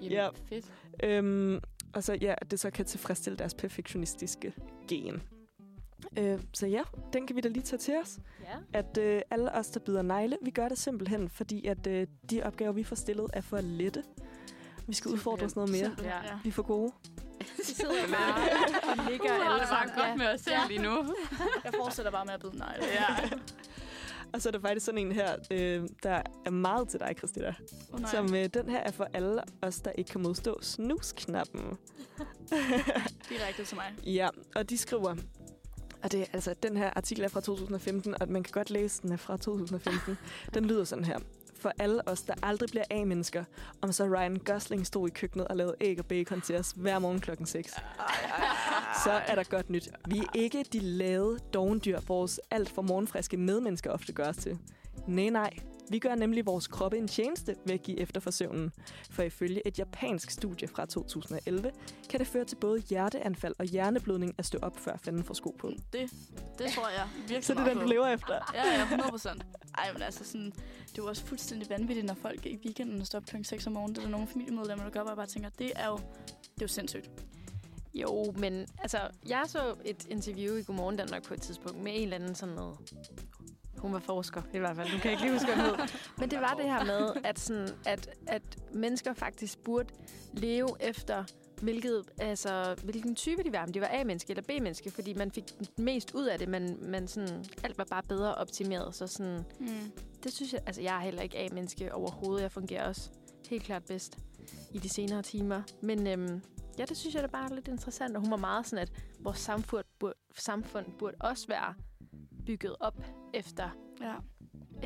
[SPEAKER 3] Jamen,
[SPEAKER 1] Ja.
[SPEAKER 3] fedt.
[SPEAKER 1] Øhm, og så ja, at det så kan tilfredsstille deres perfektionistiske gen. Øh, så ja, den kan vi da lige tage til os.
[SPEAKER 2] Ja.
[SPEAKER 1] At øh, alle os, der bider negle, vi gør det simpelthen, fordi at øh, de opgaver, vi får stillet, er for lette. Vi skal udfordre os noget mere.
[SPEAKER 2] Ja.
[SPEAKER 1] Vi er for gode.
[SPEAKER 2] Vi sidder bare og ligger
[SPEAKER 3] Jeg
[SPEAKER 2] alle sammen.
[SPEAKER 3] godt med os selv lige nu.
[SPEAKER 4] Jeg fortsætter bare med at bide negle.
[SPEAKER 3] Ja.
[SPEAKER 1] Og så er der faktisk sådan en her, øh, der er meget til dig, Christina.
[SPEAKER 4] Oh, nej.
[SPEAKER 1] Som øh, den her er for alle os, der ikke kan modstå snusknappen.
[SPEAKER 4] Direkte til mig.
[SPEAKER 1] Ja, og de skriver, og det er altså, den her artikel er fra 2015, og man kan godt læse, den er fra 2015. Den lyder sådan her. For alle os, der aldrig bliver A-mennesker, om så Ryan Gosling stod i køkkenet og lavede æg og bacon til os hver morgen klokken 6. Så er der godt nyt. Vi er ikke de lade dovendyr, vores alt for morgenfriske medmennesker ofte gør os til. Nej, nej. Vi gør nemlig vores kroppe en tjeneste ved at give efter for søvnen. For ifølge et japansk studie fra 2011, kan det føre til både hjerteanfald og hjerneblødning at stå op, før fanden får sko på.
[SPEAKER 4] Det, det tror jeg virkelig
[SPEAKER 1] Så det er den, du lever efter?
[SPEAKER 4] Ja, ja, 100 procent. Ej, men altså sådan, det er jo også fuldstændig vanvittigt, når folk i weekenden står op kl. 6 om morgenen. Det er der nogle familiemedlemmer, der gør, hvor jeg bare tænker, det er jo, det er jo sindssygt.
[SPEAKER 2] Jo, men altså, jeg så et interview i Godmorgen Danmark på et tidspunkt med en eller anden sådan noget... Hun var forsker i hvert fald. Du kan ikke lige huske, hvad. Men det var det her med, at, sådan, at, at mennesker faktisk burde leve efter, hvilket, altså, hvilken type de var. Om de var A-menneske eller B-menneske, fordi man fik mest ud af det, men, men sådan, alt var bare bedre optimeret. Så sådan,
[SPEAKER 4] Mm.
[SPEAKER 2] det synes jeg, altså jeg er heller ikke A-menneske overhovedet. Jeg fungerer også helt klart bedst i de senere timer. Men øhm, ja, det synes jeg da bare er lidt interessant. Og hun var meget sådan, at vores samfund burde, samfund burde også være bygget op efter,
[SPEAKER 4] Ja,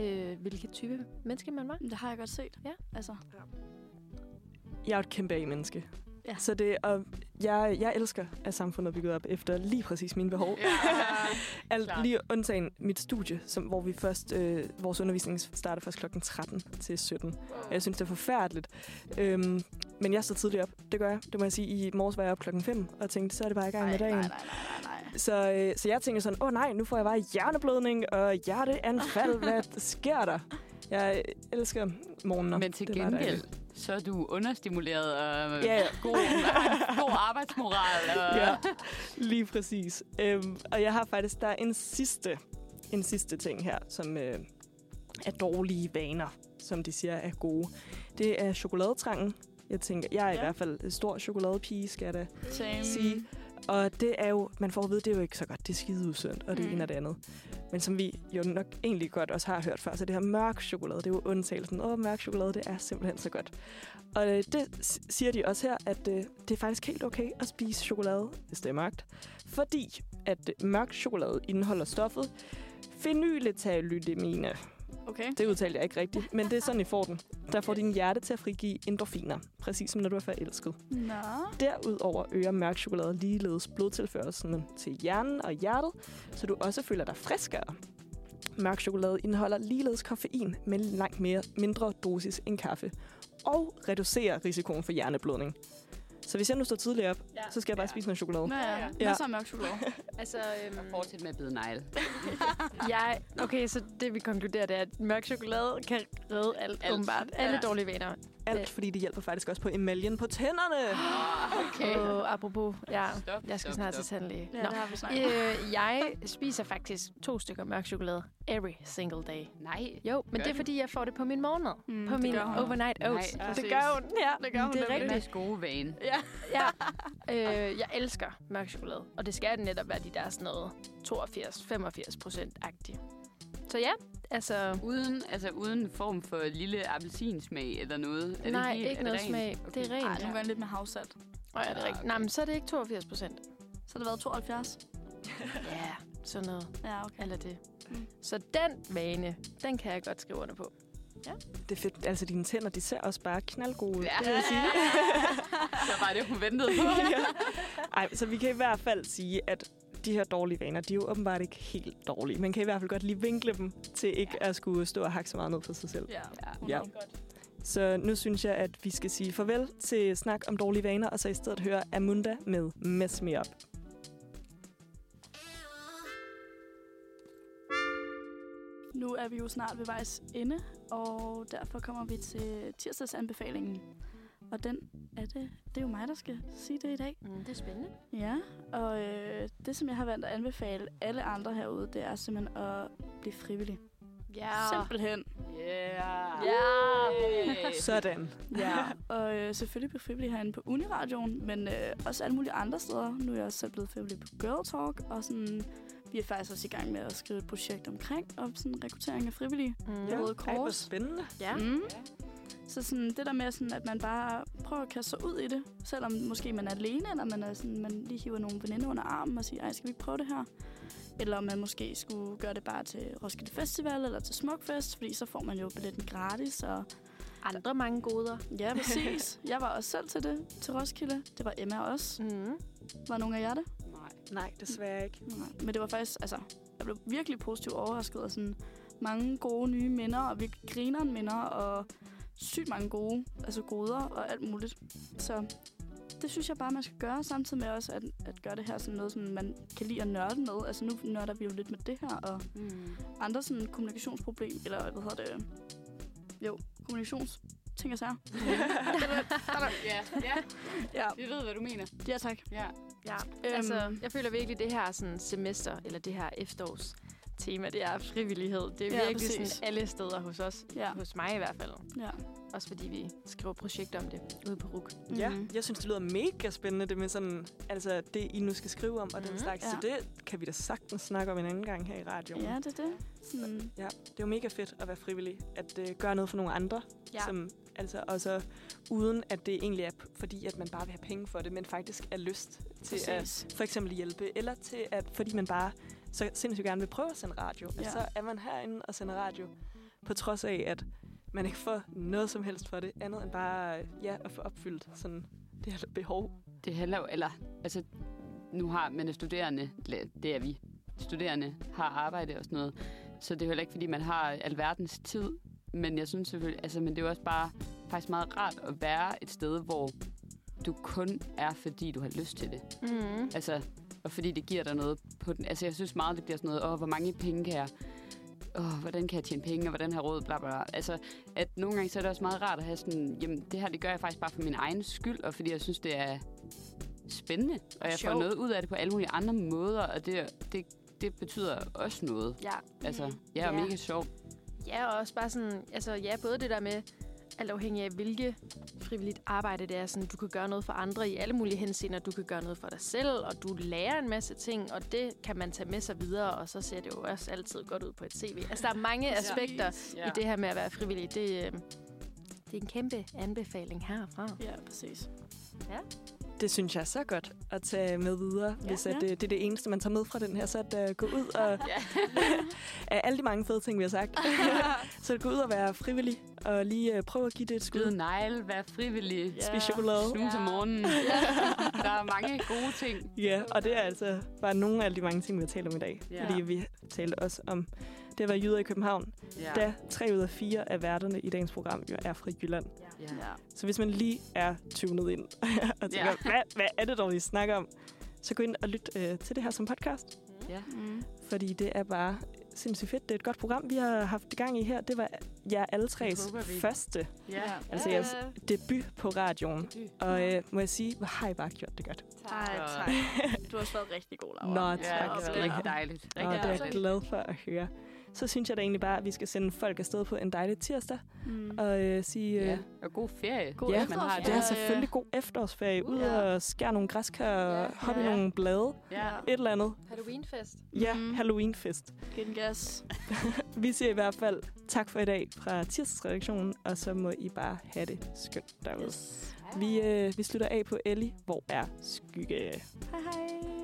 [SPEAKER 2] øh, hvilket type menneske man var.
[SPEAKER 4] det har jeg godt set.
[SPEAKER 2] Ja.
[SPEAKER 4] Altså,
[SPEAKER 1] Jeg er et kæmpe A-menneske.
[SPEAKER 4] Ja.
[SPEAKER 1] Så det, og jeg, jeg elsker, at samfundet er bygget op efter lige præcis mine behov.
[SPEAKER 3] Ja,
[SPEAKER 1] Alt lige undtagen mit studie, som, hvor vi først, øh, vores undervisning starter først klokken 13 til 17. Jeg synes, det er forfærdeligt. Øhm, men jeg står tidligt op. Det gør jeg. Det må jeg sige. I morges var jeg op klokken 5 og tænkte, så er det bare i gang med
[SPEAKER 4] nej,
[SPEAKER 1] dagen.
[SPEAKER 4] nej, nej, nej, nej.
[SPEAKER 1] Så, øh, så jeg tænker sådan, åh oh, nej, nu får jeg bare hjerneblødning og hjerteanfald. Hvad sker der? Jeg elsker morgener.
[SPEAKER 3] Men til
[SPEAKER 1] Det
[SPEAKER 3] gengæld,
[SPEAKER 1] dejligt.
[SPEAKER 3] så er du understimuleret og
[SPEAKER 1] Ja, ja.
[SPEAKER 3] god, god arbejdsmoral. Og,
[SPEAKER 1] Ja, lige præcis. Øhm, og jeg har faktisk, der er en sidste, en sidste ting her, som øh, er dårlige vaner, som de siger er gode. Det er chokoladetrangen. Jeg tænker, jeg er ja. i hvert fald stor chokoladepige, skal jeg da
[SPEAKER 4] Same.
[SPEAKER 1] sige. Og det er jo, man får at vide, det er jo ikke så godt. Det er skide usundt, og det
[SPEAKER 4] Mm.
[SPEAKER 1] en af det andet. Men som vi jo nok egentlig godt også har hørt før, så det her mørk chokolade, det er jo undtagelsen. Åh, mørk chokolade, det er simpelthen så godt. Og øh, det siger de også her, at øh, det er faktisk helt okay at spise chokolade, hvis det er mørkt. Fordi at øh, mørk chokolade indeholder stoffet phenylethylamine.
[SPEAKER 4] Okay.
[SPEAKER 1] Det udtalte jeg ikke rigtigt, men det er sådan, I får den. Der får din hjerte til at frigive endorfiner, præcis som når du er forelsket.
[SPEAKER 4] Nå.
[SPEAKER 1] Derudover øger mørk chokolade ligeledes blodtilførelsen til hjernen og hjertet, så du også føler dig friskere. Mørk chokolade indeholder ligeledes koffein, men langt mere mindre dosis end kaffe, og reducerer risikoen for hjerneblødning. Så hvis jeg nu står tidligt op,
[SPEAKER 2] Ja.
[SPEAKER 1] så skal jeg bare spise noget chokolade.
[SPEAKER 4] Nå ja,
[SPEAKER 1] Ja.
[SPEAKER 4] masser af mørk chokolade.
[SPEAKER 2] Altså, øhm,
[SPEAKER 3] Fortsæt med at bide negle.
[SPEAKER 2] jeg, okay, så det vi konkluderer, det er, at mørk chokolade kan redde alt,
[SPEAKER 3] Alt.
[SPEAKER 2] åbenbart. Alle
[SPEAKER 3] Ja.
[SPEAKER 2] dårlige vaner.
[SPEAKER 1] Alt, fordi det hjælper faktisk også på emaljen på tænderne.
[SPEAKER 3] Okay.
[SPEAKER 2] Og apropos, ja,
[SPEAKER 3] Stop,
[SPEAKER 2] jeg skal
[SPEAKER 3] stop,
[SPEAKER 2] snart
[SPEAKER 3] stop.
[SPEAKER 2] til tandlæge.
[SPEAKER 4] Ja,
[SPEAKER 2] Nå.
[SPEAKER 4] det har vi snakket om.
[SPEAKER 2] Øh, jeg spiser faktisk to stykker mørk chokolade every single day.
[SPEAKER 3] Nej.
[SPEAKER 2] Jo, men
[SPEAKER 3] Gør
[SPEAKER 2] det er
[SPEAKER 3] du?
[SPEAKER 2] fordi, jeg får det på min morgenmad.
[SPEAKER 4] Mm,
[SPEAKER 2] på min overnight oats.
[SPEAKER 3] Nej,
[SPEAKER 2] det gør hun, ja.
[SPEAKER 4] Det gør hun
[SPEAKER 2] det er.
[SPEAKER 3] Goodness gode vane.
[SPEAKER 4] Ja.
[SPEAKER 2] Ja. øh, jeg elsker mørk chokolade, og det skal netop være de der sådan noget 82-85 procent agtige. Så ja, altså...
[SPEAKER 3] Uden, altså uden form for lille appelsinsmag eller noget. Er
[SPEAKER 2] nej,
[SPEAKER 3] det helt,
[SPEAKER 2] ikke
[SPEAKER 3] er
[SPEAKER 2] noget
[SPEAKER 3] rent?
[SPEAKER 2] smag. Det er rent.
[SPEAKER 4] Ej, nu jeg lidt med havsalt.
[SPEAKER 2] Og er det
[SPEAKER 3] Ja,
[SPEAKER 2] rigtigt?
[SPEAKER 3] okay.
[SPEAKER 2] Nej, men så er det ikke 82 procent.
[SPEAKER 4] Så har det været 72?
[SPEAKER 2] Ja, sådan noget.
[SPEAKER 4] Ja, okay.
[SPEAKER 2] Eller det.
[SPEAKER 4] Mm.
[SPEAKER 2] Så den vane, den kan jeg godt skrive under på.
[SPEAKER 1] Det er fedt. Altså, dine tænder, de ser også bare knaldgode ud.
[SPEAKER 3] Ja.
[SPEAKER 1] Det vil jeg sige.
[SPEAKER 3] Det var bare det, hun ventede på.
[SPEAKER 1] ja. Ej, så vi kan i hvert fald sige, at de her dårlige vaner, de er jo åbenbart ikke helt dårlige. Man kan i hvert fald godt lige vinkle dem til ikke ja. at skulle stå og hakke så meget ned på sig selv.
[SPEAKER 4] Ja,
[SPEAKER 1] ja. ja. Så nu synes jeg, at vi skal sige farvel til snak om dårlige vaner, og så i stedet høre Amunda med Mess Me Up.
[SPEAKER 4] Nu er vi jo snart ved vejs ende, og derfor kommer vi til tirsdagsanbefalingen. Og den er det, det er jo mig, der skal sige det i dag.
[SPEAKER 2] Mm, det er spændende.
[SPEAKER 4] Ja, og øh, det, som jeg har valgt at anbefale alle andre herude, det er simpelthen at blive frivillig.
[SPEAKER 2] Ja.
[SPEAKER 4] Simpelthen.
[SPEAKER 3] Yeah!
[SPEAKER 2] Ja.
[SPEAKER 1] Sådan.
[SPEAKER 4] Ja, og øh, selvfølgelig blive frivillig herinde på Uniradioen, men øh, også alle mulige andre steder. Nu er jeg også selv blevet frivillig på Girl Talk, og sådan, vi er faktisk også i gang med at skrive et projekt omkring og sådan rekruttering af frivillige.
[SPEAKER 2] Mm.
[SPEAKER 4] Ja. Røde
[SPEAKER 1] Ej, hvor
[SPEAKER 4] Kors.
[SPEAKER 1] spændende.
[SPEAKER 2] Ja.
[SPEAKER 4] Mm. Så sådan, det der med, sådan, at man bare prøver at kaste sig ud i det, selvom måske man er alene, eller man, er sådan, man lige hiver nogle veninder under armen og siger, ej, skal vi ikke prøve det her? Eller om man måske skulle gøre det bare til Roskilde Festival eller til Smukfest, fordi så får man jo billetten gratis. Og
[SPEAKER 2] Andre mange goder.
[SPEAKER 4] ja, præcis. jeg var også selv til det, til Roskilde. Det var Emma også.
[SPEAKER 2] Mm.
[SPEAKER 4] Var nogen af jer det?
[SPEAKER 3] Nej.
[SPEAKER 1] Nej, desværre ikke.
[SPEAKER 4] Nej. Men det var faktisk, altså, jeg blev virkelig positivt overrasket af sådan mange gode nye minder, og virkelig grineren minder, og sygt mange gode, altså goder og alt muligt. Så det synes jeg bare, man skal gøre, samtidig med også at, at gøre det her som noget, som man kan lide at nørde med. Altså nu nørder vi jo lidt med det her, og
[SPEAKER 3] Mm.
[SPEAKER 4] andre sådan kommunikationsproblem, eller hvad hedder det? Jo, kommunikations ting og sager.
[SPEAKER 3] Ja, ja,
[SPEAKER 4] Ja,
[SPEAKER 3] vi ved, hvad du mener.
[SPEAKER 4] ja tak.
[SPEAKER 3] Ja.
[SPEAKER 2] Ja,
[SPEAKER 4] Øhm.
[SPEAKER 2] altså, jeg føler virkelig, det her sådan, semester, eller det her efterårs tema, det er frivillighed. Det er
[SPEAKER 4] Ja,
[SPEAKER 2] ja, virkelig
[SPEAKER 4] præcis.
[SPEAKER 2] sådan alle steder hos os.
[SPEAKER 4] Ja.
[SPEAKER 2] Hos mig i hvert fald.
[SPEAKER 4] Ja.
[SPEAKER 2] Også fordi vi skriver projekter om det ude på RUK.
[SPEAKER 1] Ja,
[SPEAKER 4] Mhm.
[SPEAKER 1] jeg synes, det lyder mega spændende, det med sådan, altså det, I nu skal skrive om, og den
[SPEAKER 2] Mhm.
[SPEAKER 1] slags. Så
[SPEAKER 4] Ja.
[SPEAKER 1] det kan vi da sagtens snakke om en anden gang her i radioen.
[SPEAKER 4] Ja, det er det. Sådan,
[SPEAKER 1] Ja, det er jo mega fedt at være frivillig, at uh, gøre noget for nogle andre,
[SPEAKER 2] Ja.
[SPEAKER 1] som, altså, og så uden at det egentlig er fordi, at man bare vil have penge for det, men faktisk er lyst til at
[SPEAKER 4] præcis.
[SPEAKER 1] for eksempel hjælpe, eller til at, fordi man bare så sindssygt gerne vil prøve at sende radio, ja.
[SPEAKER 4] Ja.
[SPEAKER 1] så er man herinde og sender radio, på trods af, at man ikke får noget som helst for det, andet end bare ja, at få opfyldt sådan det her behov.
[SPEAKER 3] Det handler jo, eller, altså, nu har man er studerende, eller det er vi, studerende har arbejde og sådan noget, så det er heller ikke, fordi man har alverdens tid, men jeg synes selvfølgelig, altså, men det er jo også bare faktisk meget rart at være et sted, hvor du kun er, fordi du har lyst til det.
[SPEAKER 2] Mm.
[SPEAKER 3] Altså, og fordi det giver dig noget på den. Altså, jeg synes meget, det bliver sådan noget, åh, hvor mange penge kan jeg... Åh, hvordan kan jeg tjene penge, og hvordan har råd, bla, bla, bla. Altså, at nogle gange så er det også meget rart at have sådan, jamen, det her, det gør jeg faktisk bare for min egen skyld, og fordi jeg synes, det er spændende, og jeg får
[SPEAKER 2] Sjovt.
[SPEAKER 3] noget ud af det på alle mulige andre måder, og det, det, det betyder også noget.
[SPEAKER 2] Ja.
[SPEAKER 3] Altså, jeg er
[SPEAKER 2] Ja.
[SPEAKER 3] mega sjov.
[SPEAKER 2] Ja, og også bare sådan, altså ja, både det der med, alt afhængig af hvilke frivilligt arbejde det er, sådan, du kan gøre noget for andre i alle mulige henseender, du kan gøre noget for dig selv, og du lærer en masse ting, og det kan man tage med sig videre, og så ser det jo også altid godt ud på et CV. Altså, der er mange aspekter
[SPEAKER 3] Ja.
[SPEAKER 2] i det her med at være frivillig. Det, øh, det er en kæmpe anbefaling herfra.
[SPEAKER 4] Ja, præcis.
[SPEAKER 1] Det synes jeg er så godt at tage med videre, ja, hvis at,
[SPEAKER 4] Ja.
[SPEAKER 1] det, det er det eneste, man tager med fra den her, så at uh, gå ud og af alle de mange fede ting, vi har sagt, så gå ud og være frivillig, og lige uh, prøve at give det et
[SPEAKER 3] Skyde
[SPEAKER 1] skud.
[SPEAKER 3] negle, være frivillig,
[SPEAKER 4] Ja.
[SPEAKER 1] Spise chokolade.
[SPEAKER 3] snuse om morgenen. Der er mange gode ting.
[SPEAKER 1] Ja, og det er altså bare nogle af de mange ting, vi har talt om i dag.
[SPEAKER 3] Ja.
[SPEAKER 1] Fordi vi talte også om det at være jyder i København,
[SPEAKER 3] Ja.
[SPEAKER 1] da tre ud af fire af værterne i dagens program jo er fra Jylland.
[SPEAKER 3] Ja.
[SPEAKER 4] Ja.
[SPEAKER 1] Så hvis man lige er tunet ind og tænker,
[SPEAKER 3] Ja.
[SPEAKER 1] hvad, hvad er det dog, vi snakker om? Så gå ind og lyt øh, til det her som podcast.
[SPEAKER 3] ja.
[SPEAKER 4] Mm.
[SPEAKER 1] Fordi det er bare sindssygt fedt. Det er et godt program, vi har haft i gang i her. Det var jer alle tres
[SPEAKER 3] håber vi.
[SPEAKER 1] første,
[SPEAKER 3] Ja.
[SPEAKER 1] altså jeres debut på radioen. Og øh, må jeg sige, hvor har I bare gjort det godt.
[SPEAKER 3] Og-
[SPEAKER 4] tak. Du har også været rigtig god, Laura.
[SPEAKER 1] Nå,
[SPEAKER 3] Ja,
[SPEAKER 1] tak.
[SPEAKER 3] det har
[SPEAKER 1] skal
[SPEAKER 3] været rigtig dejligt.
[SPEAKER 1] Og det er jeg glad for at høre. Så synes jeg da egentlig bare, at vi skal sende folk afsted på en dejlig tirsdag.
[SPEAKER 4] Mm.
[SPEAKER 1] Og øh, sige, øh,
[SPEAKER 3] Ja, og god ferie.
[SPEAKER 4] God
[SPEAKER 1] ja,
[SPEAKER 3] man har
[SPEAKER 1] det er
[SPEAKER 4] Ja,
[SPEAKER 1] selvfølgelig god efterårsferie. Ud
[SPEAKER 4] Ja.
[SPEAKER 1] og skære nogle græskar og
[SPEAKER 2] Ja.
[SPEAKER 1] hoppe
[SPEAKER 3] Ja.
[SPEAKER 1] nogle blade.
[SPEAKER 3] Ja.
[SPEAKER 1] Et eller andet.
[SPEAKER 2] Halloweenfest.
[SPEAKER 1] Ja,
[SPEAKER 4] Mhm.
[SPEAKER 1] Halloweenfest.
[SPEAKER 4] Giv den gas.
[SPEAKER 1] Vi siger i hvert fald tak for i dag fra tirsdagsredaktionen, og så må I bare have det skønt derude.
[SPEAKER 4] Yes.
[SPEAKER 1] Vi, øh, vi slutter af på Ellie. Hvor er skygge?
[SPEAKER 4] Hej hej.